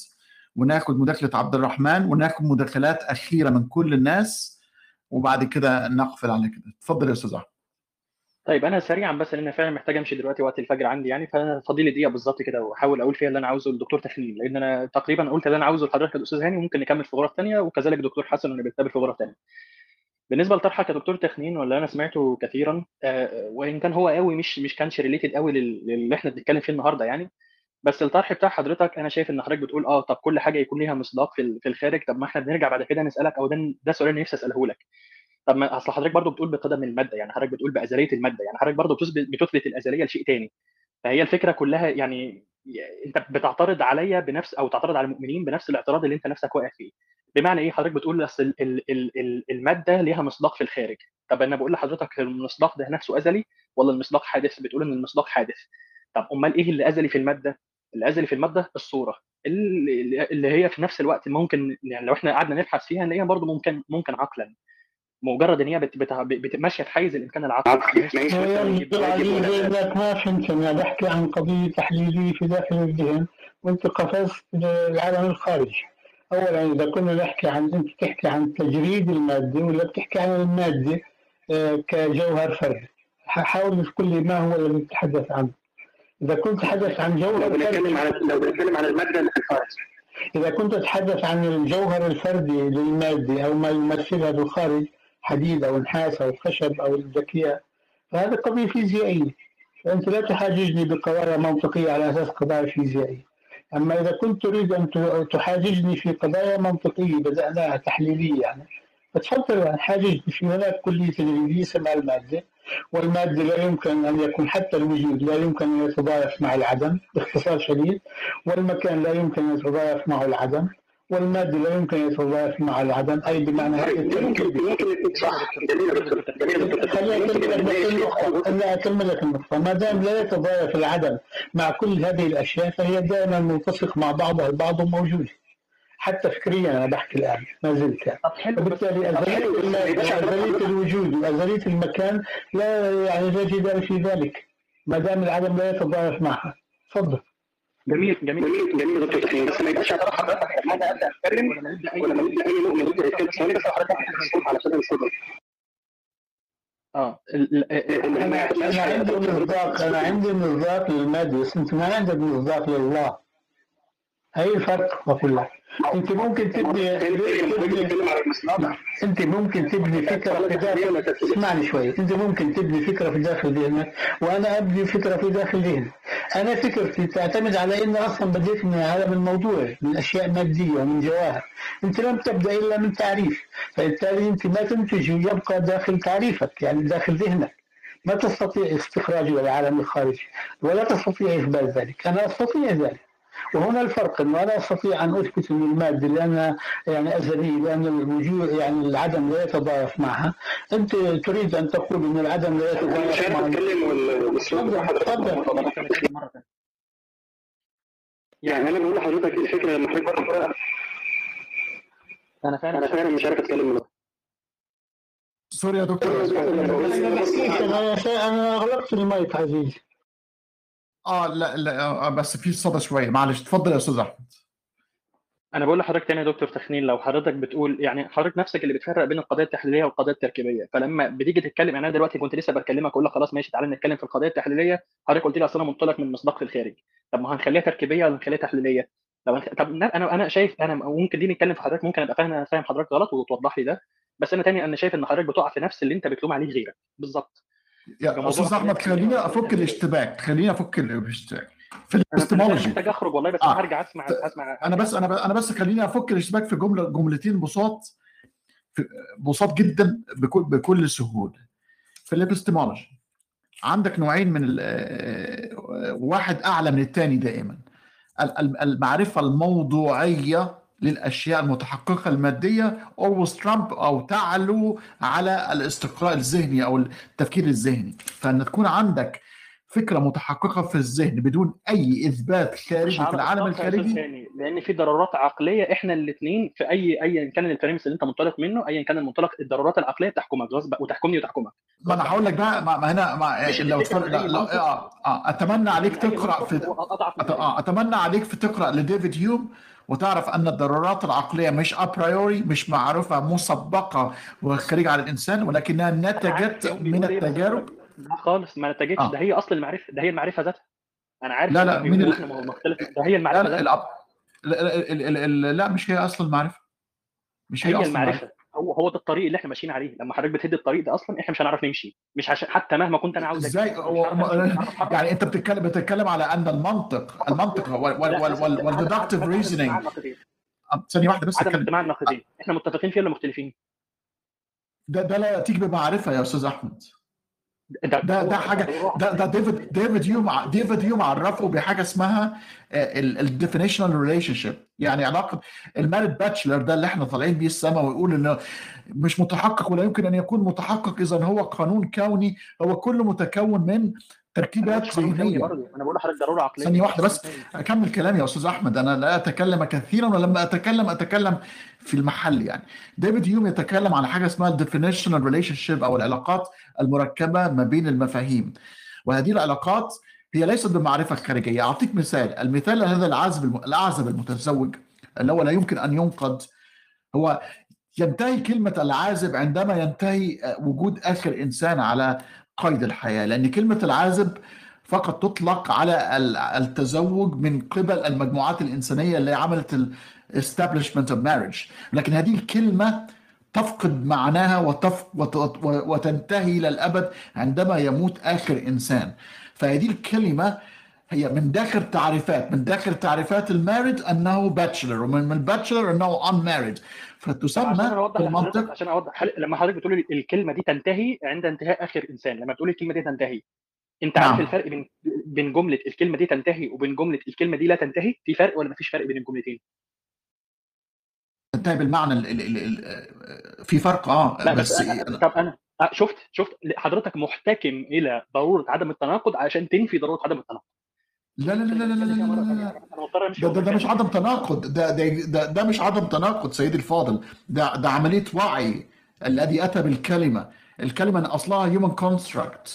وناخد مداخلة عبد الرحمن وناخد مداخلات أخيرة من كل الناس وبعد كده نقفل على كده. اتفضل يا أستاذ أحمد. طيب أنا سريعا بس أنا فعلا محتاج أمشي دلوقتي وقت الفجر عندي يعني فأنا فاضي لي دقيقة بالظبط كده وأحاول أقول فيها اللي أنا عاوزه للدكتور تخليل لأن أنا تقريبا قلت اللي أنا عاوزه لحضرتك يا أستاذ هاني وممكن نكمل في غرف ثانية وكذلك دكتور حسن اللي بيتقابل في غرف ثانية. بالنسبة لطرحك يا دكتور تخنين واللي أنا سمعته كثيرا آه، وإن كان هو قوي مش مش كانش ريليتد قوي لل- للي إحنا بنتكلم فيه النهارده يعني بس الطرح بتاع حضرتك أنا شايف إن حضرتك بتقول آه طب كل حاجة يكون ليها مصداق في ال- في الخارج طب ما إحنا بنرجع بعد كده نسألك أو ده ده سؤال نفسي أسأله لك طب ما أصل حضرتك برضو بتقول بقدم المادة يعني حضرتك بتقول بأزلية المادة يعني حضرتك برضو بتثبت بتثبت الأزلية لشيء تاني. فهي الفكرة كلها يعني أنت بتعترض عليا بنفس أو تعترض على المؤمنين بنفس الاعتراض اللي أنت نفسك واقع فيه. بمعنى إيه؟ حضرتك بتقول أصل ال- ال- ال- ال- المادة ليها مصداق في الخارج. طب أنا بقول لحضرتك المصداق ده نفسه أزلي ولا المصداق حادث؟ بتقول إن المصداق حادث. طب أمال إيه اللي أزلي في المادة؟ اللي أزلي في المادة الصورة. اللي هي في نفس الوقت ممكن يعني لو إحنا قعدنا نبحث فيها نلاقيها برضو ممكن ممكن عقلا. مجرد إن هي بت- بت- بت- ماشيه في حيز الإمكان العقلي. ماشي انك ما فهمتني أنا بحكي عن قضية تحليليه في داخل الذهن وأنت قفزت للعالم الخارجي. اولا إذا كنا نحكي عن أنت تحكي عن تجريد المادة ولا بتحكي عن المادة آه، كجوهر فردي. حاول تقول لي ما هو الذي تتحدث عنه. إذا كنت تتحدث عن لو جوهر بنتكلم فردي عن لو بنتكلم عن المادة اللي في الخارج. إذا كنت تتحدث عن الجوهر الفردي للمادة أو ما يمثلها بالخارج حديد أو نحاس أو خشب أو الذكياء فهذه قضية فيزيائية. فأنت لا تحاججني بقضايا منطقية على أساس قضايا فيزيائية. أما إذا كنت تريد ت- تحاججني في قضايا منطقية بدأناها تحليلية يعني فتفضل أن حاججني في هناك كلية تجريبية اسمها المادة. والمادة لا يمكن أن يكون حتى الوجود لا يمكن أن يتضايف مع العدم باختصار شديد. والمكان لا يمكن أن يتضايف معه العدم. والمادة لا يمكن أن يتضايق مع العدم أي بمعنى هذا ممكن ممكن صح. جميل دكتور. جميل يا دكتور. خليني أكمل لك النقطة. ما دام لا يتضايق العدم مع كل هذه الأشياء فهي دائما ملتصق مع بعضها البعض وموجودة حتى فكريا أنا بحكي الآن ما زلت يعني. وبالتالي أزلية الوجود وأزلية المكان لا يعني لا جدال في ذلك. ما دام العدم لا يتضايق معها تفضل. جميل جميل. جميل جميل دكتور تحليل بس ما يبقاش على حضرتك أنا ولما نبدا أي نبدا بس حضرتك هتسكت الصدر آه. على عندي مصداق أنا عندي مصداق للمادة بس أنت ما عندك مصداق لله. هي الفرق بقول لك أنت ممكن تبني انت ممكن تبني فكرة في داخل اسمعني شوي. انت ممكن تبني فكرة في داخل ذهنك وأنا ابني فكرة في داخل ذهني. أنا فكرتي تعتمد على ان أصلا بديت من عالم الموضوع من اشياء مادية ومن جواهر. انت لم تبدأ إلا من تعريف. فبالتالي انت ما تنتج يبقى داخل تعريفك يعني داخل ذهنك. ما تستطيع استخراجه للعالم الخارجي ولا تستطيع اثبات ذلك. أنا أستطيع ذلك. وهنا الفرق انه أنا استطيع ان اثبت ان الماده لانها يعني ازليه لأن الوجود يعني العدم لا يتضايق معها انت تريد ان تقول ان العدم لا أنا مش يتضايق عارف معها اتكلم بتاع حضرتك تفضل. يعني أنا بقول لحضرتك الفكرة لما حضرتك أنا فعلا أنا فعلا مش عارف اتكلم من سوري يا دكتور أنا أنا أنا اغلقت المايك عزيزي آه لا لا آه بس في صدى شوية. معلش اتفضل يا أستاذ أحمد. أنا بقول لحضرتك تاني يا دكتور تخنين لو حضرتك بتقول يعني حضرتك نفسك اللي بتفرق بين القضية التحليلية والقضية التركيبية. فلما بتيجي تتكلم يعني أنا دلوقتي كنت لسه بكلمك أقول لك خلاص ماشي تعالى نتكلم في القضية التحليلية. حضرتك قلت لي أصل أنا منطلق من مصداق في الخارج. طب ما هنخليها تركيبية ولا نخليها تحليلية؟ طب طب أنا أنا شايف أنا ممكن دي نتكلم في حضرتك ممكن أبقى فاهم فاهم حضرتك غلط وتوضح لي ده. بس أنا تاني أنا شايف إن حضرتك بتقع في نفس اللي أنت بتلوم عليه غيرك. بالظبط. يا أستاذ أحمد خليني أفك الاشتباك خليني أفك الاشتباك في الابستمولوجي محتاج أخرج والله بس آه. هرجع اسمع أسمع أنا بس أنا أنا بس خليني أفك الاشتباك في جمله جملتين بساط بساط جدا بكل بكل سهولة. في الابستمولوجي عندك نوعين من آه، واحد أعلى من الثاني دائما. ال- ال- المعرفة الموضوعية للأشياء المتحققة المادية always trump أو تعلو على الاستقراء الذهني أو التفكير الذهني. فإن تكون عندك فكرة متحققة في الذهن بدون أي إثبات خارجي في العالم الخارجي. لأن في ضرورات عقلية إحنا الاثنين في أي ايا كان البريمس اللي أنت منطلق منه ايا كان المنطلق الضرورات العقلية بتحكمك غصب وتحكمني وتحكمك. ما أنا هقول لك بقى ما هنا ما لو تفرق لا لا آه آه أتمنى عليك تقرأ في آه أتمنى عليك في تقرأ لديفيد هيوم وتعرف أن الضرورات العقلية مش ابريوري مش معروفة مسبقة وخارجه على الإنسان ولكنها نتجت من التجارب. لا خالص ما نتجتش. ده آه هي أصل المعرفة ده هي المعرفة ذاتها. أنا عارف لا لا من ال... مختلف ده هي المعرفة لا. لا, لا, لا, لا, لا مش هي أصل المعرفة. مش هي هي أصل المعرفة. المعرفة. هو هو ده الطريق اللي إحنا ماشيين عليه. لما حضرتك بتهد الطريق ده أصلا إحنا مش هنعرف نمشي. مش عشان حتى مهما كنت أنا عاوز إزاي؟ هو يعني أنت بتتكلم بتتكلم على أن المنطق المنطق وال deductive reasoning ثانية واحدة بس عدم اجتماع النقيضين إحنا متفقين فيه ولا مختلفين؟ ده ده لا ياتيك بمعرفة يا أستاذ أحمد. ده ده ده حاجة ده ده ديفيد ديفيد هيوم ديفيد هيوم عرفه بحاجة اسمها ال definitional relationship يعني علاقة ال married bachelor ده اللي إحنا طالعين بيه السما ويقول إنه مش متحقق ولا يمكن أن يكون متحقق إذا هو قانون كوني هو كله متكون من تركيبات قلتش قانون كوني ذهنيه برضه. أنا بقول لحضرتك ضرورة عقلية. واحدة قانون بس. كوني أكمل كلامي يا أستاذ أحمد. أنا لا أتكلم كثيرا ولما أتكلم أتكلم في المحل يعني. ديفيد هيوم يتكلم عن حاجة اسمها ال definitional relationship أو العلاقات المركبة ما بين المفاهيم. وهذه العلاقات هي ليست بمعرفة خارجية. أعطيك مثال. المثال هذا العازب الم- الأعزب المتزوج اللي هو لا يمكن أن ينقض هو ينتهي كلمة العازب عندما ينتهي وجود آخر إنسان على قيد الحياة لأن كلمة العازب فقط تطلق على ال- التزوج من قبل المجموعات الإنسانية اللي عملت ال establishment of marriage. لكن هذه الكلمة تفقد معناها وتف وت- وت- وتنتهي إلى الأبد عندما يموت آخر إنسان. فهذه الكلمة هي من داخل تعريفات من داخل تعريفات ال married أنه bachelor ومن من ال bachelor unmarried. طب عشان فتسمى أنا اوضح المنطق عشان اوضح لما حضرتك بتقول الكلمة دي تنتهي عند انتهاء آخر إنسان لما بتقول الكلمة دي تنتهي. أنت عارف نعم. الفرق بين بين جملة الكلمة دي تنتهي وبين جملة الكلمة دي لا تنتهي؟ في فرق ولا مفيش فرق بين الجملتين؟ تنتهي بالمعنى ال ال ال ال في فرق آه لا بس بس أنا طب أنا آه، شفت شفت حضرتك محتكم إلى ضرورة عدم التناقض عشان تنفي ضرورة عدم التناقض. لا لا لا لا لا لا لا لا أنا ده ده, مش عدم تناقض ده ده ده, ده مش عدم تناقض سيدي الفاضل ده ده عملية وعي الذي أتى بالكلمة الكلمة إن أصلها human construct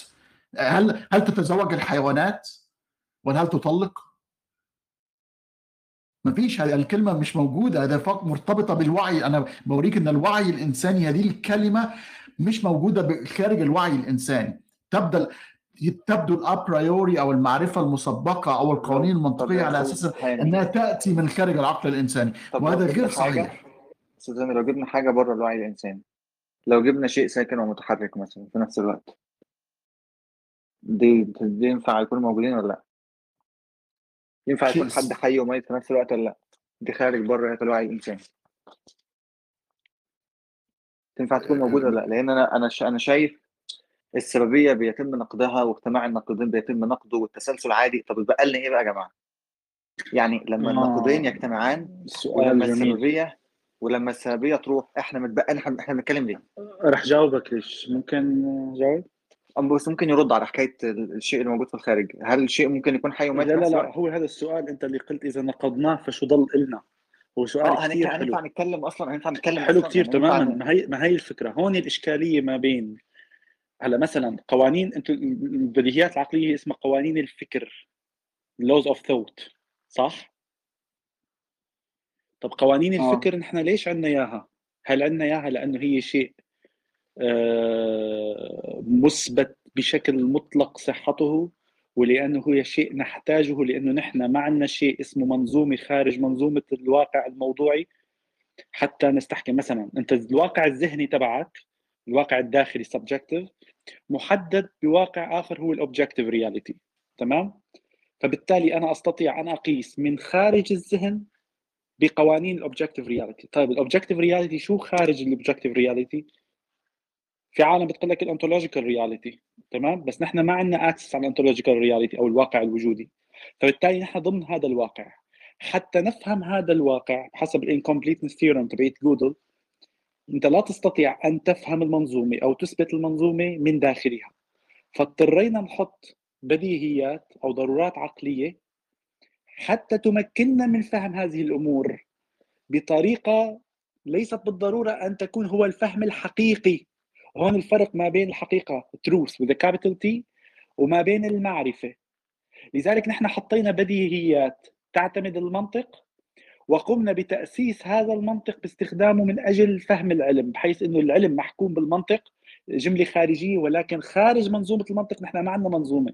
هل هل تتزوج الحيوانات ولا هل تطلق؟ مفيش هذه الكلمة مش موجودة ده فقط مرتبطة بالوعي أنا بوريك إن الوعي الإنساني هذه الكلمة مش موجودة ب- خارج الوعي الإنساني تبدأ تبدو ال a priori أو المعرفة المسبقة أو القوانين المنطقية على أساس هاني. إنها تأتي من خارج العقل الإنساني وهذا غير صحيح هاني لو جبنا حاجة بره الوعي الإنساني لو جبنا شيء ساكن ومتحرك مثلا في نفس الوقت دي دي ينفع يكونوا موجودين ولا لأ؟ ينفع يكون حد حي وميت في نفس الوقت ولا لأ؟ دي خارج بره الوعي الإنساني تنفع تكون موجودة ولا لأ؟ لأن أنا أنا شا- أنا شايف السببية بيتم نقدها واجتماع الناقدين بيتم نقده والتسلسل عادي طب يبقى لنا إيه بقى يا جماعة؟ يعني لما آه. النقدين يجتمعان ولما جميل السببية ولما السببية تروح إحنا متبقى إحنا بنتكلم ليه؟ رح جاوبك ليش ممكن جاوب أم بس ممكن يرد على حكاية ال- الشيء اللي موجود في الخارج هل الشيء ممكن يكون حي لا وميت لا لا الوقت؟ هو هذا السؤال أنت اللي قلت إذا نقضناه فشو ضل إلنا هو سؤال آه كثير حلو هننفع نتكلم أصلا هننفع نتكلم حلو كثير يعني تماما ما هي ما هي الفكرة هون الإشكالية ما بين هلا مثلا قوانين أنتم البديهيات العقلية اسمها قوانين الفكر laws of thought صح؟ طب قوانين آه الفكر نحن ليش عندنا إياها؟ هل عندنا إياها لأنه هي شيء آه، مثبت بشكل مطلق صحته ولأنه هو شيء نحتاجه لأنه نحن ما عندنا شيء اسمه منظومة خارج منظومة الواقع الموضوعي حتى نستحكم مثلا أنت الواقع الذهني تبعك الواقع الداخلي subjective محدد بواقع آخر هو ال objective reality تمام؟ فبالتالي أنا أستطيع أن أقيس من خارج الذهن بقوانين ال objective reality طيب ال objective reality شو خارج ال objective reality في عالم بتقول لك ال ontological reality تمام؟ بس نحن ما عندنا access على ال ontological reality أو الواقع الوجودي. فبالتالي نحن ضمن هذا الواقع. حتى نفهم هذا الواقع بحسب ال incompleteness theorem تبعت جودل أنت لا تستطيع أن تفهم المنظومة أو تثبت المنظومة من داخلها. فاضطرينا نحط بديهيات أو ضرورات عقلية حتى تمكننا من فهم هذه الأمور بطريقة ليست بالضرورة أن تكون هو الفهم الحقيقي. هون الفرق ما بين الحقيقة with a capital T وما بين المعرفة. لذلك نحن حطينا بديهيات تعتمد المنطق وقمنا بتأسيس هذا المنطق باستخدامه من أجل فهم العلم بحيث أنه العلم محكوم بالمنطق جملة خارجية ولكن خارج منظومة المنطق نحن ما عندنا منظومة.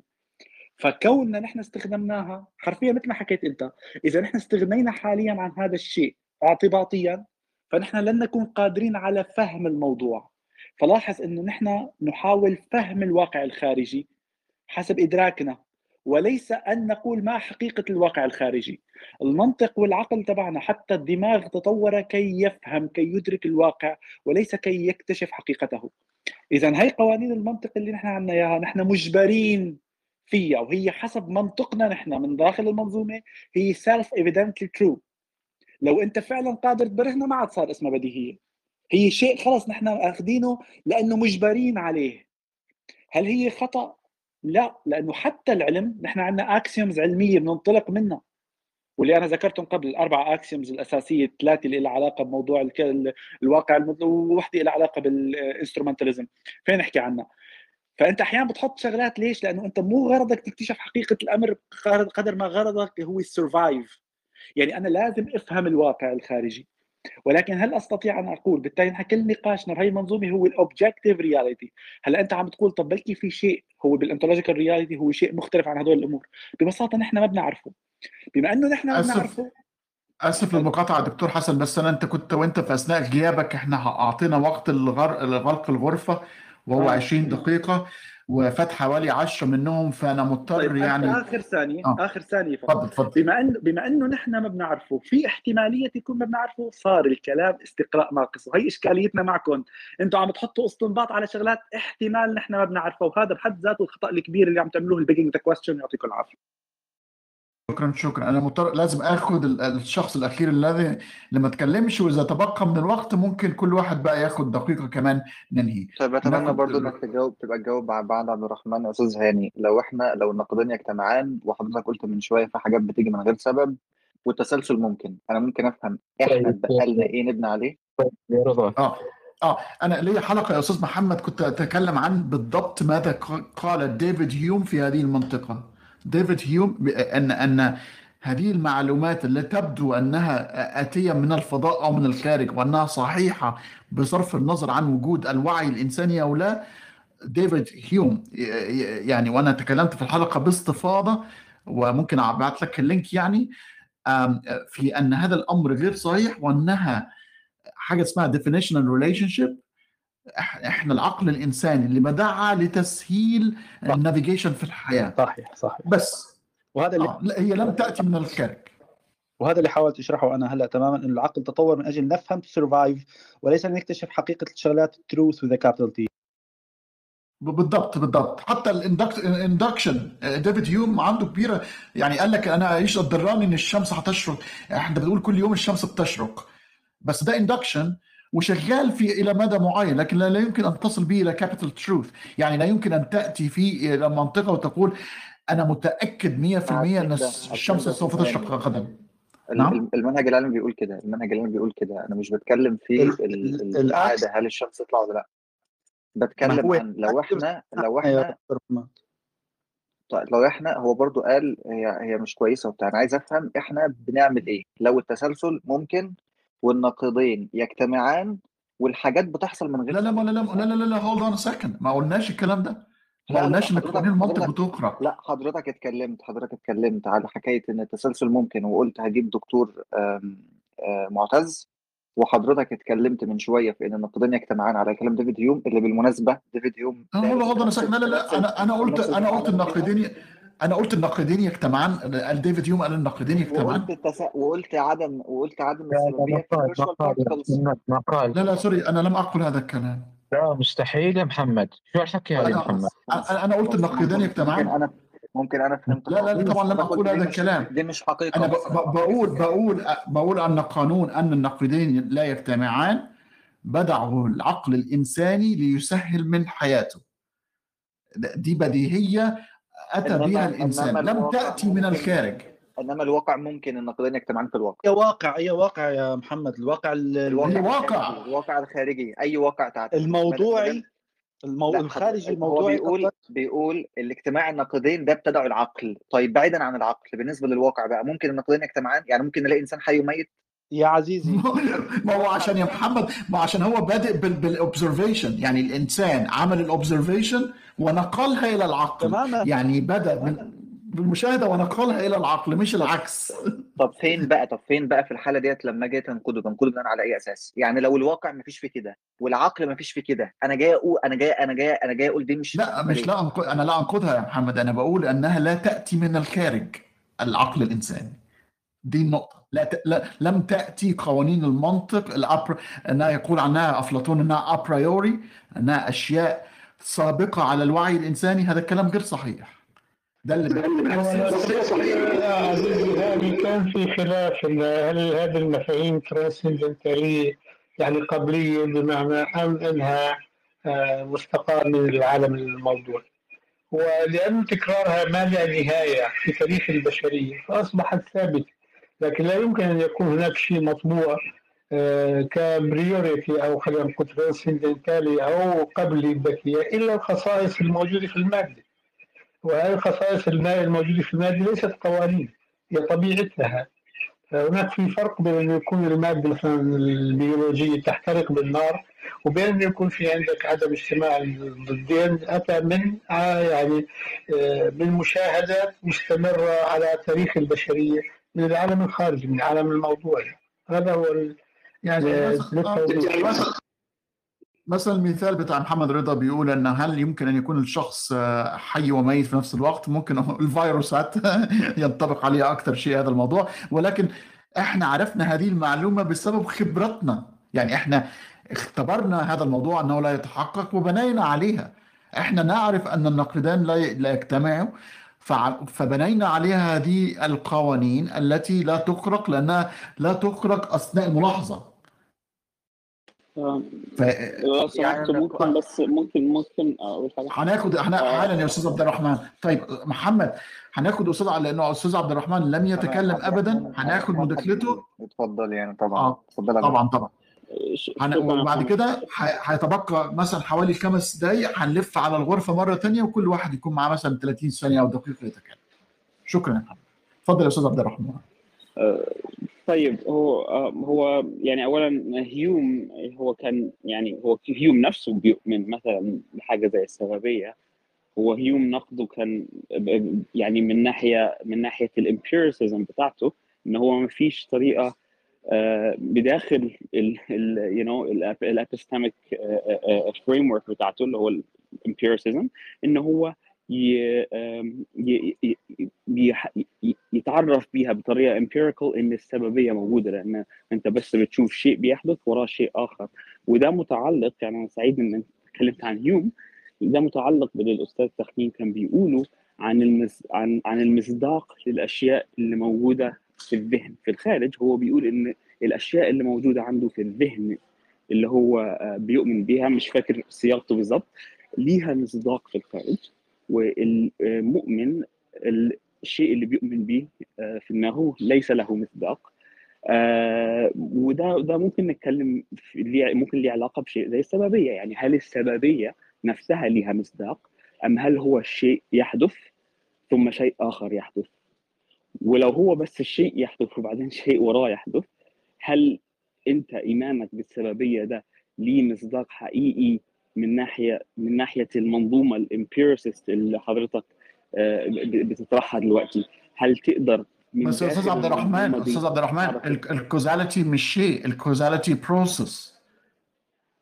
فكوننا نحن استخدمناها حرفيا مثل ما حكيت أنت إذا نحن استغنينا حاليا عن هذا الشيء اعتباطيا فنحن لن نكون قادرين على فهم الموضوع. فلاحظ أنه نحن نحاول فهم الواقع الخارجي حسب إدراكنا. وليس أن نقول ما حقيقة الواقع الخارجي. المنطق والعقل تبعنا حتى الدماغ تطور كي يفهم كي يدرك الواقع وليس كي يكتشف حقيقته. إذا هي قوانين المنطق اللي نحن عندنا إياها نحن مجبرين فيها وهي حسب منطقنا نحن من داخل المنظومة هي self evidently true. لو أنت فعلا قادر تبرهنها ما عاد صار اسمها بديهية. هي شيء خلص نحن أخذينه لأنه مجبرين عليه. هل هي خطأ؟ لا لأنه حتى العلم نحن عندنا axioms علمية بننطلق منها. واللي أنا ذكرتهم قبل الاربع axioms الأساسية الثلاثه اللي لها علاقة بموضوع الك... ال- الواقع المض... ووحده لها علاقة بال instrumentalism فين نحكي عنها؟ فأنت أحيانا بتحط شغلات ليش؟ لأنه أنت مو غرضك تكتشف حقيقة الأمر قدر ما غرضك هو ال survive يعني أنا لازم أفهم الواقع الخارجي. ولكن هل أستطيع أن أقول بالتالي نحن كل نقاشنا بهي المنظومه هو ال objective reality هلا أنت عم تقول طب بلكي في شيء هو بال ontological reality هو شيء مختلف عن هدول الأمور؟ ببساطة نحن ما بنعرفه. بما إنه نحن ما بنعرفه أسف للمقاطعة دكتور حسن بس أنا أنت كنت وأنت في أثناء غيابك إحنا أعطينا وقت الغر... لغلق الغرفة وهو آه. 20 دقيقة. وفات حوالي 10 منهم فأنا مضطر طيب يعني آخر ثانية آه. آخر ثانية فقط. اتفضل بما انه بما إنه نحن ما بنعرفه في احتمالية يكون ما بنعرفه؟ صار الكلام استقراء ناقص. وهي إشكاليتنا معكم. أنتم عم تحطوا استنباط على شغلات احتمال نحن ما بنعرفها وهذا بحد ذاته الخطأ الكبير اللي عم تعملوه ال begging the question يعطيكم العافية. شكرا شكرا. أنا مضطر لازم اخد ال- الشخص الأخير الذي اللي ما اتكلمش وإذا تبقى من الوقت ممكن كل واحد بقى ياخد دقيقة كمان ننهي. طيب أتمنى برضو إنك تجاوب تبقى تجاوب مع بعد عبد الرحمن يا أستاذ هاني. لو إحنا لو النقيضين يجتمعان وحضرتك قلت من شوية في حاجات بتيجي من غير سبب والتسلسل ممكن. أنا ممكن أفهم إحنا طيب. اتبقى لنا إيه نبني عليه؟ يا رضا. آه آه. أنا ليا حلقة يا أستاذ محمد كنت أتكلم عن بالضبط ماذا قال ديفيد هيوم في هذه المنطقة. ديفيد هيوم ان أن هذه المعلومات التي تبدو أنها آتية من الفضاء أو من الخارج وأنها صحيحة بصرف النظر عن وجود الوعي الإنساني أو لا ديفيد هيوم يعني وأنا تكلمت في الحلقة باستفاضة وممكن أبعث لك ال link يعني في أن هذا الأمر غير صحيح وأنها حاجة اسمها definitional relationship إح- إحنا العقل الإنساني اللي بدعها لتسهيل ال navigation في الحياة. صحيح صحيح. بس. وهذا اللي آه لا هي لم تأتي من الخارج وهذا اللي حاولت أشرحه أنا هلا تماما إنه العقل تطور من أجل نفهم to survive وليس لنكتشف حقيقة الشغلات truth with a capital T بالضبط بالضبط. حتى ال induction ديفيد هيوم عنده كبيرة. يعني قال لك أنا إيش الضراني إن الشمس هتشرق؟ إحنا بنقول كل يوم الشمس بتشرق. بس ده induction وشغال في إلى مدى معين لكن لا لا يمكن أن تصل به إلى capital truth يعني لا يمكن أن تأتي في إلى منطقة وتقول أنا متأكد 100% أن الشمس سوف تشرق غدا. نعم. ال- المنهج العلمي بيقول كده المنهج العلمي بيقول كده. أنا مش بتكلم في. العادة هل الشمس تطلع ولا لا. بتكلم هو عن لو إحنا لو إحنا طيب لو إحنا هو برضو قال هي هي مش كويسة وبتاع. أنا عايز أفهم إحنا بنعمل إيه؟ لو التسلسل ممكن والنقيضين يجتمعان والحاجات بتحصل من غير لا لا. لا لا لا لا لا لا hold on second ما قلناش الكلام ده ما قلناش ان قوانين المنطق بتقرا لا حضرتك اتكلمت حضرتك اتكلمت على حكاية إن التسلسل ممكن وقلت هجيب دكتور آه، معتز وحضرتك اتكلمت من شوية في إن النقيضين يجتمعان على كلام ديفيد هيوم اللي بالمناسبة ديفيد هيوم لا لا لا أنا أنا قلت أنا قلت الكلام. أنا قلت النقيضين يجتمعان قال ديفيد هيوم قال النقيضين يجتمعان. وقلت التس... وقلت عدم وقلت عدم لا لا سوري أنا لم أقل هذا الكلام. لا مستحيل يا محمد. شو الحكي هذا يا محمد؟ أنا أنا قلت النقيضين ممكن يجتمعان. أنا ممكن أنا فهمت لا لا لا. طبعا لم أقول هذا الكلام. دي مش حقيقة. أنا ب- مثلاً. ب- بقول بقول بقول أن قانون أن النقيضين لا يجتمعان بدعه العقل الإنساني ليسهل من حياته. دي بديهية. أتى إنما- بها الإنسان. إنما لم الواقع تاتي من الخارج. إنما الواقع ممكن النقيضين يجتمعان في الواقع. هي واقع هي واقع يا محمد. الواقع ال- الواقع هي واقع. الخارجي، الواقع الخارجي. أي واقع تعتبر. الموضوعي المو... الخارجي الموضوعي بيقول بيقول الاجتماع النقيضين ده ابتدعوا العقل. طيب بعيدا عن العقل بالنسبة للواقع بقى ممكن النقيضين يجتمعان يعني ممكن نلاقي إنسان حي وميت؟ يا عزيزي. ما هو عشان يا محمد ما عشان هو بادئ بال observation يعني الإنسان عمل ال observation ونقلها إلى العقل. تماما. يعني بدأ من بالمشاهدة ونقلها إلى العقل مش العكس. طب فين بقى طب فين بقى في الحالة ديت لما جاي تنقده؟ تنقده بناء على اي أساس؟ يعني لو الواقع ما فيش فيه كده والعقل ما فيش فيه كده أنا جاي أقول أنا جاي أنا جاي أنا جاي أقول دي مش لا مش لا أنا لا انقدها يا محمد أنا بقول إنها لا تأتي من الخارج العقل الإنساني. دي النقطة. لا, ت... لا لم تأتي قوانين المنطق الأبر... أنها يقول عنها أفلاطون أنها a priori أنها أشياء سابقة على الوعي الإنساني. هذا الكلام غير صحيح. ده اللي يا عزيزي كان في خلاف هل هذه المفاهيم transcendental ية يعني قبلية بمعنى أم أنها آه، مستقاة من العالم الموضوعي ولأن تكرارها ما لا نهاية في تاريخ البشرية فأصبحت ثابتة. لكن لا يمكن أن يكون هناك شيء مطبوع آه، ك priority أو خلينا نقول transcendental ي أو قبلي ذكية إلا الخصائص الموجودة في المادة. وهذه الخصائص الماء الموجودة في المادة ليست قوانين هي طبيعتها. هناك في فرق بين أن يكون المادة مثلا البيولوجية تحترق بالنار وبين أن يكون في عندك عدم اجتماع الضدين أتى من آه يعني آه، من مشاهدات مستمرة على تاريخ البشرية. من العالم الخارجي من العالم الموضوعي هذا هو ال- يعني آه، مثلا للتوضيح. مثلا المثال بتاع محمد رضا بيقول إن هل يمكن أن يكون الشخص آه، حي وميت في نفس الوقت؟ ممكن الفيروسات ينطبق عليها أكثر شيء هذا الموضوع. ولكن إحنا عرفنا هذه المعلومة بسبب خبرتنا. يعني إحنا اختبرنا هذا الموضوع أنه لا يتحقق وبنينا عليها. إحنا نعرف أن النقيضان لا يجتمعوا. فبنينا عليها هذه القوانين التي لا تخرق لانها لا تخرق أثناء الملاحظه آه، ف لو سمحت ممكن بس ممكن ممكن أقول حاجة. هناخد هن- آه. حالا يا أستاذ عبد الرحمن. طيب محمد هناخد أستاذ على لأنه أستاذ عبد الرحمن لم يتكلم ابدا. هناخد مداخلته. اتفضل يعني طبعا. اتفضل يا طبعا طبعا. وبعد. كده هيتبقى مثلا حوالي خمس دقايق هنلف على الغرفة مرة تانية وكل واحد يكون معاه مثلا 30 ثانية أو دقيقة يتكلم. شكرا يا محمد. اتفضل يا أستاذ عبد الرحمن. آه، طيب هو آه، هو يعني اولا هيوم هو كان يعني هو هيوم نفسه بيؤمن مثلا بحاجة زي السببية. هو هيوم نقده كان يعني من ناحية من ناحية ال empiricism بتاعته إن هو ما فيش طريقة بداخل ال you know ال epistemic framework بتاعته اللي هو ال empiricism إن هو يتعرف بيها بطريقة empirical إن السببية موجودة لأن أنت بس بتشوف شيء بيحدث وراه شيء آخر. وده متعلق يعني أنا سعيد إن أنت اتكلمت عن هيوم ده متعلق باللي الاستاذ تخمين كان بيقوله عن المس... عن عن المصداق للأشياء اللي موجودة في الذهن في الخارج هو بيقول إن الأشياء اللي موجودة عنده في الذهن اللي هو آه، بيؤمن بيها مش فاكر صياغته بالظبط ليها مصداق في الخارج والمؤمن الشيء اللي بيؤمن به آه، في دماغه ليس له مصداق آه، وده ده ممكن نتكلم في ممكن ليه علاقة بشيء زي السببية يعني هل السببية نفسها ليها مصداق أم هل هو الشيء يحدث ثم شيء آخر يحدث؟ ولو هو بس الشيء يحدث وبعدين شيء وراه يحدث هل أنت ايمانك بالسببية ده ليه مصداق حقيقي من ناحية من ناحية المنظومة ال empiricist اللي حضرتك آه، بتطرحها دلوقتي؟ هل تقدر بس أستاذ عبد الرحمن أستاذ عبد الرحمن ال causality مش شيء ال causality process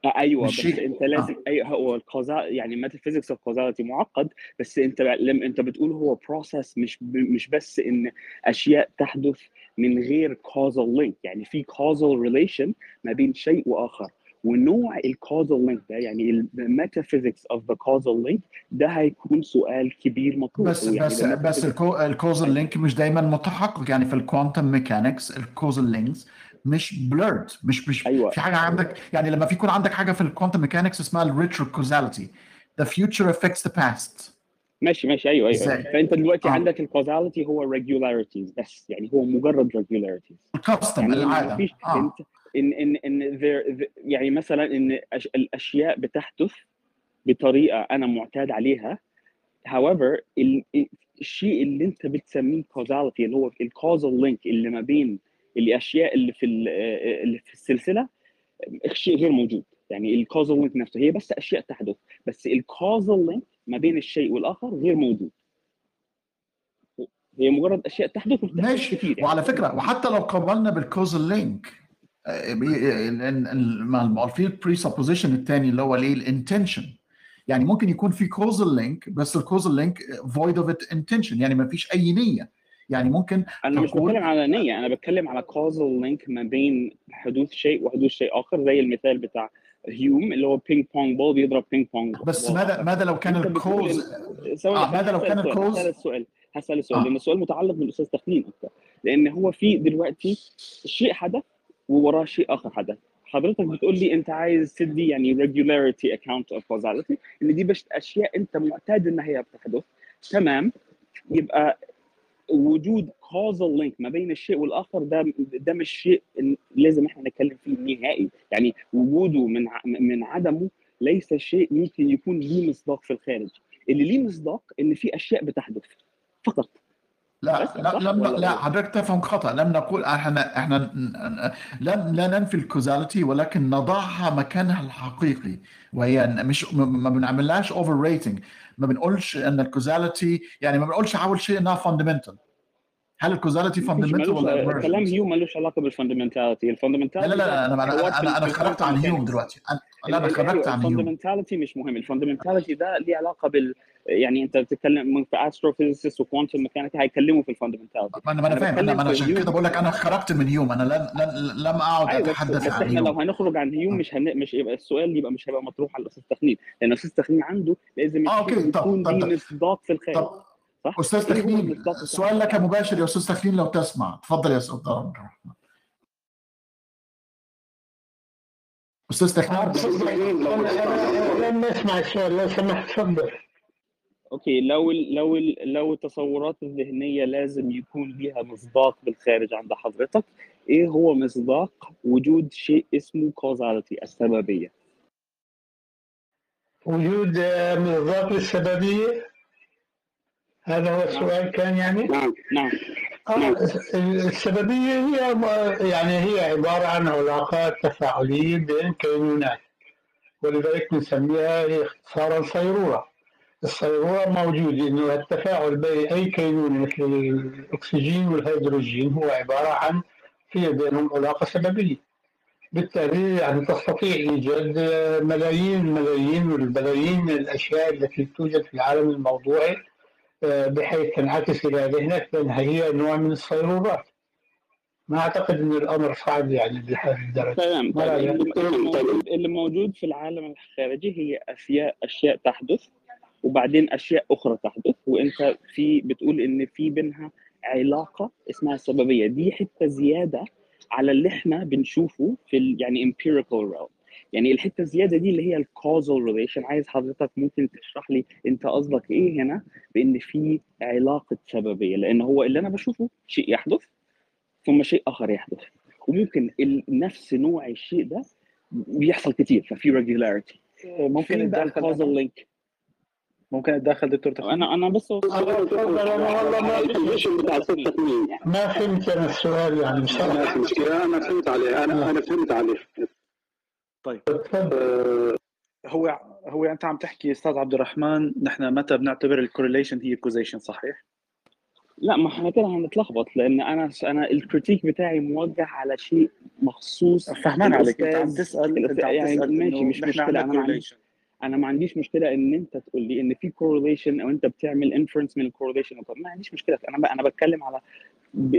آه، أيوه مش بس أنت لازم أيوه هو ال causa يعني metaphysics of causality معقد بس أنت لما أنت بتقول هو process مش ب... مش بس إن أشياء تحدث من غير causal link يعني في causal relation ما بين شيء وآخر. ونوع ال causal link ده يعني ال metaphysics of the causal link ده هيكون سؤال كبير مطروح بس يعني بس بس ال causal link مش دايما متحقق يعني في ال quantum mechanics ال causal links مش بليرد مش مش أيوة. في حاجة عندك. يعني لما في يكون عندك حاجة في ال quantum mechanics اسمها ال retrocausality the future affects the past. ماشي ماشي. أيوه أيوه إزاي؟ فأنت دلوقتي آه. عندك ال causality هو regularities بس يعني هو مجرد regularities. ال custom يعني العادة. فيش آه. أنت إن إن إن there, يعني مثلا إن الأشياء بتحدث بطريقة أنا معتاد عليها. However ال- ال- الشيء اللي أنت بتسميه causality اللي هو ال causal link اللي ما بين الأشياء اللي في ال- اللي في السلسلة شيء غير موجود. يعني ال causal link نفسه هي بس أشياء تحدث بس ال causal link ما بين الشيء والآخر غير موجود. هي مجرد أشياء تحدث ماشي كتير يعني. وعلى فكرة وحتى لو قابلنا بال causal link مع في ال presupposition الثاني اللي هو ليه ال intention يعني ممكن يكون في causal link بس ال causal link void of intention يعني ما فيش أي نية. يعني ممكن أنا مش بتكلم على نية أنا بتكلم على causal link ما بين حدوث شيء وحدوث شيء آخر زي المثال بتاع هيوم اللي هو ping pong ball بيضرب بينج بونج بس. ماذا ماذا لو كان الكوز آه، ماذا لو كان ال cause هسأل السؤال هسأل السؤال آه. لأن السؤال متعلق بالأستاذ تخمين أكتر لأن هو في دلوقتي شيء حدث ووراه شيء آخر حدث حضرتك بتقول لي أنت عايز تدي يعني regularity account of causality إن دي بس أشياء أنت معتاد انها هي بتحدث تمام يبقى وجود causal link ما بين الشيء والآخر ده ده مش شيء لازم إحنا نتكلم فيه نهائي. يعني وجوده من ع- من عدمه ليس شيء ممكن يكون ليه مصداق في الخارج. اللي ليه مصداق إن في أشياء بتحدث فقط. لا لا لم لا؟ حضرتك تفهم خطأ. لم نقول إحنا إحنا ن- لا ننفي ال causality ولكن نضعها مكانها الحقيقي. وهي مش ما بنعملهاش overrating ما بنقولش إن ال causality يعني ما بنقولش أول شيء إنها fundamental هل ال causality fundamental ولا كلام؟ هيوم ملوش علاقة بال fundamentality لا ال fundamentality لا لا أنا أنا أنا أنا, أنا خرجت عن هيوم دلوقتي. لا أنا ال- خرجت أيوه عن هيوم ال fundamentality مش مهم. ال fundamentality ده ليه علاقة بال يعني انت بتتكلم في astrophysicist و quantum ميكانيكا هيتكلموا في ال fundamentality ما أنا ما أنا فاهم أنا عشان كده بقول لك أنا خرجت من هيوم أنا لم لم, لم اقعد بس أتحدث بس عن إحنا لو هيوم هنخرج عن هيوم مش هن... مش يبقى السؤال يبقى مش هيبقى مطروح على الأستاذ تخمين. لأن الأستاذ تخمين عنده لازم okay طب يكون طب مصداق في الخارج. طب صح؟ أستاذ المصداق السؤال لك مباشر يا أستاذ تخليل لو تسمع. تفضل يا أستاذ عبد أستاذ تخليل لما اسمع السؤال لو سمحت تفضل أوكي لو ال لو ال لو التصورات الذهنية لازم يكون ليها مصداق بالخارج عند حضرتك إيه هو مصداق وجود شيء اسمه causality السببية؟ وجود آه، مصداق للسببية هذا هو السؤال كان يعني؟ نعم نعم. آه، السببية هي يعني هي عبارة عن علاقات تفاعلية بين كينونات ولذلك بنسميها هي اختصارا صيرورة الصيرورة موجود إنه التفاعل بين أي كينونة مثل الأكسجين والهيدروجين هو عبارة عن في بينهم علاقة سببية. بالتالي يعني تستطيع إيجاد ملايين ملايين والبلايين من الأشياء التي توجد في العالم الموضوعي آه، بحيث تنعكس إلى ذهنك لأنها هي نوع من الصيرورات. ما أعتقد أن الأمر صعب يعني بهذه الدرجة. تمام. ما طيب اللي موجود في العالم الخارجي هي أشياء أشياء تحدث. وبعدين أشياء أخرى تحدث. وأنت في بتقول إن في بينها علاقة اسمها سببية. دي حتة زيادة على اللي إحنا بنشوفه في ال يعني empirical realm. يعني الحتة الزيادة دي اللي هي ال causal relation عايز حضرتك ممكن تشرح لي أنت قصدك إيه هنا بإن في علاقة سببية؟ لأن هو اللي أنا بشوفه شيء يحدث ثم شيء آخر يحدث. وممكن نفس نوع الشيء ده بيحصل كتير. ففي regularity. ممكن اتدخل ال causal link ممكن اتدخل دكتور تخمين أنا أنا بس تفضل أنا والله ما بتاع ما فهمت أنا السؤال يعني ما بصراحة في مشكله أنا فهمت عليه. أنا أنا فهمت عليه. طيب. تفضل هو هو أنت عم تحكي أستاذ عبد الرحمن نحن متى بنعتبر ال correlation هي causation صحيح؟ لا ما إحنا كده هنتلخبط لأن أنا أنا ال critique بتاعي موجه على شيء مخصوص فهمان عليك. أنت عم تسال أنت عم يعني تسأل ماشي إنه مش مشكلة أنا ما. أنا ما عنديش مشكلة إن أنت تقول لي إن في correlation أو أنت بتعمل inference من ال correlation ما عنديش مشكلة. أنا ب- أنا بتكلم على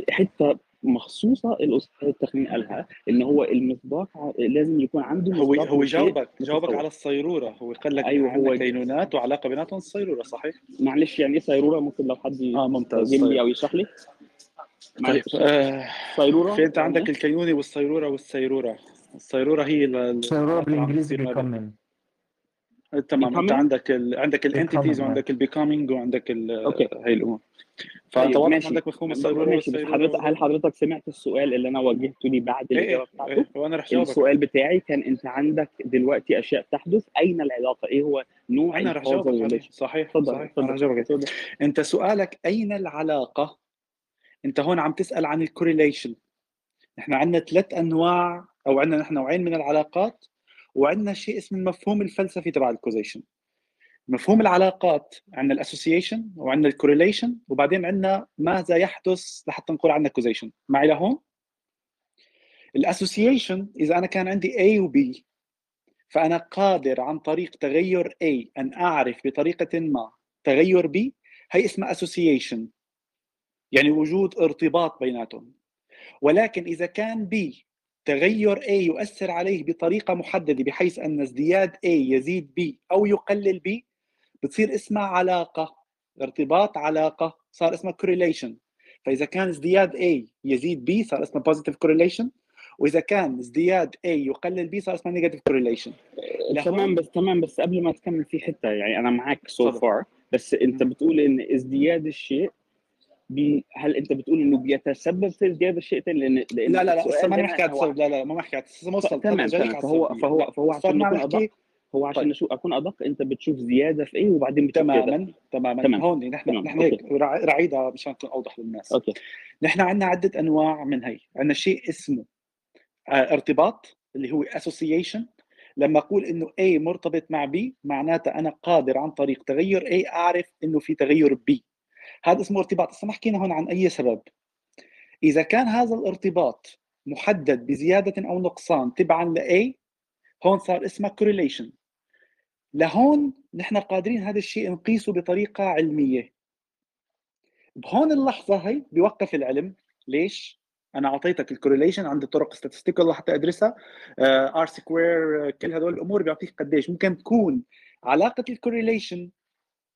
حتة مخصوصة الأستاذ التخمين قالها إن هو المصداق لازم يكون عنده هو هو جاوبك جاوبك. على الصيرورة. هو قال لك أيوة، أيوه هو- كينونات وعلاقة بيناتهم الصيرورة صحيح؟ معلش يعني إيه صيرورة؟ ممكن لو حد آه ممتاز. لي طيب. أو يشرح لي؟ طيب آه صيرورة؟ في أنت يعني؟ عندك الكينوني والصيرورة. والسيروره الصيرورة هي ال- ال- الصيرورة العلاقة اللي عم بالانجليزي بيكمل تمام. أنت؟ عندك ال... عندك الانتيتيز وعندك البيكامينج وعندك ال... أوكي. هي الأمور. فأنت واضح ماشي. عندك مفهوم والسيروره حضرتك هل حضرتك سمعت السؤال اللي أنا وجهته لي بعد إيه الإجابة إيه بتاعته؟ إيه وأنا رح جاوبك. السؤال بتاعي كان أنت عندك دلوقتي أشياء تحدث أين العلاقة؟ إيه هو نوع أنا رح جاوبك؟ صحيح اتفضل أنت سؤالك أين العلاقة؟ أنت هون عم تسأل عن ال correlation نحن عندنا ثلاث أنواع أو عندنا نحن نوعين من العلاقات. وعندنا شيء اسمه المفهوم الفلسفي تبع ال causation مفهوم العلاقات عندنا ال association وعندنا ال correlation وبعدين عندنا ماذا يحدث لحتى نقول عندنا causation معي لهون؟ ال association إذا أنا كان عندي A و B فأنا قادر عن طريق تغير A أن أعرف بطريقة ما تغير B هي اسمها association يعني وجود ارتباط بيناتهم. ولكن إذا كان B تغير A يؤثر عليه بطريقة محددة بحيث أن ازدياد A يزيد B أو يقلل B بتصير اسمها علاقة ارتباط علاقة صار اسمها correlation. فإذا كان ازدياد A يزيد B صار اسمه positive correlation. وإذا كان ازدياد A يقلل B صار اسمه negative correlation. تمام بس تمام بس قبل ما تكمل في حتة يعني معاك so اتفضل. فار بس أنت بتقول إن ازدياد الشيء بي هل انت بتقول انه بيتسبب في ازدياد الشيء تاني لأن لأن لا لا لا ما على هو- السبب لا لا ما نحكي على السبب ما وصلت تمام تمام فهو. فهو فهو عشان نكون أدق هو عشان طيب. نشوف أكون أدق أنت بتشوف زيادة في إيه وبعدين بتشوف. تماما تماما تمام. هون نحن تمام. نحن هيك رع- رعيدها مشان نكون أوضح للناس أوكي نحن عندنا عدة أنواع من هي عندنا شيء اسمه آه، ارتباط اللي هو association لما أقول إنه A مرتبط مع B معناته أنا قادر عن طريق تغير A أعرف إنه في تغير B هذا اسمه ارتباط. هسه ما حكينا هون عن أي سبب؟ إذا كان هذا الارتباط محدد بزيادة أو نقصان تبعا ل A هون صار اسمه correlation. لهون نحن قادرين هذا الشيء نقيسه بطريقة علمية. بهون اللحظة هي بيوقف العلم. ليش؟ أنا أعطيتك ال correlation عندي طرق statistical لحتى أدرسها. R square كل هدول الأمور بيعطيك قديش. ممكن تكون علاقة ال correlation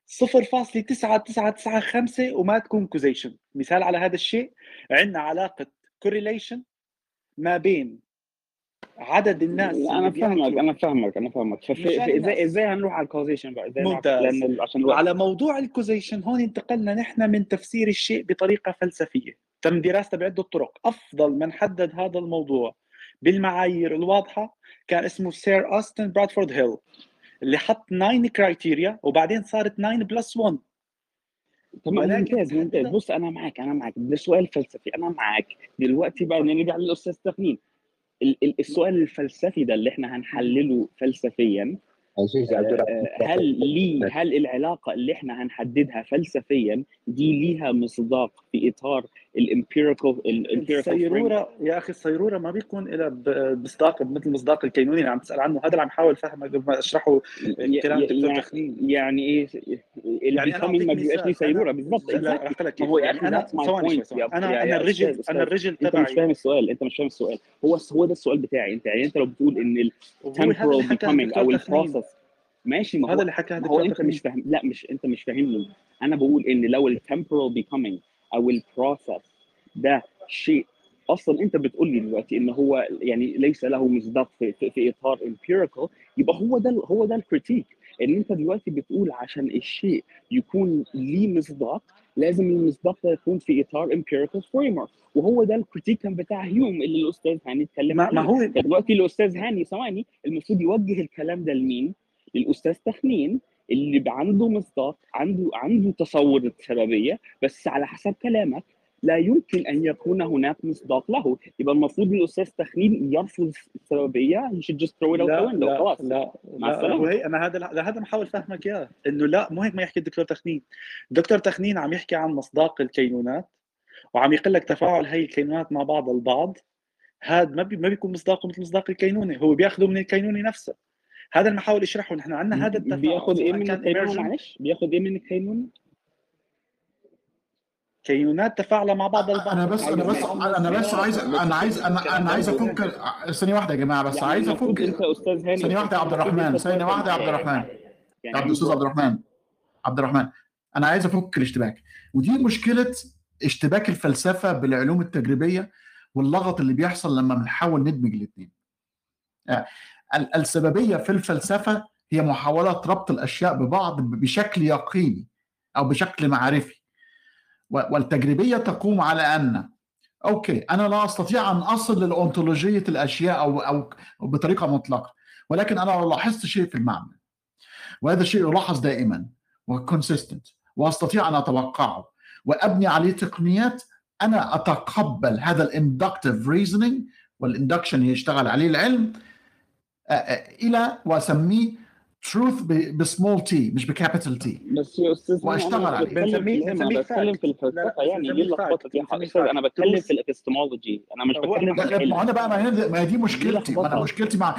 0.9995 وما تكون causation مثال على هذا الشيء عندنا علاقة correlation ما بين عدد الناس أنا فاهمك أنا فاهمك أنا فاهمك. إزاي إزاي هنروح على ال causation بقى إزاي ممتاز. عشان الوقت على موضوع ال causation هون انتقلنا نحن من تفسير الشيء بطريقة فلسفية. تم دراسته بعدة طرق. أفضل من حدد هذا الموضوع بالمعايير الواضحة كان اسمه Sir اوستن برادفورد هيل اللي حط 9 criteria وبعدين صارت 9 plus 1 تمام ممتاز ممتاز. بص أنا معاك أنا معاك. ده سؤال فلسفي. أنا معاك. دلوقتي بقى نرجع للأستاذ ال- السؤال الفلسفي ده اللي إحنا هنحلله فلسفيا آه، هل ليه هل العلاقة اللي إحنا هنحددها فلسفيا دي ليها مصداق في إطار ال empirical الصيرورة يا أخي الصيرورة ما بيكون لها مصداق مثل مصداق الكينوني اللي عم تسأل عنه. هذا اللي عم حاول فهمه قبل ما أشرحه كلام الدكتور تخنين يعني إيه؟ يعني أنا ما بيبقاش مثال. سيرورة أنا بالظبط لا لك هو يعني أنا ثواني أنا أنا الرجل أنا الرجل أنت مش تبعي. فاهم السؤال أنت مش فاهم السؤال. هو هو ده السؤال بتاعي أنت يعني أنت لو بتقول إن هذا اللي التمبرال بيكامينج الدكتور أو البروسس ماشي ما هذا هو اللي حكاه ما هو أنت مش فاهم لا مش أنت مش فاهمني. أنا بقول إن لو التمبرال بيكامينج أو البروسس ده شيء أصلا أنت بتقول لي دلوقتي إن هو يعني ليس له مصداق في, في, في إطار امبيريكال يبقى هو ده هو ده ال critique إن أنت دلوقتي بتقول عشان الشيء يكون ليه مصداق لازم المصداق ده يكون في إطار empirical framework وهو ده ال critique كان بتاع هيوم اللي الأستاذ هاني اتكلم ما, هو فدلوقتي الأستاذ هاني ثواني المفروض يوجه الكلام ده لمين؟ للأستاذ تخمين. اللي عنده مصداق عنده عنده تصور السببيه بس على حسب كلامك لا يمكن أن يكون هناك مصداق له. يبقى المفروض الأستاذ تخمين يرفض السببية he should just throw it out the window لا لا خلاص. لا مع لا السلامة. هو هي أنا هذا لا هذا محاول فهمك إياه إنه لا مو هيك ما يحكي الدكتور تخمين الدكتور تخمين عم يحكي عن مصداق الكينونات وعم يقول لك تفاعل هي الكينونات مع بعض البعض. هذا ما بي ما بيكون مصداقه مثل مصداق الكينوني هو بياخذه من الكينوني نفسه. هذا اللي محاول يشرحه نحن عندنا هذا التفاعل. بياخد إيه سواء من emergent معلش. بياخد إيه من الكينونه كينونات تفاعل مع بعض البعض. أنا بس أنا بس أنا بس عايز أنا عايز أنا أنا عايز أفك ثانية واحدة يا جماعة بس يعني عايز أفك أنت أستاذ هاني ثانية واحدة يا عبد الرحمن ثانية واحدة يا عبد الرحمن. يعني عبد الأستاذ عبد الرحمن. عبد الرحمن أنا عايز أفك الاشتباك. ودي مشكلة اشتباك الفلسفة بالعلوم التجريبية واللغط اللي بيحصل لما بنحاول ندمج الاثنين السببية في الفلسفة هي محاولة ربط الأشياء ببعض بشكل يقيني أو بشكل معرفي. والتجريبية تقوم على أن أوكي أنا لا أستطيع أن أصل لل ontology الأشياء أو أو بطريقة مطلقة ولكن أنا لو لاحظت شيء في المعمل وهذا الشيء يلاحظ دائما و consistent وأستطيع أن أتوقعه وأبني عليه تقنيات أنا أتقبل هذا ال inductive reasoning وال induction يشتغل عليه العلم إلى وأسميه truth ب small t مش ب capital T بس يا أستاذ واشتغل أنا عليه بتكلم في أنا بتكلم في الفلسفة يعني ليه اللخبطه دي يا أستاذ أنا بتكلم في الابستمولوجي أنا مش بتكلم في ما أنا بقى ما هي دي مشكلتي. ما أنا مشكلتي مع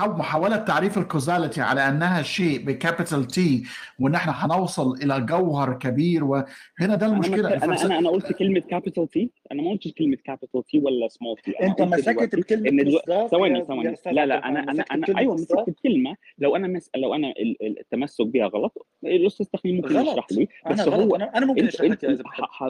محاولة تعريف ال causality على أنها شيء ب capital T وإن إحنا هنوصل إلى جوهر كبير وهنا ده المشكلة. أنا أنا أنا, أنا قلت كلمة كابيتال تي أنا ما قلتش كلمة capital T ولا small t أنت مسكت بكلمه ثواني ثواني. لا لا أنا أنا أنا أيوه مسكت الكلمة. لو أنا مس... لو أنا التمسك بها غلط الأستاذ تخمين ممكن غلط. يشرح لي. بس أنا هو غلط. أنا- أنا ممكن أشرح لك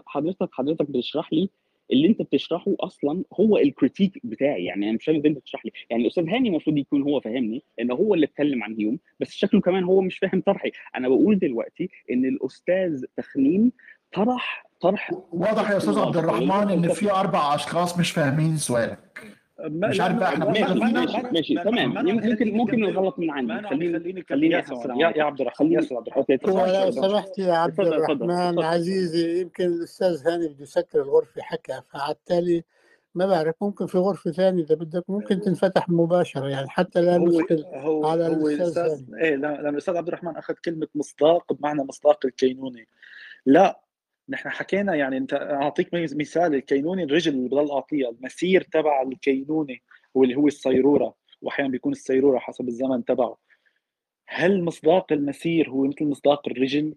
حضرتك حضرتك بتشرح لي اللي أنت بتشرحه أصلا هو الكريتيك بتاعي. يعني أنا مش فاهم أنت بتشرح لي. يعني الأستاذ هاني المفروض يكون هو فاهمني إن هو اللي اتكلم عن هيوم بس شكله كمان هو مش فاهم طرحي. أنا بقول دلوقتي إن الأستاذ تخنين طرح طرح واضح يا أستاذ عبد الرحمن إن في أربع أشخاص مش فاهمين سؤالك. مش عارف إحنا ماشي ماشي تمام. ممكن ممكن الغلط من عندي خليني خليني افهم يا يا عبد الرحمن يا أستاذ عبد الرحمن. تفضل سمحت يا عبد الرحمن عزيزي يمكن الأستاذ هاني بده يسكر الغرفة حكى فعالتالي ما بعرف ممكن في غرفة ثانية إذا بدك ممكن تنفتح مباشرة يعني حتى لا هو نثقل هو على هو الأستاذ الاستاذ إيه لا- لما الأستاذ عبد الرحمن أخذ كلمة مصداق بمعنى مصداق الكينوني. لا نحن حكينا يعني انت أعطيك مثال الكينوني الرجل اللي بضل اعطيها المسير تبع الكينوني واللي هو الصيرورة واحيانا بيكون الصيرورة حسب الزمن تبعه. هل مصداق المسير هو مثل مصداق الرجل؟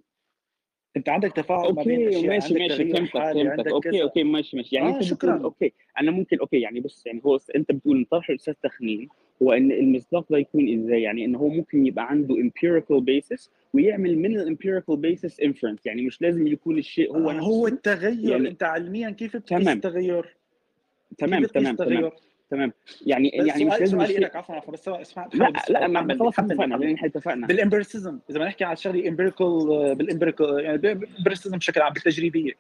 انت عندك تفاعل ما بين اشياء ماشي ماشي فهمتك فهمتك. okay okay ماشي ماشي. يعني آه أنت شكرا. okay أنا ممكن okay يعني بص يعني هو أنت بتقول طرح الأستاذ تخمين هو إن المصداق ده يكون إزاي؟ يعني إن هو ممكن يبقى عنده empirical basis ويعمل من ال empirical basis inference. يعني مش لازم يكون الشيء هو آه نفسه. هو التغير. يعني أنت علميا كيف بتقيس التغير تمام تمام تمام. تمام. يعني بس يعني مش لازم سؤالي لك عفوا عفوا بس اسمع لا لا ما خلاص اتفقنا لأن إحنا اتفقنا بال empiricism إذا بدنا نحكي على شغلة empirical بال empirical يعني بال empiricism بشكل عام بالتجريبية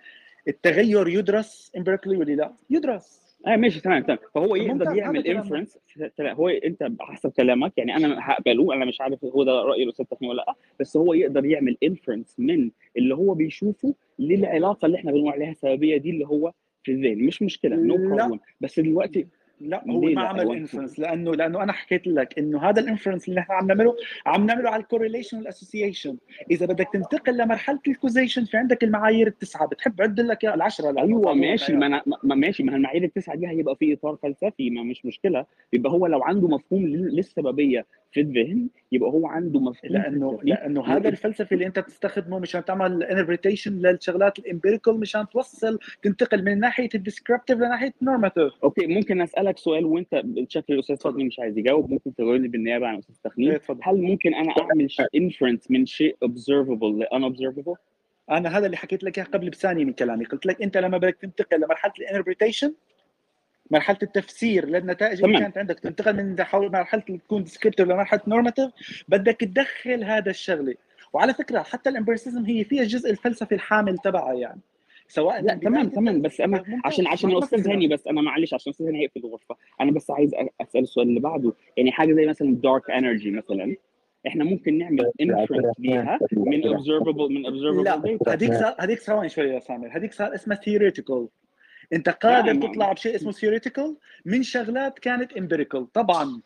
التغير يدرس empirically ولا لا؟ يدرس. آه ماشي تمام تمام. فهو يقدر يعمل inference هو أنت حسب كلامك يعني أنا هقبله أنا مش عارف هو ده راي الأستاذ تخمين ولا لأ بس هو يقدر يعمل inference من اللي هو بيشوفه للعلاقة اللي إحنا بنقول عليها سببية دي اللي هو في الذهن. مش مشكلة no no problem بس دلوقتي لا هو ما عمل inference لأنه لأنه أنا حكيت لك إنه هذا ال inference اللي إحنا عم نعمله عم نعمله على ال correlation وال association إذا بدك تنتقل لمرحلة ال causation في عندك المعايير التسعة. بتحب عد لك العشرة لا أيوه ماشي. ما ماشي ما المعايير التسعة دي هيبقى في إطار فلسفي ما مش مشكلة. يبقى هو لو عنده مفهوم لل- للسببية في الذهن يبقى هو عنده مفهوم لأنه لأنه هذا الفلسفي اللي أنت بتستخدمه مشان تعمل interpretation للشغلات ال empirical مشان توصل تنتقل من ناحية ال descriptive لناحية ال normative okay ممكن أسألك سؤال وأنت شكل الأستاذ تخمين مش عايز يجاوب ممكن تجاوبني بالنيابة عن الاستاذ تخمين إيه،. هل ممكن أنا أعمل inference من شيء observable ل unobservable؟ أنا هذا اللي حكيت لك إياه قبل بثانية من كلامي. قلت لك أنت لما بدك تنتقل لمرحلة ال interpretation مرحلة التفسير للنتائج اللي. كانت عندك تنتقل من حول مرحلة اللي تكون descriptive لمرحله normative بدك تدخل هذا الشغلة. وعلى فكرة حتى ال empiricism هي فيها الجزء الفلسفي الحامل تبعها يعني. سواء لا تمام تمام بس أنا عشان عشان الأستاذ هاني بس أنا معلش عشان الأستاذ هاني هيقفل الغرفة. أنا بس عايز أسأل السؤال اللي بعده. يعني حاجة زي مثلا dark energy مثلا إحنا ممكن نعمل inference ليها من observable من observable لا هذيك هذيك ثواني شوي يا سامر هذيك صار اسمها theoretical انت قادر نعم. تطلع بشيء اسمه theoretical من شغلات كانت empirical طبعا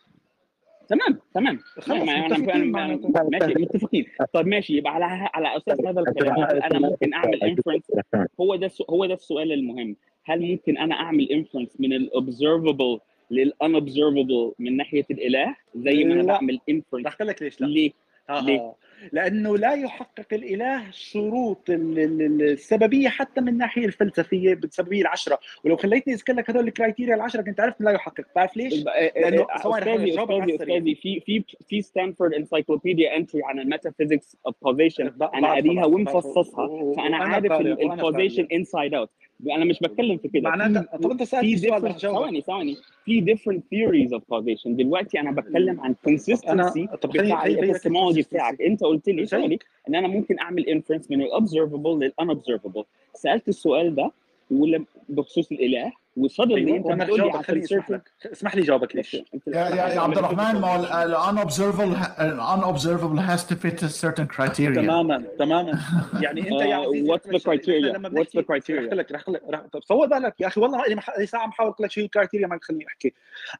تمام تمام يعني أنا متفقين أنا- معناته. أنا- ماشي متفقين طب ماشي يبقى على على أساس هذا الكلام أنا ممكن أعمل inference هو ده هو ده السؤال المهم هل ممكن أنا أعمل inference من ال observable لل unobservable من ناحية الإله زي ما أنا. بعمل inference لك ليش لا ليه؟ آه ليه؟ لأنه لا يحقق الإله شروط ال- ال- ال- السببية حتى من الناحيه الفلسفية بالسببيه العشرة ولو خليتني اذكر لك هذول ال criteria العشرة كنت عرفت لا يحقق تعرف ليش؟ لأنه رح أستاذي أجاوبك على أستاذي السريع. أستاذي في في في Stanford Encyclopedia entry عن ال metaphysics of causation أنا قاريها ومفصصها فأنا عارف ال causation. inside out أنا مش بتكلم في كده. معناتها طب أنت سألت السؤال جاوبك ثواني ثواني. في different theories of causation. دلوقتي أنا بتكلم عن consistency أنا- طب بتاع ال consistency. بتاعك. أنت قلت لي ثواني إن أنا ممكن أعمل inference من ال observable لل unobservable. سألت السؤال ده بخصوص الإله وصدر أيوه لي أنت رح بتقول لي خليني أسمح لي جاوبك ليش؟ يا يا يا عبد الرحمن ما هو ال unobservable unobservable has to fit a certain criteria. تماما تماما. يعني أنت يا عزيزي the criteria? What's the criteria? رح لك رح لك. طب طول بالك يا أخي والله. لي ساعة محاول أقول لك شو ال criteria ما تخليني أحكي.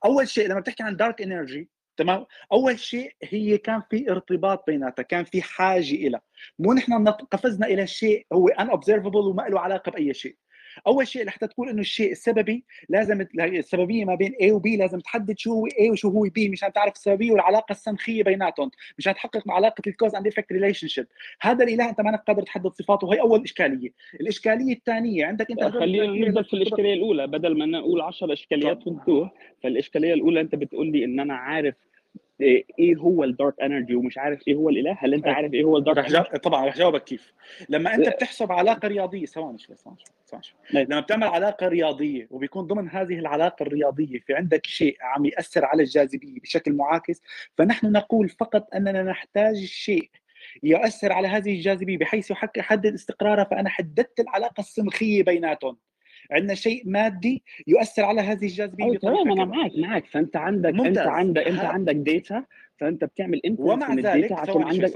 أول شيء لما بتحكي عن dark energy تمام؟ أول شيء هي كان في ارتباط بيناتها كان في حاجة إلى مو نحن قفزنا إلى شيء هو unobservable وما له علاقة بأي شيء. أول شيء لحتى تقول إنه الشيء السببي لازم السببية ما بين A و B لازم تحدد شو هو A وشو هو B مشان تعرف السببية والعلاقة السمخية بيناتهم مشان تحقق علاقة ال cause and effect relationship هذا الإله أنت ما انك قادر تحدد صفاته وهي أول إشكالية. الإشكالية الثانية عندك أنت هدول خلينا نبدأ في الإشكالية الأولى بدل ما نقول 10 إشكاليات فالإشكالية الأولى أنت بتقول لي إن أنا عارف إيه إيه هو ال dark energy ومش عارف إيه هو الإله؟ هل أنت عارف إيه هو ال dark energy طبعا رح جاوبك كيف. لما أنت بتحسب علاقة رياضية ثواني شوي ثواني شوي شوي. لما بتعمل علاقة رياضية وبيكون ضمن هذه العلاقة الرياضية في عندك شيء عم يأثر على الجاذبية بشكل معاكس فنحن نقول فقط أننا نحتاج الشيء يؤثر على هذه الجاذبية بحيث يحقق يحدد استقرارها فأنا حددت العلاقة السمخية بيناتهم. عندنا شيء مادي يؤثر على هذه الجاذبية تمام أنا كذا. معاك معاك. فأنت عندك ممتاز. أنت عندك انت عندك داتا فأنت بتعمل inference ومع ذلك عشان عندك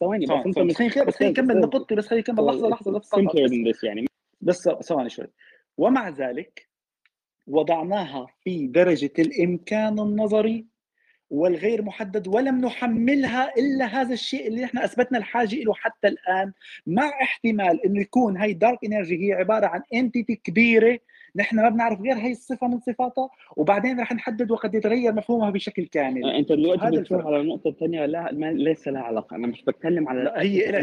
ثواني بس أنت بس خليني بس خليني اكمل نقطتي بس خليني اكمل لحظة لحظة بس. يعني. بس ثواني شوي. ومع ذلك وضعناها في درجة الإمكان النظري والغير محدد ولم نحملها إلا هذا الشيء اللي إحنا أثبتنا الحاجة له حتى الآن مع احتمال إنه يكون هاي dark energy هي عبارة عن entity كبيرة نحن ما بنعرف غير هي الصفة من صفاتها وبعدين رح نحدد وقد يتغير مفهومها بشكل كامل. أنت دلوقتي الفرق. على النقطه الثانية لا ما ليس لها علاقة. أنا مش بتكلم على لا هي لها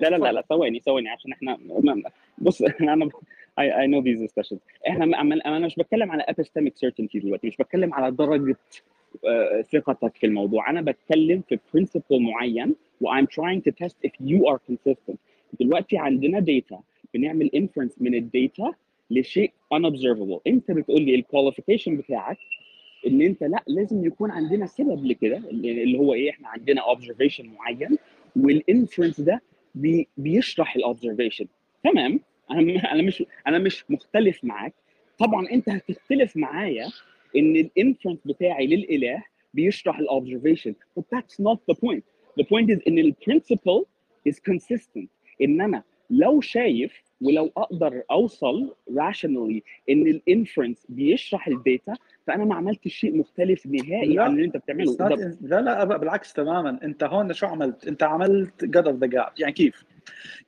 لا لا لا ثواني ثواني عشان إحنا بص أنا I, I know these discussions. إحنا م- أنا مش بتكلم على epistemic certainty دلوقتي مش بتكلم على درجة آه، ثقتك في الموضوع. أنا بتكلم في principle معين و I'm trying to test if you are consistent. دلوقتي عندنا data بنعمل inference من ال data لشيء unobservable. أنت بتقول لي ال qualification بتاعك إن أنت لأ لازم يكون عندنا سبب لكده اللي هو إيه إحنا عندنا observation معين وال inference ده بي بيشرح ال observation تمام؟ أنا مش أنا مش مختلف معاك. طبعا أنت هتختلف معايا إن ال inference بتاعي للإله بيشرح ال observation but that's not the point. The point is إن ال principle is consistent. إن أنا لو شايف ولو أقدر أوصل rationally إن ال inference بيشرح ال data فأنا ما عملتش شيء مختلف نهائي عن اللي أنت بتعمله ده لا لا بالعكس تماما أنت هون شو عملت؟ أنت عملت God of the gap يعني كيف؟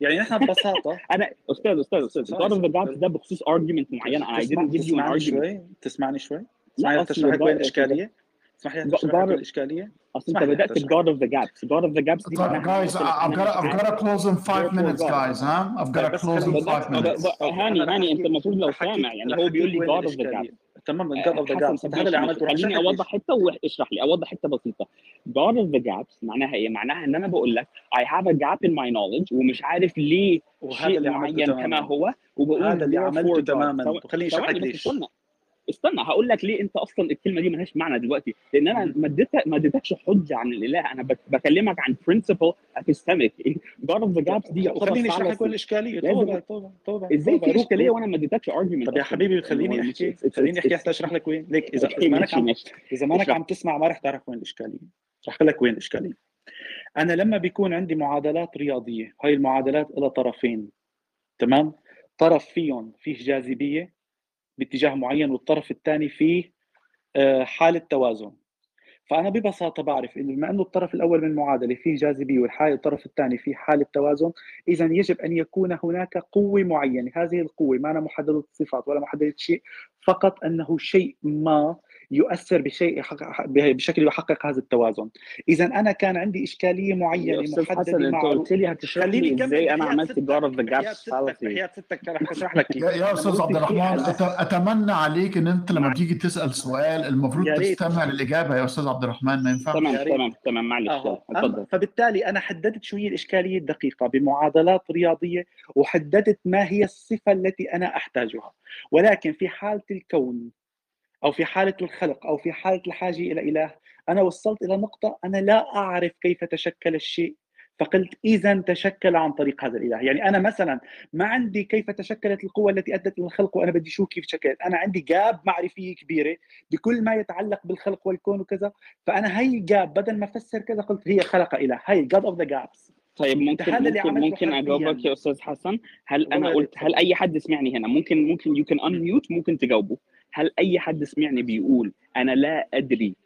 يعني نحن ببساطة أنا أستاذ أستاذ أستاذ ثواني. God of the Gaps ده بخصوص argument معينة you an تسمعني شوي تسمعني شوي لا تسمعني تشرح وين الإشكالية؟ اسمح لي God- اشرح لك God- الإشكالية؟ أصل أنت بدأت ب أشرح. God of the Gaps. God of the Gaps دي I- I've got to, I've عارف got to close in five therefore minutes, God guys. Huh? I've got to close in خليني بدات five ب- minutes. ب- أوكي هاني هاني أنت المفروض لو سامع يعني هو بيقول لي of the الإشكالية. Gaps. تماما جاد اوف ذا حسن جاب طب انت هذا اللي عملته. خليني أوضح حتة واشرح لي أوضح حتة بسيطة. God of the Gaps معناها إيه؟ معناها إن أنا بقول لك I have a gap in my knowledge ومش عارف ليه شيء معين كما هو وبقول هذا اللي عملته تماما. وخليني أشرح لك ليش. استنى هقول لك ليه انت أصلا الكلمة دي ملهاش معنى دلوقتي. لأن أنا. ما اديتك ما اديتكش حجة عن الإله. أنا بك- بكلمك عن epistemic. God of the Gaps دي. وخليني أشرح لك الإشكالية. طبعا طبعا طبعا. إزاي في اشكاليه وأنا ما اديتكش argument طب يا حبيبي خليني أحكي. خليني أحكي حتى أشرح لك وين. ليك إذا مانك عم إذا مانك عم تسمع ما رح تعرف وين الإشكالية. رح لك وين الإشكالية. أنا لما بيكون عندي معادلات رياضية هاي المعادلات لها طرفين تمام؟ طرف فيهم فيه جاذبية باتجاه معين والطرف الثاني فيه آه، حالة توازن. فأنا ببساطة بعرف إنه بما إنه الطرف الأول من المعادله فيه جاذبية والحالة الطرف الثاني فيه حالة توازن اذا يجب أن يكون هناك قوة معينة. هذه القوة ما أنا محددة الصفات ولا محددة شيء فقط أنه شيء ما يؤثر بشيء يحقق- بشكل يحقق هذا التوازن. اذا أنا كان عندي إشكالية يا معينه محددة أنت معروف قلت لي هتشرح خليني لي إزاي أنا عملت God of the بحياه Gaps ستك fallacy بحياه ستك رح اشرح لك يا يا أنا أستاذ عبد الرحمن أتمنى عليك إن أنت لما تيجي تسأل سؤال المفروض يا تستمع للإجابة يا أستاذ عبد الرحمن ما ينفعش. تمام يا تمام تمام معلش. اتفضل فبالتالي أنا حددت شو هي الإشكالية الدقيقة بمعادلات رياضية وحددت ما هي الصفة التي أنا أحتاجها. ولكن في حالة الكون أو في حالة الخلق أو في حالة الحاجة إلى إله. أنا وصلت إلى نقطة أنا لا أعرف كيف تشكل الشيء فقلت إذا تشكل عن طريق هذا الإله، يعني أنا مثلا ما عندي كيف تشكلت القوة التي أدت إلى الخلق وأنا بدي شو كيف شكلت، أنا عندي gap معرفية كبيرة بكل ما يتعلق بالخلق والكون وكذا، فأنا هي ال gap بدل ما أفسر كذا قلت هي خلق إله، هي God of the gaps طيب ممكن ممكن ممكن أجاوبك يا أستاذ حسن. هل أنا قلت هل أي حد سمعني هنا؟ ممكن ممكن you can unmute ممكن تجاوبه. هل أي حد سمعني بيقول أنا لا أدري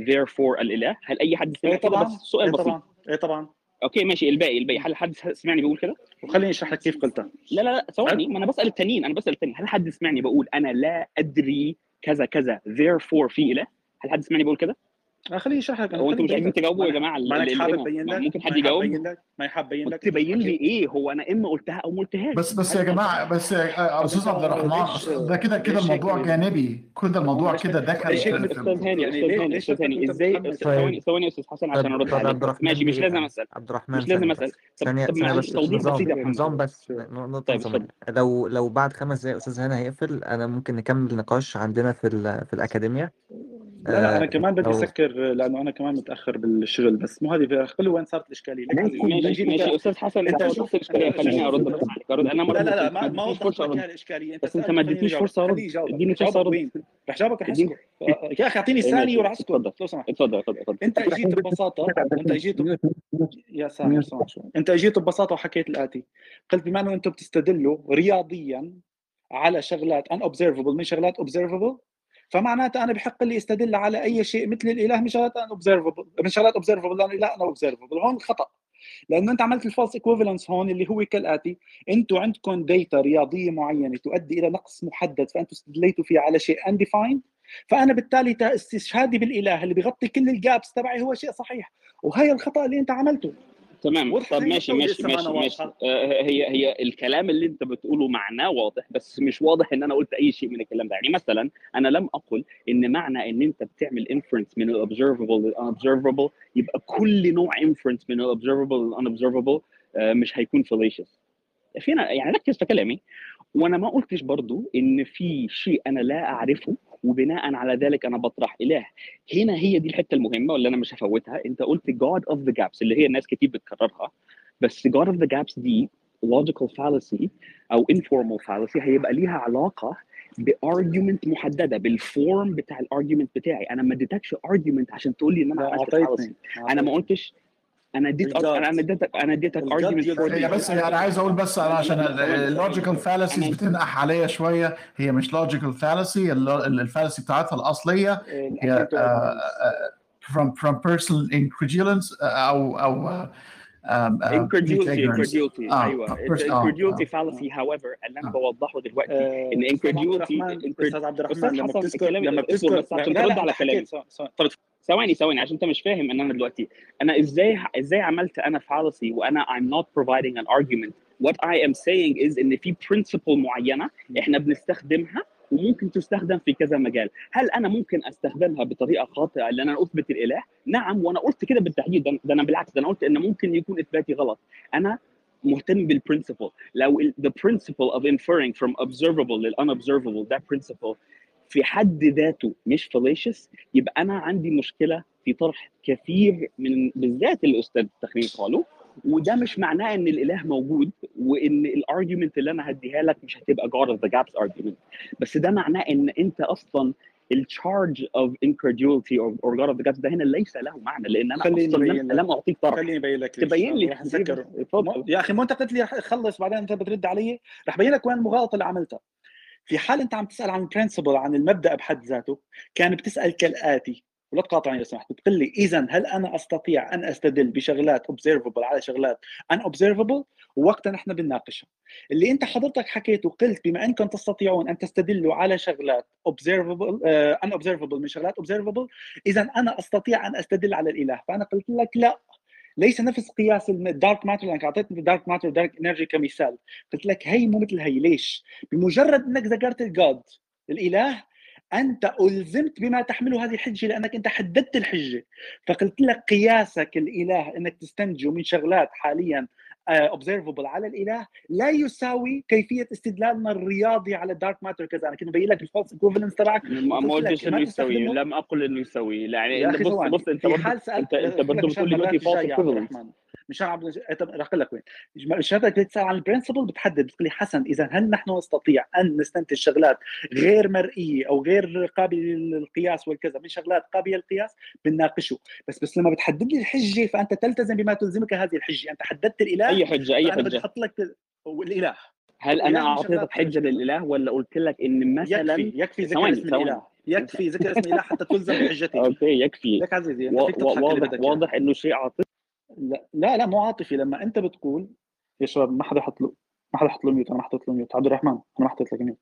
therefore الإله؟ هل أي حد سمع إيه كده؟ طبعا بس سؤال إيه بسيط. طبعا إيه طبعا. أوكي ماشي. الباقي الباقي. هل حد سمعني بيقول كده؟ وخليني أشرح لك كيف قلتها. لا لا لا ثواني. ما أنا بسأل التانيين أنا بسأل التانيين. هل حد سمعني بقول أنا لا أدري كذا كذا therefore في إله؟ هل حد سمعني بيقول كده؟ خليني أشرح لك أنا هو أنتوا مش عايزين تجاوبوا يا ما جماعة ما اللي حابب أبين لك ممكن حد يجاوب ما قلت لك تبين لي إيه؟ هو أنا إما قلتها أو ما قلتهاش. بس بس يا جماعة بس يا طب أستاذ عبد الرحمن ده كده كده الموضوع جانبي. كده الموضوع كده دخل أستاذ هاني يعني أستاذ هاني ليش أستاذ هاني إزاي؟ ثواني طيب ثواني يا أستاذ حسن عشان طب أرد عليك. عبد بس الرحمن ماشي مش لازم أسأل. عبد الرحمن مش لازم أسأل. ثانية معلش بس توضيح نظام بس طيب لو لو بعد خمس دقايق أستاذ هنا هيقفل أنا ممكن نكمل نقاش عندنا في ال- في الأكاديمية لا لا أنا آه كمان بدي أسكر لأنه أنا كمان متأخر بالشغل بس مو هذه خلي وين صارت الإشكالية؟ ماشي ماشي أستاذ حسن أنت شوف الاشكاليه خليني أرد بس عليك أرد. أنا ما لا لا لا ما ما وضحت لك الإشكالية. أنت بس أنت ما اديتنيش فرصة أرد. اديني رح فرصة جاوبك أرد. رح جاوبك رح أسكت. يا أخي أعطيني إيه ثانية وراح أسكت. لو سمحت. اتفضل اتفضل اتفضل. أنت اجيت ببساطة أنت اجيت. يا سامر أنت اجيت ببساطة وحكيت الآتي. قلت بما إنه أنتم بتستدلوا رياضيا على شغلات unobservable من شغلات observable فمعناتها أنا بحق لي أستدل على أي شيء مثل الإله من شغلات unobservable من شغلات observable لأنه لا أنا observable هون الخطا لأنه أنت عملت ال false equivalence هون اللي هو كالآتي أنتم عندكم data رياضية معينة تؤدي إلى نقص محدد فانتم استدليتوا فيها على شيء undefined. فأنا بالتالي استشهادي بالإله اللي بيغطي كل ال gaps تبعي هو شيء صحيح. وهي الخطأ اللي أنت عملته. تمام. طب ماشي ماشي ماشي ماشي. آه هي هي الكلام اللي انت بتقوله معناه واضح بس مش واضح إن أنا قلت أي شيء من الكلام ده. يعني مثلا أنا لم أقل إن معنى إن أنت بتعمل inference من ال observable لل unobservable يبقى كل نوع inference من ال observable لل unobservable آه مش هيكون fallacious. فينا يعني ركز في كلامي. وأنا ما قلتش برضو إن في شيء أنا لا أعرفه وبناء على ذلك أنا بطرح إله. هنا هي دي الحتة المهمة واللي أنا مش هفوتها. أنت قلت God of the gaps اللي هي ناس كتير بتكررها. بس God of the gaps دي logical fallacy أو informal fallacy هيبقى ليها علاقة ب argument محددة بال form بتاع ال argument بتاعي. أنا ما اديتكش argument عشان تقول لي إن أنا عملت fallacy. أنا ما قلتش أنا اديت أنا اديتك أنا اديتك argument هي بس أنا عايز أقول بس أنا عشان ال logical fallacies بتنقح عليا شوية. هي مش logical fallacy ال fallacy بتاعتها الأصلية. هي from from personal incredulence أو أو um, uh, incredulity incredulity آه. أيوه incredulity fallacy however اللي أنا بوضحه دلوقتي ان incredulity أستاذ عبد الرحمن لما بتذكر لما بتذكر بس عشان ترد على كلامي. طب ثواني ثواني عشان انت مش فاهم ان أنا دلوقتي. أنا إزاي إزاي عملت أنا fallacy وأنا I'm not providing an argument what I am saying is ان في principle معينة إحنا بنستخدمها وممكن تستخدم في كذا مجال. هل أنا ممكن أستخدمها بطريقة خاطئة لأن أنا أثبت الإله؟ نعم وأنا قلت كده بالتحديد. ده أنا بالعكس ده أنا قلت إن ممكن يكون إثباتي غلط. أنا مهتم بالبرنسبل لو the principle of inferring from observable لل unobservable ده principle في حد ذاته مش fallacious يبقى أنا عندي مشكلة في طرح كثير من بالذات الاستاذ التخريج قالوا. وده مش معناه إن الإله موجود وإن الارجيومنت اللي أنا هديها لك مش هتبقى God of the gaps argument. بس ده معناه إن أنت أصلا التشارج اوف or God of the gaps ده هنا ليس له معنى لأن أنا خليني أصلا لم. لم أعطيك طرح خليني أبين لك تبين لي يا أخي ما أنت قلت لي رح اخلص بعدين أنت بترد علي؟ رح أبين لك وين المغالطه اللي عملتها. في حال أنت عم تسأل عن البرنسبل عن المبدأ بحد ذاته كان بتسأل كالآتي. ولا تقاطعني لو سمحت بتقول لي اذا هل أنا أستطيع أن أستدل بشغلات observable على شغلات ان observable ووقتها نحن بنناقشها. اللي أنت حضرتك حكيته قلت بما إنكم تستطيعون أن تستدلوا على شغلات observable uh, unobservable من شغلات observable اذا أنا أستطيع أن أستدل على الإله. فأنا قلت لك لا. ليس نفس قياس ال dark matter لأنك اعطيتني ال dark matter dark energy كمثال. قلت لك هي مو مثل هي. ليش؟ بمجرد إنك ذكرت ال God الإله أنت ألزمت بما تحمله هذه الحجة لأنك أنت حددت الحجة. فقلت لك قياسك الإله إنك تستنتجه من شغلات حاليا observable على الإله لا يساوي كيفية استدلالنا الرياضي على ال dark matter كذا. أنا كنت مبين لك ال false equivalence تبعك. ما قلتش إنه يساوي لم أقل إنه يساوي. يعني انت بص بص أنت برضه انت أنت برضه بتقول لي دلوقتي عبد ايكوفالنس مشان عبد رح لك وين؟ شغلتك بتسال عن البرنسبل؟ بتحدد بتقول لي حسن إذا هل نحن نستطيع أن نستنتج شغلات غير مرئية أو غير قابلة للقياس والكذا من شغلات قابلة للقياس بنناقشه. بس بس لما بتحدد لي الحجة فأنت تلتزم بما تلزمك هذه الحجة. أنت حددت الإله أي حجة أي بدي حجة. أحط لك الاله هل أنا أعطيتك حجة للإله ولا قلت لك إن مثلا يكفي يكفي ذكر اسم الإله. يكفي ذكر اسم الإله حتى تلزم بحجتي أوكي يكفي. لك عزيزي و- و- واضح بدك واضح إنه شيء عاطفي. لا لا لا مو عاطفي. لما أنت بتقول يا شباب ما حدا يحط له ما حدا يحط له mute أنا ما حطيت له mute. عبد الرحمن أنا ما حطيت لك mute.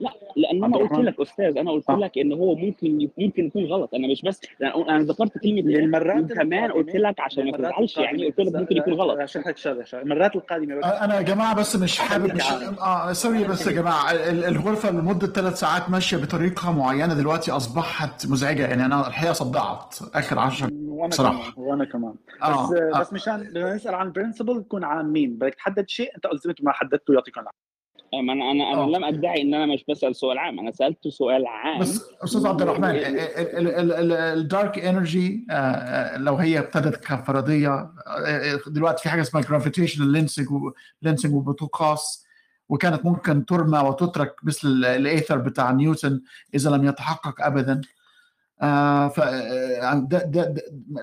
لا لأن عبد أنا قلت لك أستاذ أنا قلت آه لك إن هو ممكن ممكن يكون غلط. أنا مش بس أنا أنا ذكرت كلمة للمرات وكمان قلت لك عشان ما تزعلش. يعني قلت لك ممكن يكون غلط. أشرح لك شغلة شغله المرات القادمة بس. أنا يا جماعة بس مش حابب مش آه sorry بس يا جماعة. ال- الغرفة لمدة ثلاث ساعات ماشية بطريقة معينة دلوقتي أصبحت مزعجة. يعني أنا الحقيقة صدعت. آخر 10 وأنا بصراحه كمان وأنا كمان بس آه, آه. بس مشان بدنا نسأل عن principle نكون عامين بدك تحدد شيء أنت الزمت ما حددته يعطيكم العافية ما أنا أنا أنا آه لم أدعي إن أنا مش بسأل سؤال عام أنا سالته سؤال عام بس أستاذ عبد. الرحمن. ال dark energy لو هي ابتدت كفرضية آه، آه، دلوقتي في حاجة اسمها gravitational lensing lensing وبتقاس وكانت ممكن ترمى وتترك مثل ال- الايثر بتاع نيوتن إذا لم يتحقق ابدا آه آه، ده, ده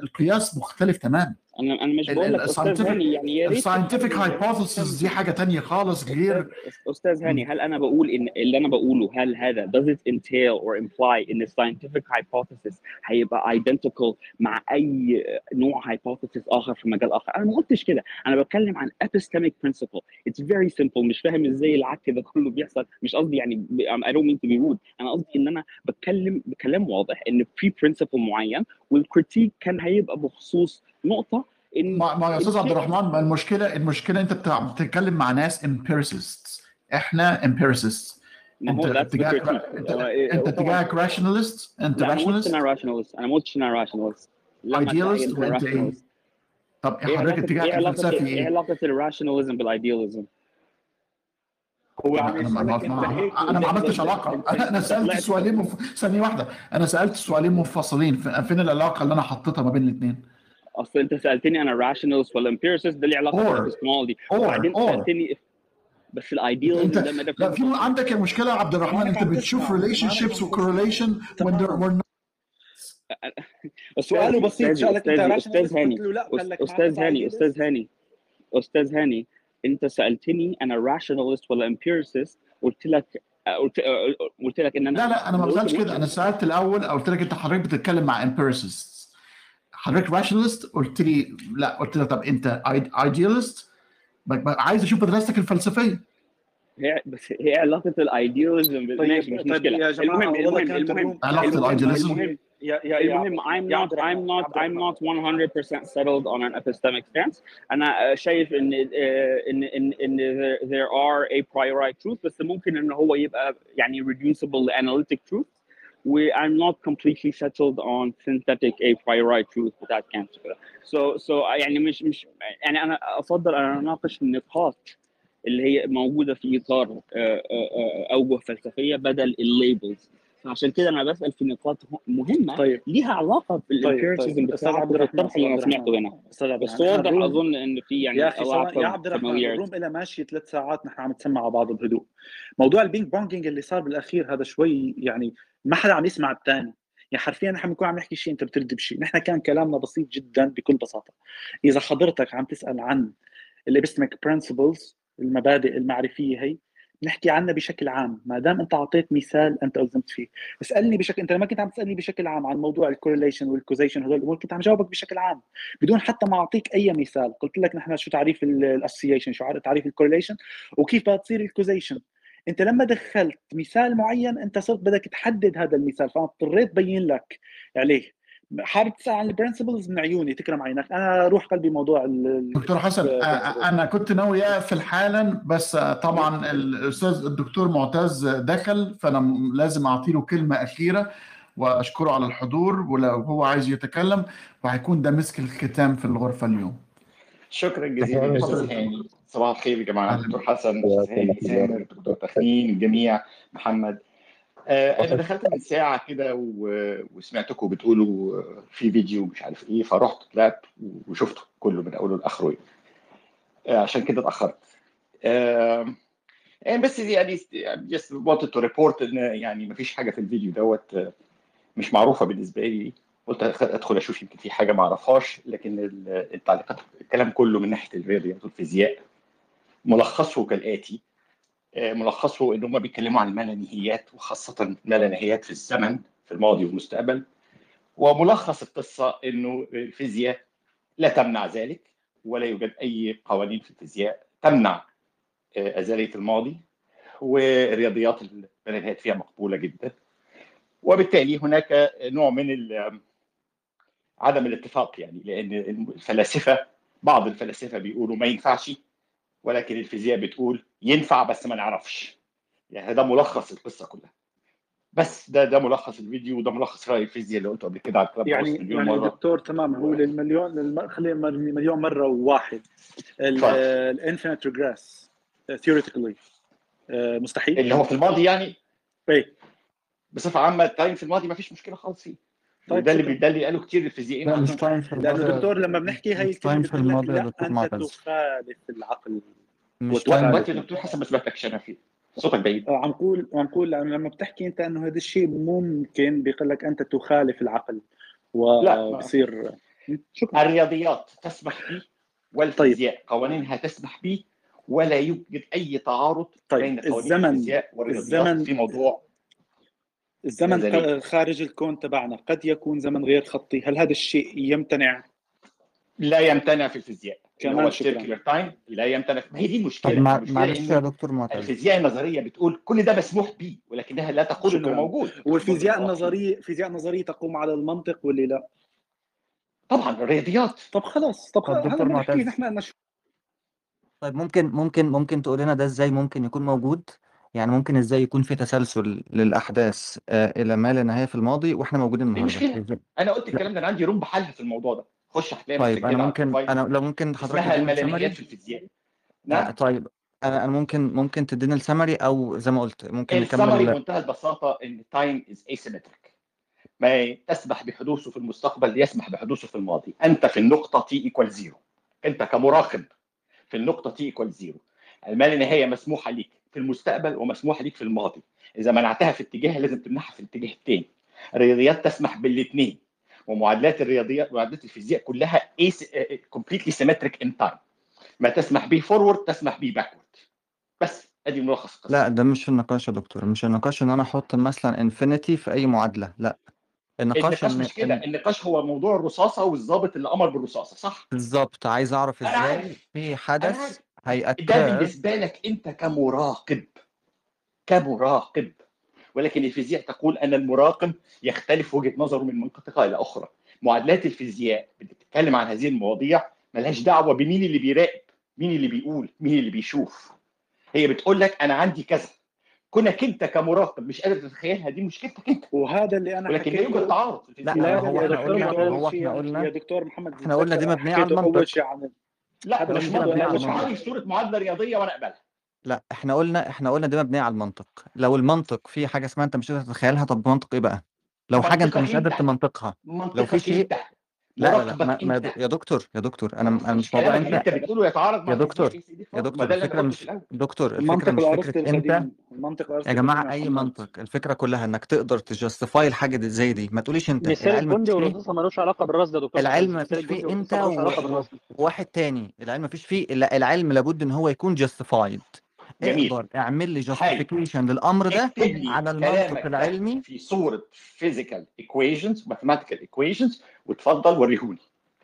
القياس مختلف تماما. أنا أنا مش بقول لك أستاذ هاني يعني يا ريت ال scientific hypothesis دي حاجة تانية خالص غير أستاذ هاني هل أنا بقول ان اللي أنا بقوله هل هذا does it entail or imply إن scientific hypothesis هيبقى identical مع أي نوع hypothesis آخر في مجال آخر؟ أنا ما قلتش كده. أنا بتكلم عن epistemic principle. It's very simple. مش فاهم إزاي العك ده كله بيحصل. مش قصدي يعني I don't mean to be rude. أنا قصدي إن أنا بتكلم بكلام واضح إن في principle معين وال critique كان هيبقى بخصوص نقطة إن ما, ما يا أستاذ عبد الرحمن ما المشكلة المشكلة أنت بتتكلم مع ناس empiricists. إحنا هو أنت اتجاهك. انت, طبعاً- اتجاهك rationalist أنت لا أنا rationalist أنا rationalist. أنا ما قلتش أنا rationalist. لما idealist تعينت وأنت إيه؟ طب إيه حضرتك اتجاهك علاقه الفلسفي إيه؟ إيه؟ علاقة ال rationalism بال idealism هو أنا ما, أنا ما عملتش علاقة. أنا سألت سؤالين. ثانية واحدة. أنا سألت سؤالين منفصلين فين العلاقة اللي أنا حطيتها ما بين الاثنين؟ أصل أنت سألتني أنا rationalist ولا empiricist ده ليه علاقة بال epistemology or وبعدين سألتني بس ال idealism أنت ده لا في عندك المشكلة يا عبد الرحمن أنت بتشوف relationships و correlation سؤاله استاذي بسيط سالك أنت أستاذ هاني. أستاذ هاني أستاذ هاني. أستاذ هاني أنت سألتني أنا rationalist ولا empiricist قلت لك قلت قلت لك إن أنا لا لا أنا ما بسالش كده. أنا سألت الأول قلت لك أنت حضرتك بتتكلم مع empiricists. حضرتك rationalist قلت لي لا قلت لك طب أنت ب- عايز أشوف مدرستك الفلسفية. هي بس هي علاقة الايدياليزم ماشي مش طيب طيب مشكلة. يا جماعة المهم المهم المهم علاقة المهم الايدياليزم يا يا المهم I'm not I'm not I'm not 100% settled on an epistemic stance. أنا شايف إن إن إن إن there, there are a priori truth بس ممكن إن هو يبقى يعني reducible analytic truth. و I'm not completely settled on synthetic a priori truth بتاعت كانت so so يعني مش مش يعني أنا أفضل أن أناقش النقاط اللي هي موجودة في إطار آه، آه، آه، أوجه فلسفية بدل ال labels. فعشان كده أنا بسأل في نقاط مهمة طيب. ليها علاقة طيب بال empiricism طيب أستاذ بتاعك عبد الرحمن اللي أنا سمعته هنا. بس واضح أظن إن في يا يعني أخي ثواني lack يا عبد الرحمن ال room إلها ماشية ثلاث ساعات نحن عم نسمع على بعض بهدوء موضوع ال ping ponging اللي صار بالأخير هذا شوي يعني ما حدا عم يسمع الثاني يعني حرفيا نحن بنكون عم نحكي شيء أنت بترد بشيء نحن كان كلامنا بسيط جدا بكل بساطة. إذا حضرتك عم تسأل عن ال epistemic principles المبادئ المعرفية هي نحكي عنها بشكل عام. ما دام أنت أعطيت مثال أنت ألزمت فيه. اسألني بشكل أنت لما كنت عم تسألني بشكل عام عن موضوع ال correlation وال causation هدول الأمور كنت عم جاوبك بشكل عام. بدون حتى ما أعطيك أي مثال. قلت لك نحن شو تعريف ال association شو تعريف ال correlation وكيف بدها تصير ال causation أنت لما دخلت مثال معين أنت صرت بدك تحدد هذا المثال فأنا اضطريت بين لك عليه. حابب تسأل عن ال principles من عيوني تكرم عينك. أنا روح قلبي موضوع ال- دكتور حسن آه،. أنا كنت ناوي أقفل حالا بس طبعا الأستاذ الدكتور معتز دخل فأنا لازم اعطي له كلمة أخيرة وأشكره على الحضور ولو هو عايز يتكلم فهيكون ده مسك الختام في الغرفة اليوم. شكرا جزيلا. صباح الخير يا جماعة. دكتور حسن سامر دكتور. تخنين الجميع محمد. آه أنا دخلت من ساعة كده و- وسمعتكم بتقولوا في فيديو مش عارف إيه فرحت طلعت وشفته كله من أوله لآخره آه عشان كده اتأخرت. آه يعني بس يعني just wanted to report إن يعني ما فيش حاجة في الفيديو دوت مش معروفة بالنسبة لي. قلت أدخل أشوف يمكن في حاجة ما أعرفهاش لكن ال- التعليقات الكلام كله من ناحية الرياضيات والفيزياء ملخصه كالآتي آه، ملخصه إن هم بيتكلموا عن الملانهيات وخاصة الملانهيات في الزمن في الماضي والمستقبل. وملخص القصة إنه الفيزياء لا تمنع ذلك ولا يوجد أي قوانين في الفيزياء تمنع آه، ازاليه الماضي. والرياضيات الملانهيات فيها مقبولة جدا. وبالتالي هناك نوع من عدم الاتفاق يعني لأن الفلاسفة بعض الفلاسفة بيقولوا ما ينفعش ولكن الفيزياء بتقول ينفع بس ما نعرفش. يعني ده ملخص القصة كلها. بس ده ده ملخص الفيديو وده ملخص رأي الفيزياء اللي قلته قبل كده على الكلاب يعني مليون يعني مرة. دكتور تمام هو للمليون للم... خلينا مليون مرة وواحد. ال infinite regress theoretically مستحيل. اللي هو في الماضي يعني؟ إيه. بصفة عامة ال time في الماضي ما فيش مشكلة خالص فيه. طيب ده اللي ده اللي قالوا كتير الفيزيائيين لا مش. time في لأنه الماضي دكتور لما بنحكي هاي مش time الكلمة بتقول لك يا لا دكتور أنت معتز. تخالف العقل. مش time يا دكتور حسن ما سمعتكش أنا فيه. صوتك بعيد. آه، عم نقول عم نقول لأنه لما بتحكي أنت إنه هذا الشيء ممكن بيقول لك أنت تخالف العقل وبصير شكرا. الرياضيات تسمح به والفيزياء قوانينها تسمح به ولا يوجد أي تعارض طيب بين قوانين الزمن الفيزياء والرياضيات الزمن في موضوع الزمن خارج الكون تبعنا. قد يكون زمن غير خطي. هل هذا الشيء يمتنع؟ لا يمتنع في الفيزياء. كمان شكراً. تايم لا يمتنع. ما هي دي المشكلة. المشكلة معلش يا دكتور معتز. الفيزياء النظرية بتقول كل ده مسموح به ولكنها لا تقول إنه. موجود. والفيزياء النظريه الفيزياء النظريه تقوم على المنطق ولا لا. طبعا الرياضيات. طب خلاص. طب طب دكتور معتز. نحن طيب ممكن ممكن ممكن تقول لنا ده إزاي ممكن يكون موجود؟ يعني ممكن إزاي يكون في تسلسل للأحداث آه، إلى ما لا نهاية في الماضي وإحنا موجودين دي النهارده. مشكلة. إزاي؟ أنا قلت الكلام ده أنا عندي روم بحلها في الموضوع ده. خش هتلاقي طيب نفسك أنا كده على ممكن أنا لو ممكن حضرتك اسمها تديني السمري في الفيزياء. آه، نعم؟ طيب أنا أنا ممكن ممكن تديني السمري أو زي ما قلت ممكن السمري نكمل بمنتهى البساطة إن time is symmetric. ما تسمح بحدوثه في المستقبل يسمح بحدوثه في الماضي. أنت في النقطة t equal zero أنت كمراقب في النقطة t equal zero الما لا نهايه مسموحة ليك. في المستقبل ومسموحة ليك في الماضي. إذا منعتها في اتجاه لازم تمنعها في الاتجاه الثاني الرياضيات تسمح بالاثنين ومعادلات الرياضيات معادلات الفيزياء كلها completely symmetric in time ما تسمح به forward تسمح به backward بس أدي ملخص القصة لا ده مش النقاش يا دكتور. مش النقاش إن أنا أحط مثلا انفينيتي في أي معادلة. لا. النقاش النقاش مش كده. النقاش هو موضوع الرصاصة والضابط اللي أمر بالرصاصة صح؟ بالظبط. عايز أعرف إزاي في حدث عارف ده بالنسبة لك أنت كمراقب. كمراقب. ولكن الفيزياء تقول أن المراقب يختلف وجهة نظره من منطقة إلى أخرى. معادلات الفيزياء بتتكلم عن هذه المواضيع ملهاش دعوة بمين اللي بيراقب مين اللي بيقول مين اللي بيشوف. هي بتقول لك أنا عندي كذا. كونك أنت كمراقب مش قادر تتخيلها دي مشكلتك أنت. وهذا اللي أنا ولكن لا يوجد تعارض لا لا هو يا إحنا دكتور قلنا أول هو شيء إحنا قلنا يا دكتور محمد إحنا قلنا دي مبنية على المنطق. عن لا مش مبنية منطق على مش معايا صورة معادلة رياضية وأنا أقبلها. لا إحنا قلنا إحنا قلنا دي مبنية على المنطق. لو المنطق في حاجة اسمها أنت مش قادر تتخيلها طب منطق إيه بقى؟ لو حاجة أنت مش قادر تمنطقها. لو في شيء لا لا لا ما ما انت. يا دكتور يا دكتور أنا أنا مش موضوع انت انت بتقوله يتعارض مع يا دكتور يا دكتور ده في مش دكتور الفكرة المنطق مش فكرة أنت المنطق يا يا أي منطق الفكرة كلها إنك تقدر ت justify الحاجة دي زي دي ما تقوليش أنت مثال العلم الجندي والرصاصة ملوش علاقة بالرصد يا دكتور. العلم مفيش فيه أنت وواحد تاني العلم مفيش فيه العلم لابد إن هو يكون justified جميل. أقدر اعمل لي justification للأمر ده على المنطق العلمي. في صورة physical equations mathematical equations وتفضل وريهولي.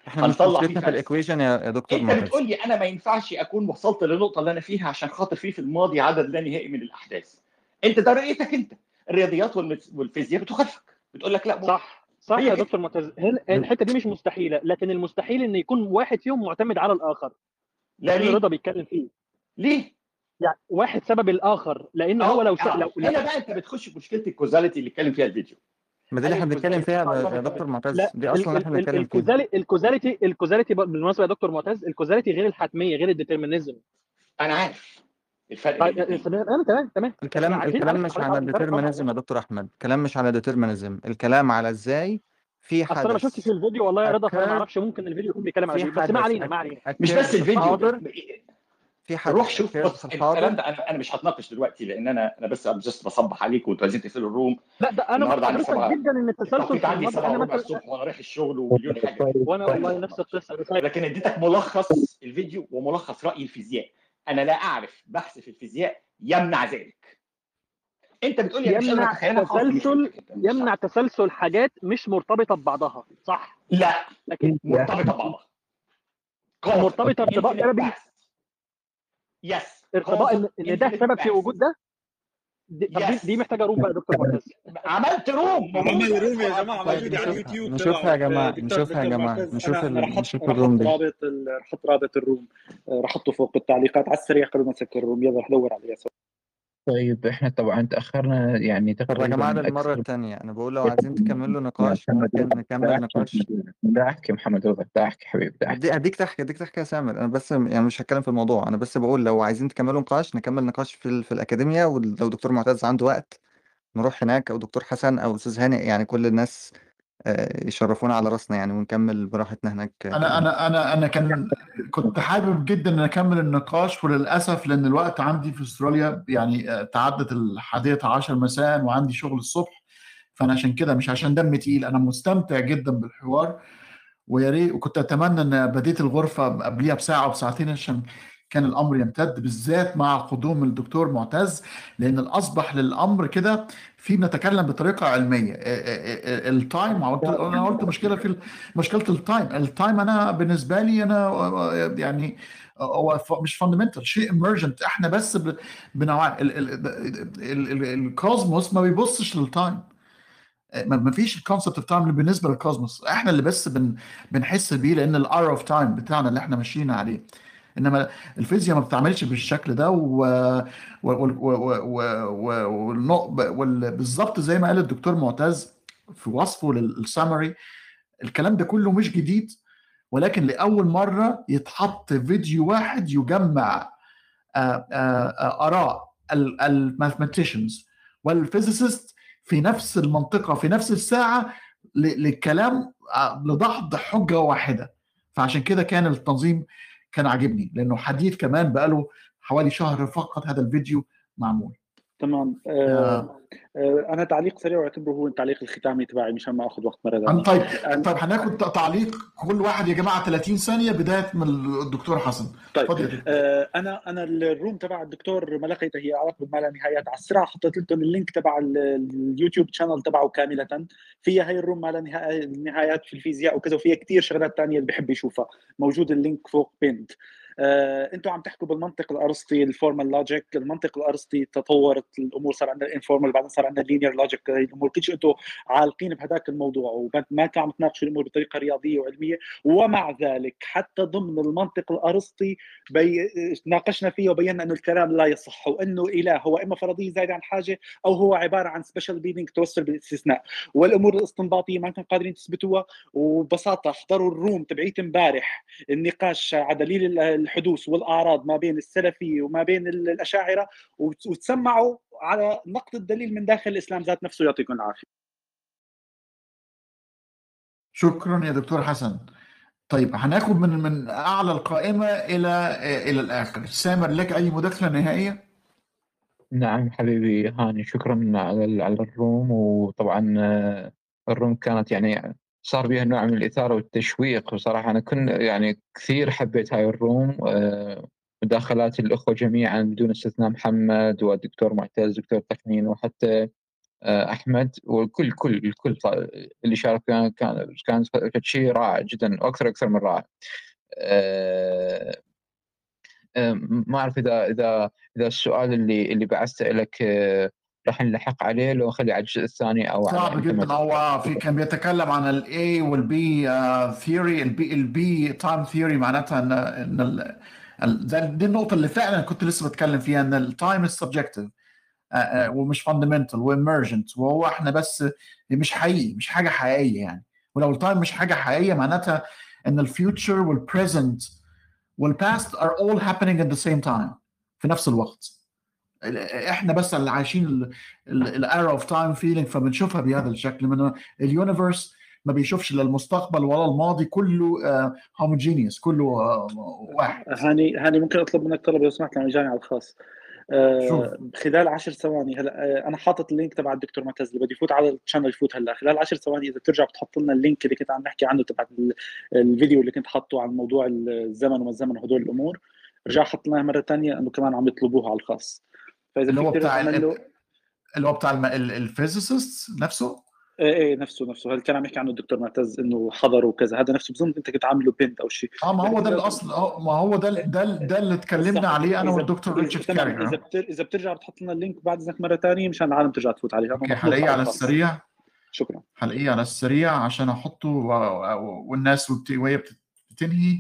إحنا مش هنطلع مشكلتنا في ال equation يا دكتور انت بتقول لي أنا ما ينفعش أكون وصلت للنقطة اللي أنا فيها عشان خاطر فيه في الماضي عدد لا نهائي من الأحداث. أنت ده رؤيتك أنت. الرياضيات والمت- والفيزياء بتخالفك. بتقول لك لا صح. صح يا دكتور معتز الحتة دي مش مستحيلة لكن المستحيل إن يكون واحد فيهم معتمد على الآخر. لا ده اللي ليه؟ رضا بيتكلم فيه. ليه؟ يعني واحد سبب الآخر لأن هو آه لو س... آه. لو هنا بقى أنت بتخش في مشكلة ال causality اللي اتكلم فيها الفيديو. ما دي اللي إحنا بنتكلم فيها يا مرتبطه دكتور معتز. دي أصلا إحنا بنتكلم فيها. ال causali- ال causality ال causality بالمناسبة يا دكتور معتز ال causality غير الحتمية غير ال determinism. أنا عارف. الفرق طيب الاثنين تمام. تمام الكلام الكلام مش على ال determinism يا دكتور أحمد. الكلام مش على determinism الكلام على إزاي؟ في أصل أنا ما شفتش حدث الفيديو والله يا رضا فأنا ما أعرفش ممكن الفيديو يكون بيتكلم على إيه بس ما حدث. علينا ما علينا. مش بس الفيديو. روح في شوف occurred بص في الكلام ده أنا أنا مش هتناقش دلوقتي لأن أنا أنا بس جست بصبح عليكم وانتوا عايزين تقفلوا الروم. لا ده أنا النهارده سبعه جدا إن التسلسل عندي وربع مثلا الصبح وأنا رايح الشغل ومليون حاجة. وأنا والله نفس القصة. لكن اديتك ملخص الفيديو وملخص رأي الفيزياء. أنا لا أعرف بحث في الفيزياء يمنع ذلك. أنت بتقول لي يمنع تسلسل يمنع تسلسل حاجات مش مرتبطة ببعضها. صح. لا لكن مرتبطة ببعضها. مرتبطة ارتباط بس ليس ارتباط ان ده سبب في وجود ده؟ دي طب دي, محتاجة room بقى يا دكتور معتز عملت room. room يا جماعة طيب موجوده على نشوفها اليوتيوب نشوفها يا جماعة دكتور نشوفها يا معتز نشوف نشوف ال room دي. رابط رابط ال room آه، رح احطه فوق التعليقات على السريع قبل ما نسكر ال room. يلا رح دور عليه طيب إحنا طبعا تأخرنا يعني جماعة تقريبا للمرة أكثر التانية أنا بقول لو عايزين تكملوا نقاش ممكن نكمل نقاش؟ دعك يا محمد رضا دعك حبيبي دعك هدي- هديك تحكي تحكي يا سامر. أنا بس يعني مش هتكلم في الموضوع أنا بس بقول لو عايزين تكملوا نقاش نكمل نقاش في ال... في الأكاديمية ولو دكتور معتز عنده وقت نروح هناك أو دكتور حسن أو أستاذ هاني يعني كل الناس آه، يشرفونا على راسنا يعني ونكمل براحتنا هناك أنا كلام أنا أنا أنا كان كنت حابب جدا إن أكمل النقاش وللأسف لأن الوقت عندي في أستراليا يعني آه، تعدت الحادية عشر مساء وعندي شغل الصبح فأنا عشان كده مش عشان دمي تقيل. أنا مستمتع جدا بالحوار ويا ريت وكنت أتمنى إن بديت الغرفة قبليها بساعة وبساعتين عشان كان الأمر يمتد بالذات مع قدوم الدكتور معتز لأن الأصبح للأمر كده في بنتكلم بطريقة علمية. ال time أنا قلت مشكلة في مشكلة ال time ال time أنا بالنسبة لي أنا يعني هو مش fundamental شيء emergent إحنا بس بنوع ال cosmos ما بيبصش لل time ما فيش ال concept of time بالنسبة لل cosmos إحنا اللي بس بن بنحس بيه لأن ال arrow of time بتاعنا اللي إحنا ماشيين عليه. إنما الفيزياء ما بتعملش بالشكل ده وبالظبط زي ما قال الدكتور معتز في وصفه لل summary الكلام ده كله مش جديد ولكن لأول مرة يتحط فيديو واحد يجمع آراء ال mathematicians وال physicists في نفس المنطقة في نفس الساعة للكلام لدحض حجة واحدة. فعشان كده كان التنظيم كان عاجبني لأنه حديث كمان بقاله حوالي شهر فقط هذا الفيديو معمول. تمام. آه آه أنا تعليق سريع وأعتبره هو التعليق الختامي تبعي مشان ما اخذ وقت مرة ثانية. طيب. طيب هناخد تعليق كل واحد يا جماعة 30 ثانية بداية من الدكتور حسن. طيب. آه أنا أنا ال room تبع الدكتور ما لقيته هي علاقه ما لا نهايات على السرعه حطيت لكم ال link تبع ال YouTube channel تبعه كاملة. فيها هي ال room ما لا نهايات في الفيزياء وكذا وفيها كثير شغلات ثانية اللي بحب يشوفها. موجود ال link فوق pinned آه، أنتم عم تحكوا بالمنطق الأرسطي ال formal logic المنطق الأرسطي تطورت الأمور صار عندنا ال informal بعدين صار عندنا ال linear logic هي الأمور كل شيء أنتم عالقين بهذاك الموضوع وما كان عم تناقشوا الأمور بطريقة رياضية وعلمية. ومع ذلك حتى ضمن المنطق الأرسطي بي... ناقشنا فيه وبينا إنه الكلام لا يصح وإنه إله هو إما فرضية زايدة عن حاجة أو هو عبارة عن special pleading توصل بالاستثناء. والأمور الاستنباطية ما كانوا قادرين تثبتوها وببساطة احضروا ال room تبعيت امبارح النقاش على دليل الحدوث والأعراض ما بين السلفية وما بين الأشاعرة وتسمعوا على نقد الدليل من داخل الإسلام ذات نفسه يعطيكم العافية. شكرا يا دكتور حسن. طيب هناخد من من أعلى القائمة إلى إلى الآخر. سامر لك أي مداخلة نهائية؟ نعم حبيبي هاني شكرا على على الروم وطبعا الروم كانت يعني صار بها نوع من الإثارة والتشويق. وصراحة أنا كن يعني كثير حبيت هاي الروم مداخلات الأخوة جميعا بدون استثناء محمد والدكتور معتز دكتور تقنين وحتى أحمد. والكل كل الكل اللي شارك كان كان كان شيء رائع جدا وأكثر أكثر من رائع. ما أعرف إذا إذا إذا السؤال اللي اللي بعثته لك راح نلحق عليه لو نخلي على الجزء الثاني أو صعب جدا. هو في كان بيتكلم عن الاي والبي ثيوري البي البي تايم ثيوري معناتها ان إن دي النقطة اللي فعلا كنت لسه بتكلم فيها إن التايم از سبجكتيف ومش fundamental و emergent وهو إحنا بس مش حقيقي مش حاجة حقيقية يعني. ولو ال time مش حاجة حقيقية معناتها إن ال future وال present وال past are all happening at the same time في نفس الوقت. إحنا بس اللي عايشين ال arrow of time feeling فبنشوفها بهذا الشكل من ال universe ما بيشوفش لا المستقبل ولا الماضي كله homogeneous كله واحد. هاني هاني ممكن اطلب منك طلب لو سمحت لأنه جاني على الخاص. آه خلال 10 ثواني هلا آه أنا حاطط ال link تبع الدكتور معتز اللي بده يفوت على ال channel يفوت هلا. خلال 10 ثواني إذا بترجع بتحط لنا ال link اللي كنت عم نحكي عنه تبع الفيديو اللي كنت حاطه عن موضوع الزمن وما الزمن وهدول الأمور. رجع حط لنا مرة ثانية إنه كمان عم يطلبوها على الخاص. فإذا اللي هو بتاع له... اللي هو بتاع ال physicist نفسه؟ إيه إيه نفسه نفسه. هذا كان عم يحكي عنه الدكتور معتز إنه حضر وكذا؟ هذا نفسه بظن أنت كنت عامله pinned أو شيء. آه ما هو ده الاصل آه ما هو ده ده ده اللي تكلمنا عليه أنا والدكتور ريتشارد كاري إذا بتر... إذا بترجع بتحط لنا ال link بعد إذنك مرة ثانية مشان العالم ترجع تفوت عليه okay حلاقيه على السريع. شكرا. حلاقيه على السريع عشان أحطه والناس وهي بتنهي.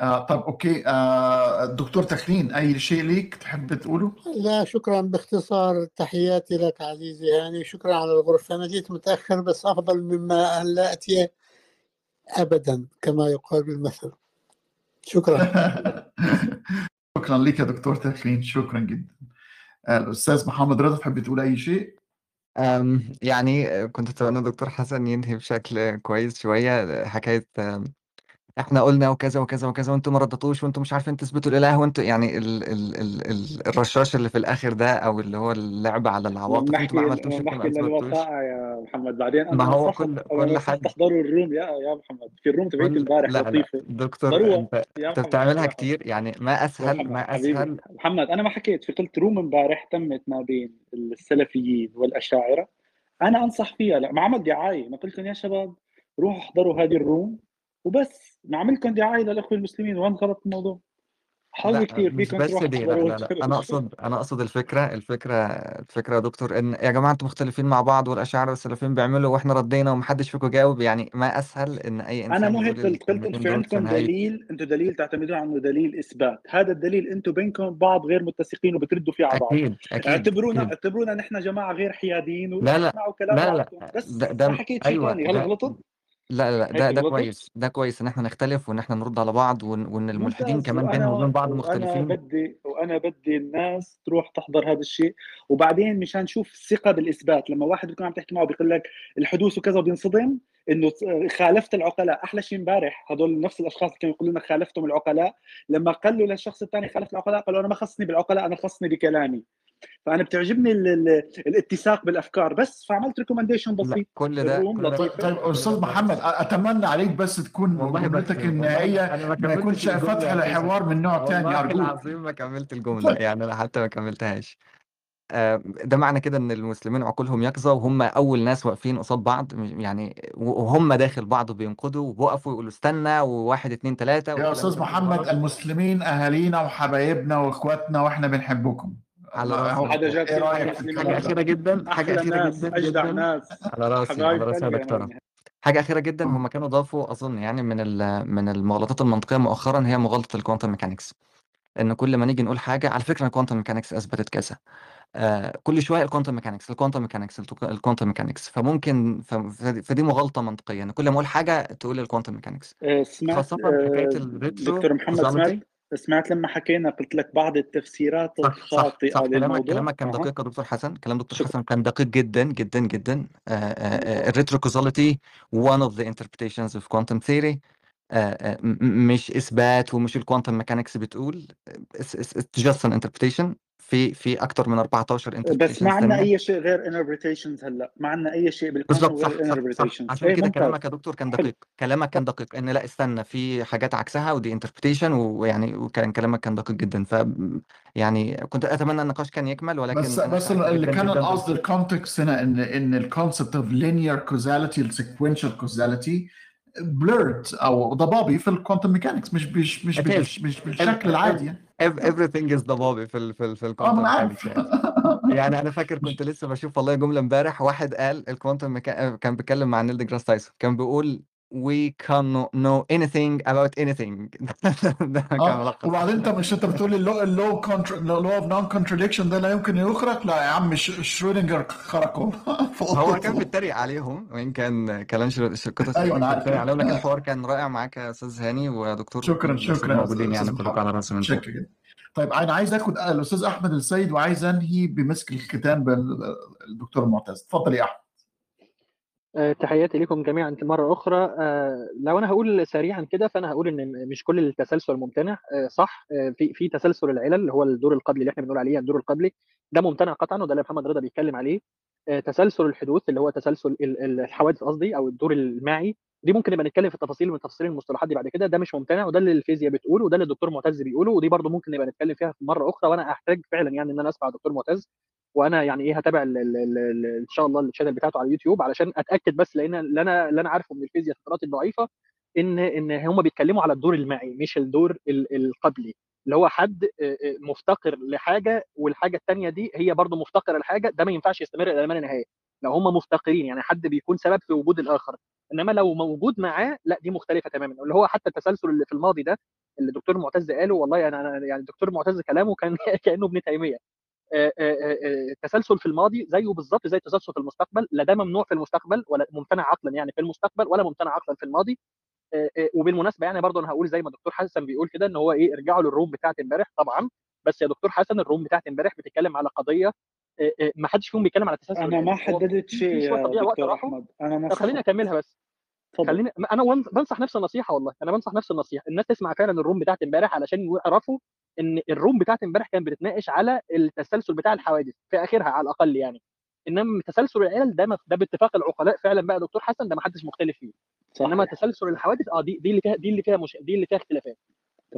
آه طب okay. آه الدكتور تخلين أي شيء ليك تحب تقوله؟ لا شكرا. باختصار تحياتي لك عزيزي هاني. شكرا على الغرفة. أنا جيت متأخر بس أفضل مما أن لا أتي أبدا كما يقال بالمثل. شكرا. شكرا لك يا دكتور تخلين. شكرا جدا. آه الأستاذ محمد رضا تحب تقول أي شيء؟ يعني كنت أتمنى دكتور حسن ينهي بشكل كويس شوية. حكاية إحنا قلنا وكذا وكذا وكذا وأنتم ما ردتوش وأنتم مش عارفين تثبتوا الإله وأنتم يعني ال ال ال ال الرشاش اللي في الآخر ده أو اللي هو اللعب على العواطف أنتم ما نحكي عملتوش ما نحكي يا محمد. بعدين ما أنا هو نصحت كل كل نصحت حد تحضروا الروم يا يا محمد. في الروم تبعيت كل امبارح لا لا لطيفة. دكتور أنت يا محمد. بتعملها يا كتير يعني ما يا محمد ما حبيبي. أسهل. محمد أنا ما حكيت. في قلت روم امبارح تمت ما بين السلفيين والأشاعرة. أنا أنصح فيها. لا ما عمل دعاية. أنا قلت لهم يا شباب روحوا احضروا هذه الروم وبس. ما عملكم دعايه للإخوة المسلمين وين غلط الموضوع. حظ لا كثير مش بس دي لا لا لا أنا أقصد أنا أقصد الفكرة الفكرة الفكرة يا دكتور إن يا جماعة أنتم مختلفين مع بعض والاشاعره والسلفيين بيعملوا وإحنا ردينا ومحدش فيكم جاوب يعني ما أسهل إن أي أنا انسان مو هيك يقول قلت في عندكم دليل أنتم دليل تعتمدون عنه دليل إثبات. هذا الدليل أنتم بينكم بعض غير متسقين وبتردوا فيه على بعض. أكيد أكيد اعتبرونا اعتبرونا نحن جماعة غير حياديين لا لا كلام لا لا بعضكم بس ده, ده حكيت شيء ثاني هلا ده غلطت؟ لا لا ده ده كويس ده كويس إن إحنا نختلف وإن إحنا نرد على بعض وإن, وإن الملحدين ممتاز كمان بينهم وبين بعض وأنا مختلفين. بدي وأنا بدي الناس تروح تحضر هذا الشيء وبعدين مشان نشوف الثقه بالإثبات لما واحد بيكون عم تحكي معه بيقول لك الحدوث وكذا وبينصدم إنه خالفت العقلاء أحلى شيء امبارح هدول نفس الأشخاص اللي كانوا يقولوا لنا خالفتم العقلاء لما قالوا للشخص الثاني خالفت العقلاء قالوا أنا ما خصني بالعقلاء أنا خصني بكلامي. فأنا بتعجبني ال ال الاتساق بالأفكار. بس فعملت ريكومنديشن بسيط كل ده لطيفه طيب أستاذ محمد أتمنى عليك بس تكون جملتك النهائية. ما يكونش فتح لحوار من نوع تاني والله أرجوك. العظيم ما كملت الجملة يعني أنا حتى ما كملتهاش. آه، ده معنى كده إن المسلمين عقولهم يقظة وهم أول ناس واقفين قصاد بعض يعني وهم داخل بعض بينقضوا وبيقفوا يقولوا استنى وواحد اتنين تلاتة يا أستاذ محمد المسلمين أهالينا وحبايبنا وإخواتنا وإحنا بنحبكم. على راسي إيه رأيك؟ حاجة أخيرة جدا حاجة أخيرة جدا أجدع جدا. ناس. على راسي على راسي يا دكتورة. أنا حاجة أخيرة جدا هم كانوا ضافوا أظن يعني من ال- من المغالطات المنطقية مؤخرا هي مغالطة ال quantum mechanics إن كل ما نيجي نقول حاجة على فكرة ال quantum mechanics أثبتت كذا. آه كل شوية ال quantum mechanics ال quantum mechanics ال quantum mechanics فممكن فدي مغالطة منطقية. إن كل ما أقول حاجة تقول ال quantum mechanics آه، سمعت خاصة حكايه آه، ال retro دكتور محمد سمعت؟ causality سمعت لما حكينا قلت لك بعض التفسيرات صح صح صح. كلامك للموضوع. كلامك كان دقيق يا دكتور حسن. كلام دكتور شكرا. حسن كان دقيق جدا جدا جدا. ممتاز ال retro causality one of the interpretations of quantum theory. آه، آه، م- م- مش إثبات ومش ال quantum mechanics بتقول. it's just an interpretation. في في أكتر من 14 بس ما عندنا أي شيء غير interpretations هلأ. ما عندنا أي شيء صح غير صح صح interpretations. عشان إيه كده كلامك يا دكتور كان دقيق. كلامك كان دقيق. إن لأ استنى في حاجات عكسها ودي interpretation ويعني وكان كلامك كان دقيق جدا. ف يعني كنت أتمنى النقاش كان يكمل ولكن بس بس اللي كان بال- ال context هنا إن إن ال concept of linear causality ال sequential causality blurred أو ضبابي في ال quantum mechanics مش مش مش مش, مش بالشكل العادي يعني. ev- everything is ضبابي في ال في ال في ال quantum أنا mechanics يعني. يعني أنا فاكر كنت لسه بشوف والله جملة امبارح واحد قال ال quantum mecha... كان بيتكلم مع نيل ديجراس تايسون كان بيقول we cannot know anything about anything. ده كان ملخص. وبعدين انت مش انت بتقول ال law ال law law of non-contradiction ده لا يمكن يخرق لا يا عم شرودنجر خرقه. في هو كان بيتريق عليهم وإن كان كلام شر- شركته أيوه أنا عارف. بيتريق عليهم لكن الحوار كان رائع معاك يا أستاذ هاني ودكتور شكرا شكرا موجودين يعني كلكم على راسي من شكرا جدا. طيب أنا عايز آخد الأستاذ أحمد السيد وعايز أنهي بمسك الختام بالدكتور معتز. اتفضل يا أحمد. آه، تحياتي لكم جميعا مرة أخرى. آه، لو أنا هقول سريعا كده فأنا هقول إن مش كل التسلسل ممتنع. آه، صح. في في تسلسل العلل اللي هو الدور القبلي اللي إحنا بنقول عليه الدور القبلي ده ممتنع قطعا وده اللي محمد رضا بيتكلم عليه. تسلسل الحدوث اللي هو تسلسل ال- ال- الحوادث قصدي أو الدور الماعي دي ممكن نبقى نتكلم في التفاصيل من تفاصيل المصطلحات دي بعد كده. ده مش ممتنع وده اللي الفيزياء بتقوله وده اللي الدكتور معتز بيقوله ودي برضو ممكن نبقى نتكلم فيها في مرة أخرى وأنا أحتاج فعلا يعني إن أنا أسمع دكتور معتز. وأنا يعني إيه هتابع ان شاء الله ال channel بتاعته على اليوتيوب علشان اتاكد بس لأن اللي أنا اللي أنا عارفه من الفيزياء الفترات الضعيفه ان ان هم بيتكلموا على الدور المعي مش الدور ال- القبلي. اللي هو حد آه، آه، مفتقر لحاجة والحاجة الثانية دي هي برضو مفتقرة لحاجة ده ما ينفعش يستمر إلى ما لا نهايه لو هم مفتقرين يعني حد بيكون سبب في وجود الآخر. إنما لو موجود معاه لا دي مختلفة تماما. اللي هو حتى التسلسل اللي في الماضي ده اللي الدكتور معتز قاله والله أنا يعني الدكتور معتز كلامه كان كأنه ابن تيمية. آه، آه، آه، التسلسل في الماضي زيه بالظبط زي التسلسل في المستقبل لا ده ممنوع في المستقبل ولا ممتنع عقلا يعني في المستقبل ولا ممتنع عقلا في الماضي. وبالمناسبة يعني برضه أنا هقول زي ما الدكتور حسن بيقول كده إن هو إيه ارجعوا للروم بتاعت امبارح طبعا. بس يا دكتور حسن الروم بتاعت امبارح بتتكلم على قضية ما حدش فيهم بيتكلم على التسلسل أنا ما العلمي هو حددت في شيء في شوية يا دكتور أحمد أنا طب خليني أكملها بس. خليني أنا بنصح نفس النصيحة والله. أنا بنصح نفس النصيحة. الناس تسمع فعلا الروم بتاعت امبارح علشان يعرفوا إن الروم بتاعت امبارح كانت بتتناقش على التسلسل بتاع الحوادث في آخرها على الأقل يعني. إنما تسلسل العلل ده ده باتفاق العقلاء فعلا بقى دكتور حسن ده ما حدش مختلف فيه. إنما تسلسل الحوادث آه دي دي اللي فيها دي اللي فيها مش دي اللي فيها اختلافات.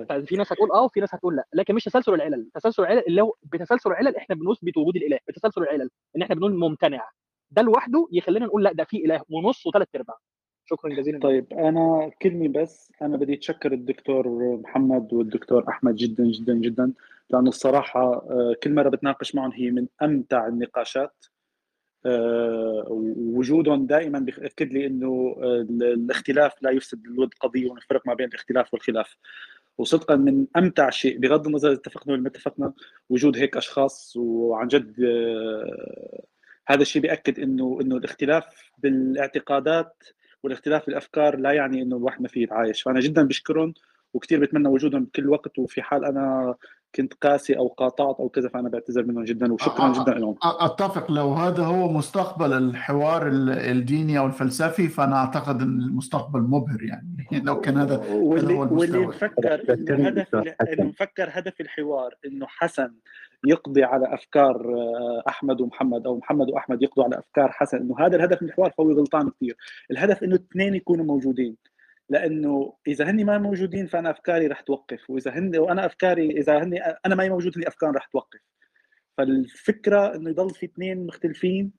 ففي ناس هتقول آه وفي ناس هتقول لأ. لكن مش تسلسل العلل تسلسل العلل اللي هو بتسلسل العلل إحنا بنثبت وجود الإله. بتسلسل العلل ان إحنا بنقول ممتنع. ده لوحده يخلينا نقول لأ ده في إله ونص وثلاث أرباع. شكرا جزيلا. طيب أنا كلمة بس. أنا بدي أتشكر الدكتور محمد والدكتور أحمد جدا جدا جدا لأنه الصراحة آه، كل مرة بتناقش معهم هي من أمتع النقاشات. آه، ووجودهم دائما بيأكد لي إنه آه، الاختلاف لا يفسد للود قضية ونفرق ما بين الاختلاف والخلاف. وصدقا من أمتع شيء بغض النظر اتفقنا ولا ما اتفقنا وجود هيك أشخاص. وعن جد هذا الشيء بيأكد إنه إنه الاختلاف بالاعتقادات والاختلاف بالأفكار لا يعني إنه الواحد ما فيه يتعايش. فأنا جدا بشكرهم وكثير بتمنى وجودهم بكل وقت وفي حال أنا كنت قاسي أو قاطعت أو كذا فأنا بعتذر منهم جدا وشكرا جدا لهم اتفق لو هذا هو مستقبل الحوار ال- الديني أو الفلسفي فانا اعتقد ان المستقبل مبهر يعني لو كان هذا هذا واللي هو واللي مفكر هدف انه مفكر هدف الحوار انه حسن يقضي على أفكار آه، أحمد ومحمد أو محمد وأحمد يقضوا على أفكار حسن إنه هذا الهدف من الحوار فهو غلطان كثير الهدف إنه الاثنين يكونوا موجودين لأنه إذا هن ما موجودين فأنا أفكاري رح توقف وإذا هن وأنا أفكاري إذا هن أنا ما موجود هن افكار رح توقف. فالفكرة إنه يضل في اثنين مختلفين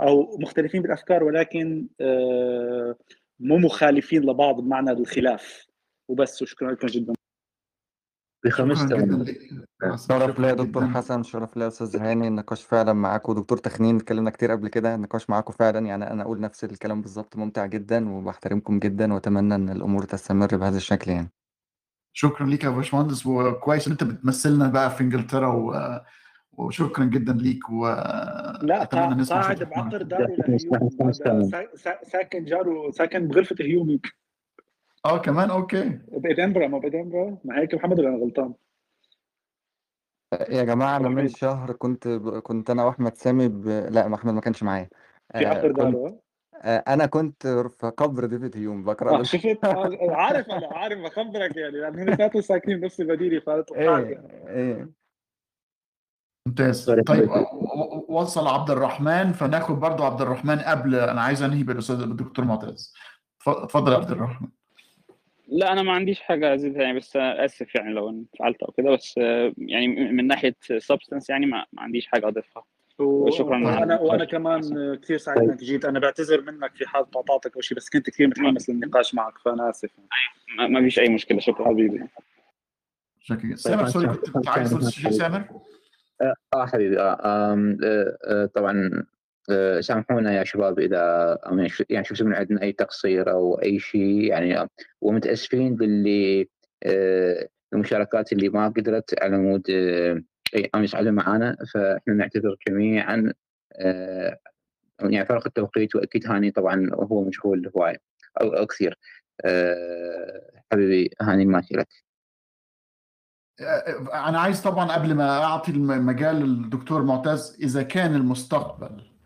أو مختلفين بالأفكار ولكن آه، مو مخالفين لبعض بمعنى الخلاف. وبس وشكرا لكم جدا. بخمس شكرا ثواني جدا لك شرف ليا دكتور حسن شرف ليا يا أستاذ هاني النقاش فعلا معاكم. ودكتور تخنين اتكلمنا كتير قبل كده النقاش معاكم فعلا يعني أنا أقول نفس الكلام بالظبط ممتع جدا وبحترمكم جدا وأتمنى إن الأمور تستمر بهذا الشكل يعني. شكرا ليك يا باشمهندس وكويس إن أنت بتمثلنا بقى في إنجلترا و... وشكرا جدا ليك لا قا- نسمع قاعد بعقر سا- ساكن جاره ساكن بغرفة هيوم آه كمان أوكي. بادنبرا ما بادنبرا ما هيك محمد ولا أنا غلطان؟ يا جماعة أنا من شهر كنت ب... كنت أنا وأحمد سامي ب... لا ما أحمد ما كانش معايا. في آه عقر كنت داره آه أنا كنت في قبر ديفيد هيوم بقرأ آه له شفت؟ آه، عارف أنا عارف بخبرك يعني. لأن هن اثنيناتهم ساكنين بنفس المدينة إيه إيه. ممتاز. طيب وصل عبد الرحمن فناخد برضو عبد الرحمن قبل أنا عايز أنهي بالأستاذ الدكتور معتز اتفضل يا عبد الرحمن. لا أنا ما عنديش حاجة ازيدها يعني بس أنا آسف يعني لو انفعلت أو كده بس يعني من من ناحية سبستنس يعني ما, ما عنديش حاجة أضيفها. وشكرا وأنا وأنا كمان كثير سعيد إنك جيت. أنا بعتذر منك في حال قاطعتك أو شيء بس كنت كثير متحمس للنقاش معك فأنا آسف. ما ما فيش أي مشكلة. شكرا. حبيبي. شكرا. سامر سوري كنت عايز تقول شيء سامر؟ آه آه، حبيبي. آه آه آه طبعا سامحونا يا شباب إذا يعني شو يعني شفتوا من عندنا أي تقصير أو أي شيء يعني آه، ومتأسفين للي آه المشاركات اللي ما قدرت على مود آه أمس على معانا. فإحنا نعتذر جميعا آه يعني فرق التوقيت وأكيد هاني طبعا هو مشغول هوايه أو كثير. آه حبيبي هاني ماشي لك. أنا عايز طبعا قبل ما أعطي المجال للدكتور معتز إذا كان المستقبل آه،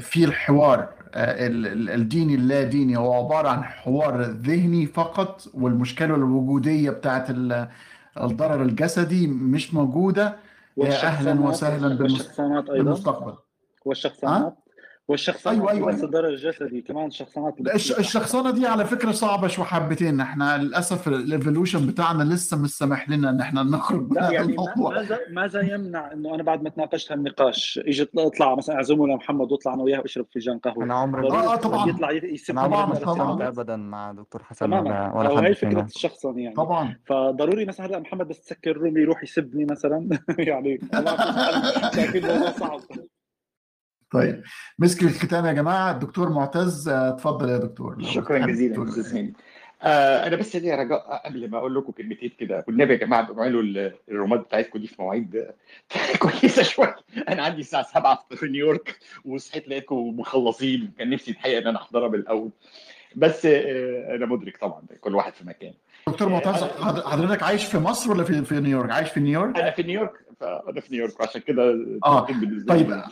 في الحوار آه، ال- ال- الديني اللا ديني هو عبارة عن حوار ذهني فقط والمشكلة الوجودية بتاعت ال- الضرر الجسدي مش موجودة. يا أهلا وسهلا بالمس- والشخصنات أيضا؟ بالمستقبل. والشخصنات والشخصنات أيوة، أيوة، بس أيوة. الجسدي كمان الشخصنات الشخصنة دي على فكرة صعبة شو حبتين إحنا للأسف ال evolution بتاعنا لسه مش سامح لنا إن إحنا نخرج من لا يعني الموضوع. ماذا ماذا يمنع إنه أنا بعد ما تناقشت هالنقاش أجي اطلع مثلا أعزمه لمحمد واطلع أنا وياه وأشرب فنجان قهوة. أنا عمري ضروري آه طبعا. يطلع يسب طبعا طبعا. أبدا مع دكتور حسن تماما. ولا فكره فينا. الشخصن يعني. طبعا. فضروري مثلا هلا محمد بس تسكر ال room يروح يسبني مثلا. يعني شايفين الموضوع صعب. طيب. مسك الختام يا جماعة. الدكتور معتز آه، اتفضل يا دكتور. شكرا جزيلا أستاذ هاني. آه أنا بس ليا رجاء قبل ما أقول لكم كلمتين كده. والنبي يا جماعة اعملوا ال- الرومات بتاعتكم دي في مواعيد كويسة شوية. أنا عندي الساعة 7 في نيويورك وصحيت لقيتكم مخلصين. كان نفسي الحقيقة إن أنا أحضرها بالأول. بس آه أنا مدرك طبعا كل واحد في مكان دكتور معتز حضر- حضرتك عايش في مصر ولا في في نيويورك؟ عايش في نيويورك؟ أنا في نيويورك. فأنا في نيويورك عشان كده آه. طيب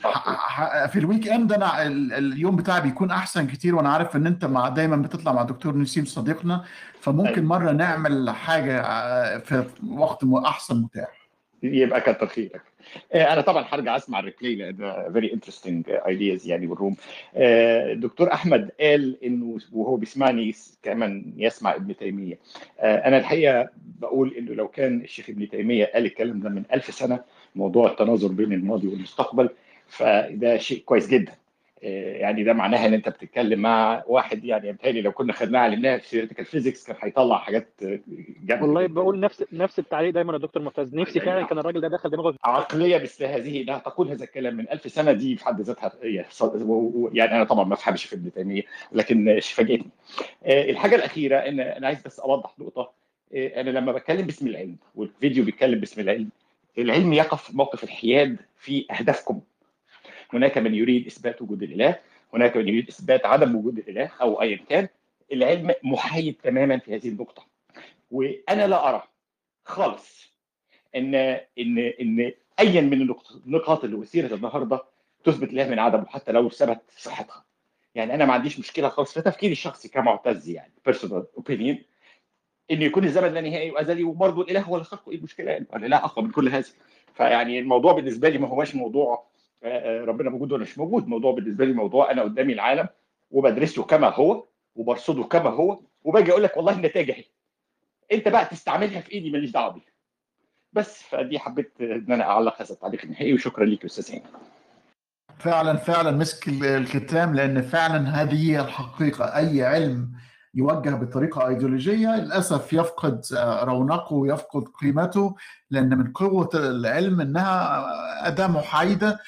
في ال weekend أنا ال- اليوم بتاعي بيكون أحسن كتير وأنا عارف إن أنت مع دايما بتطلع مع دكتور نسيم صديقنا فممكن أيوة. مرة نعمل حاجة آه، في وقت أحسن متاح. يبقى كتر خيرك. أنا طبعا هرجع أسمع ال replay لأن very interesting ideas يعني بال room. آه، دكتور أحمد قال إنه وهو بيسمعني يس- كمان يسمع ابن تيمية. آه، أنا الحقيقة بقول إنه لو كان الشيخ ابن تيمية قال الكلام ده من ألف سنة موضوع التناظر بين الماضي والمستقبل فده شيء كويس جدا. آه، يعني ده معناها إن أنت بتتكلم مع واحد يعني بالتالي لو كنا خدناه علمناه في theoretical physics كان هيطلع حاجات آه، جامدة والله بقول نفس نفس التعليق دايما يا دكتور معتز نفسي فعلا كان الراجل ده دخل دماغه. عقلية مثل هذه انها تقول هذا الكلام من ألف سنة دي في حد ذاتها يعني أنا طبعا ما أفهمش في ابن تيمية لكن فاجئتني. آه، الحاجة الأخيرة إن أنا عايز بس أوضح نقطة. آه، أنا لما بتكلم باسم العلم والفيديو بيتكلم باسم العلم العلم يقف موقف الحياد في أهدافكم. هناك من يريد إثبات وجود الإله، هناك من يريد إثبات عدم وجود الإله أو ايا كان. العلم محايد تماما في هذه النقطة. وأنا لا أرى خالص ان ان إن ايا من النقاط اللي أثيرت النهارده تثبت لها من عدمه حتى لو ثبت صحتها. يعني أنا ما عنديش مشكلة خالص في تفكيري الشخصي كمعتز يعني personal opinion إن يكون الزمن لا نهائي وأزلي وبرضه الإله هو اللي خلقه إيه المشكلة يعني الاله أقوى من كل هذا فيعني الموضوع بالنسبة لي ما هوش موضوع ربنا موجود ولا مش موجود. الموضوع بالنسبة لي موضوع أنا قدامي العالم وبدرسه كما هو وبرصده كما هو وباجي أقول لك والله النتائج أهي. أنت بقى تستعملها في ايدي ماليش دعوة بيها. بس فدي حبيت إن أنا أعلق هذا التعليق النهائي وشكرا ليك أستاذ هاني. فعلا فعلا مسك ال- الختام لأن فعلا هذه هي الحقيقة. أي علم يوجه بطريقة إيديولوجية للأسف يفقد آه، رونقه ويفقد قيمته لأن من قوة العلم إنها أداة محايدة آه،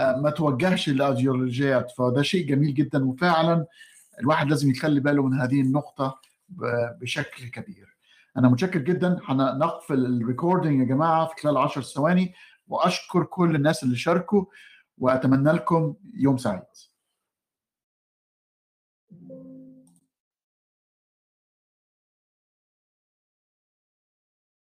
ما توجهش للايديولوجيات فده شيء جميل جدا. وفعلا الواحد لازم يخلي باله من هذه النقطة ب- بشكل كبير. أنا متشكر جدا. هنقفل الريكوردينج يا جماعة في خلال 10 ثواني. وأشكر كل الناس اللي شاركوا. وأتمنى لكم يوم سعيد.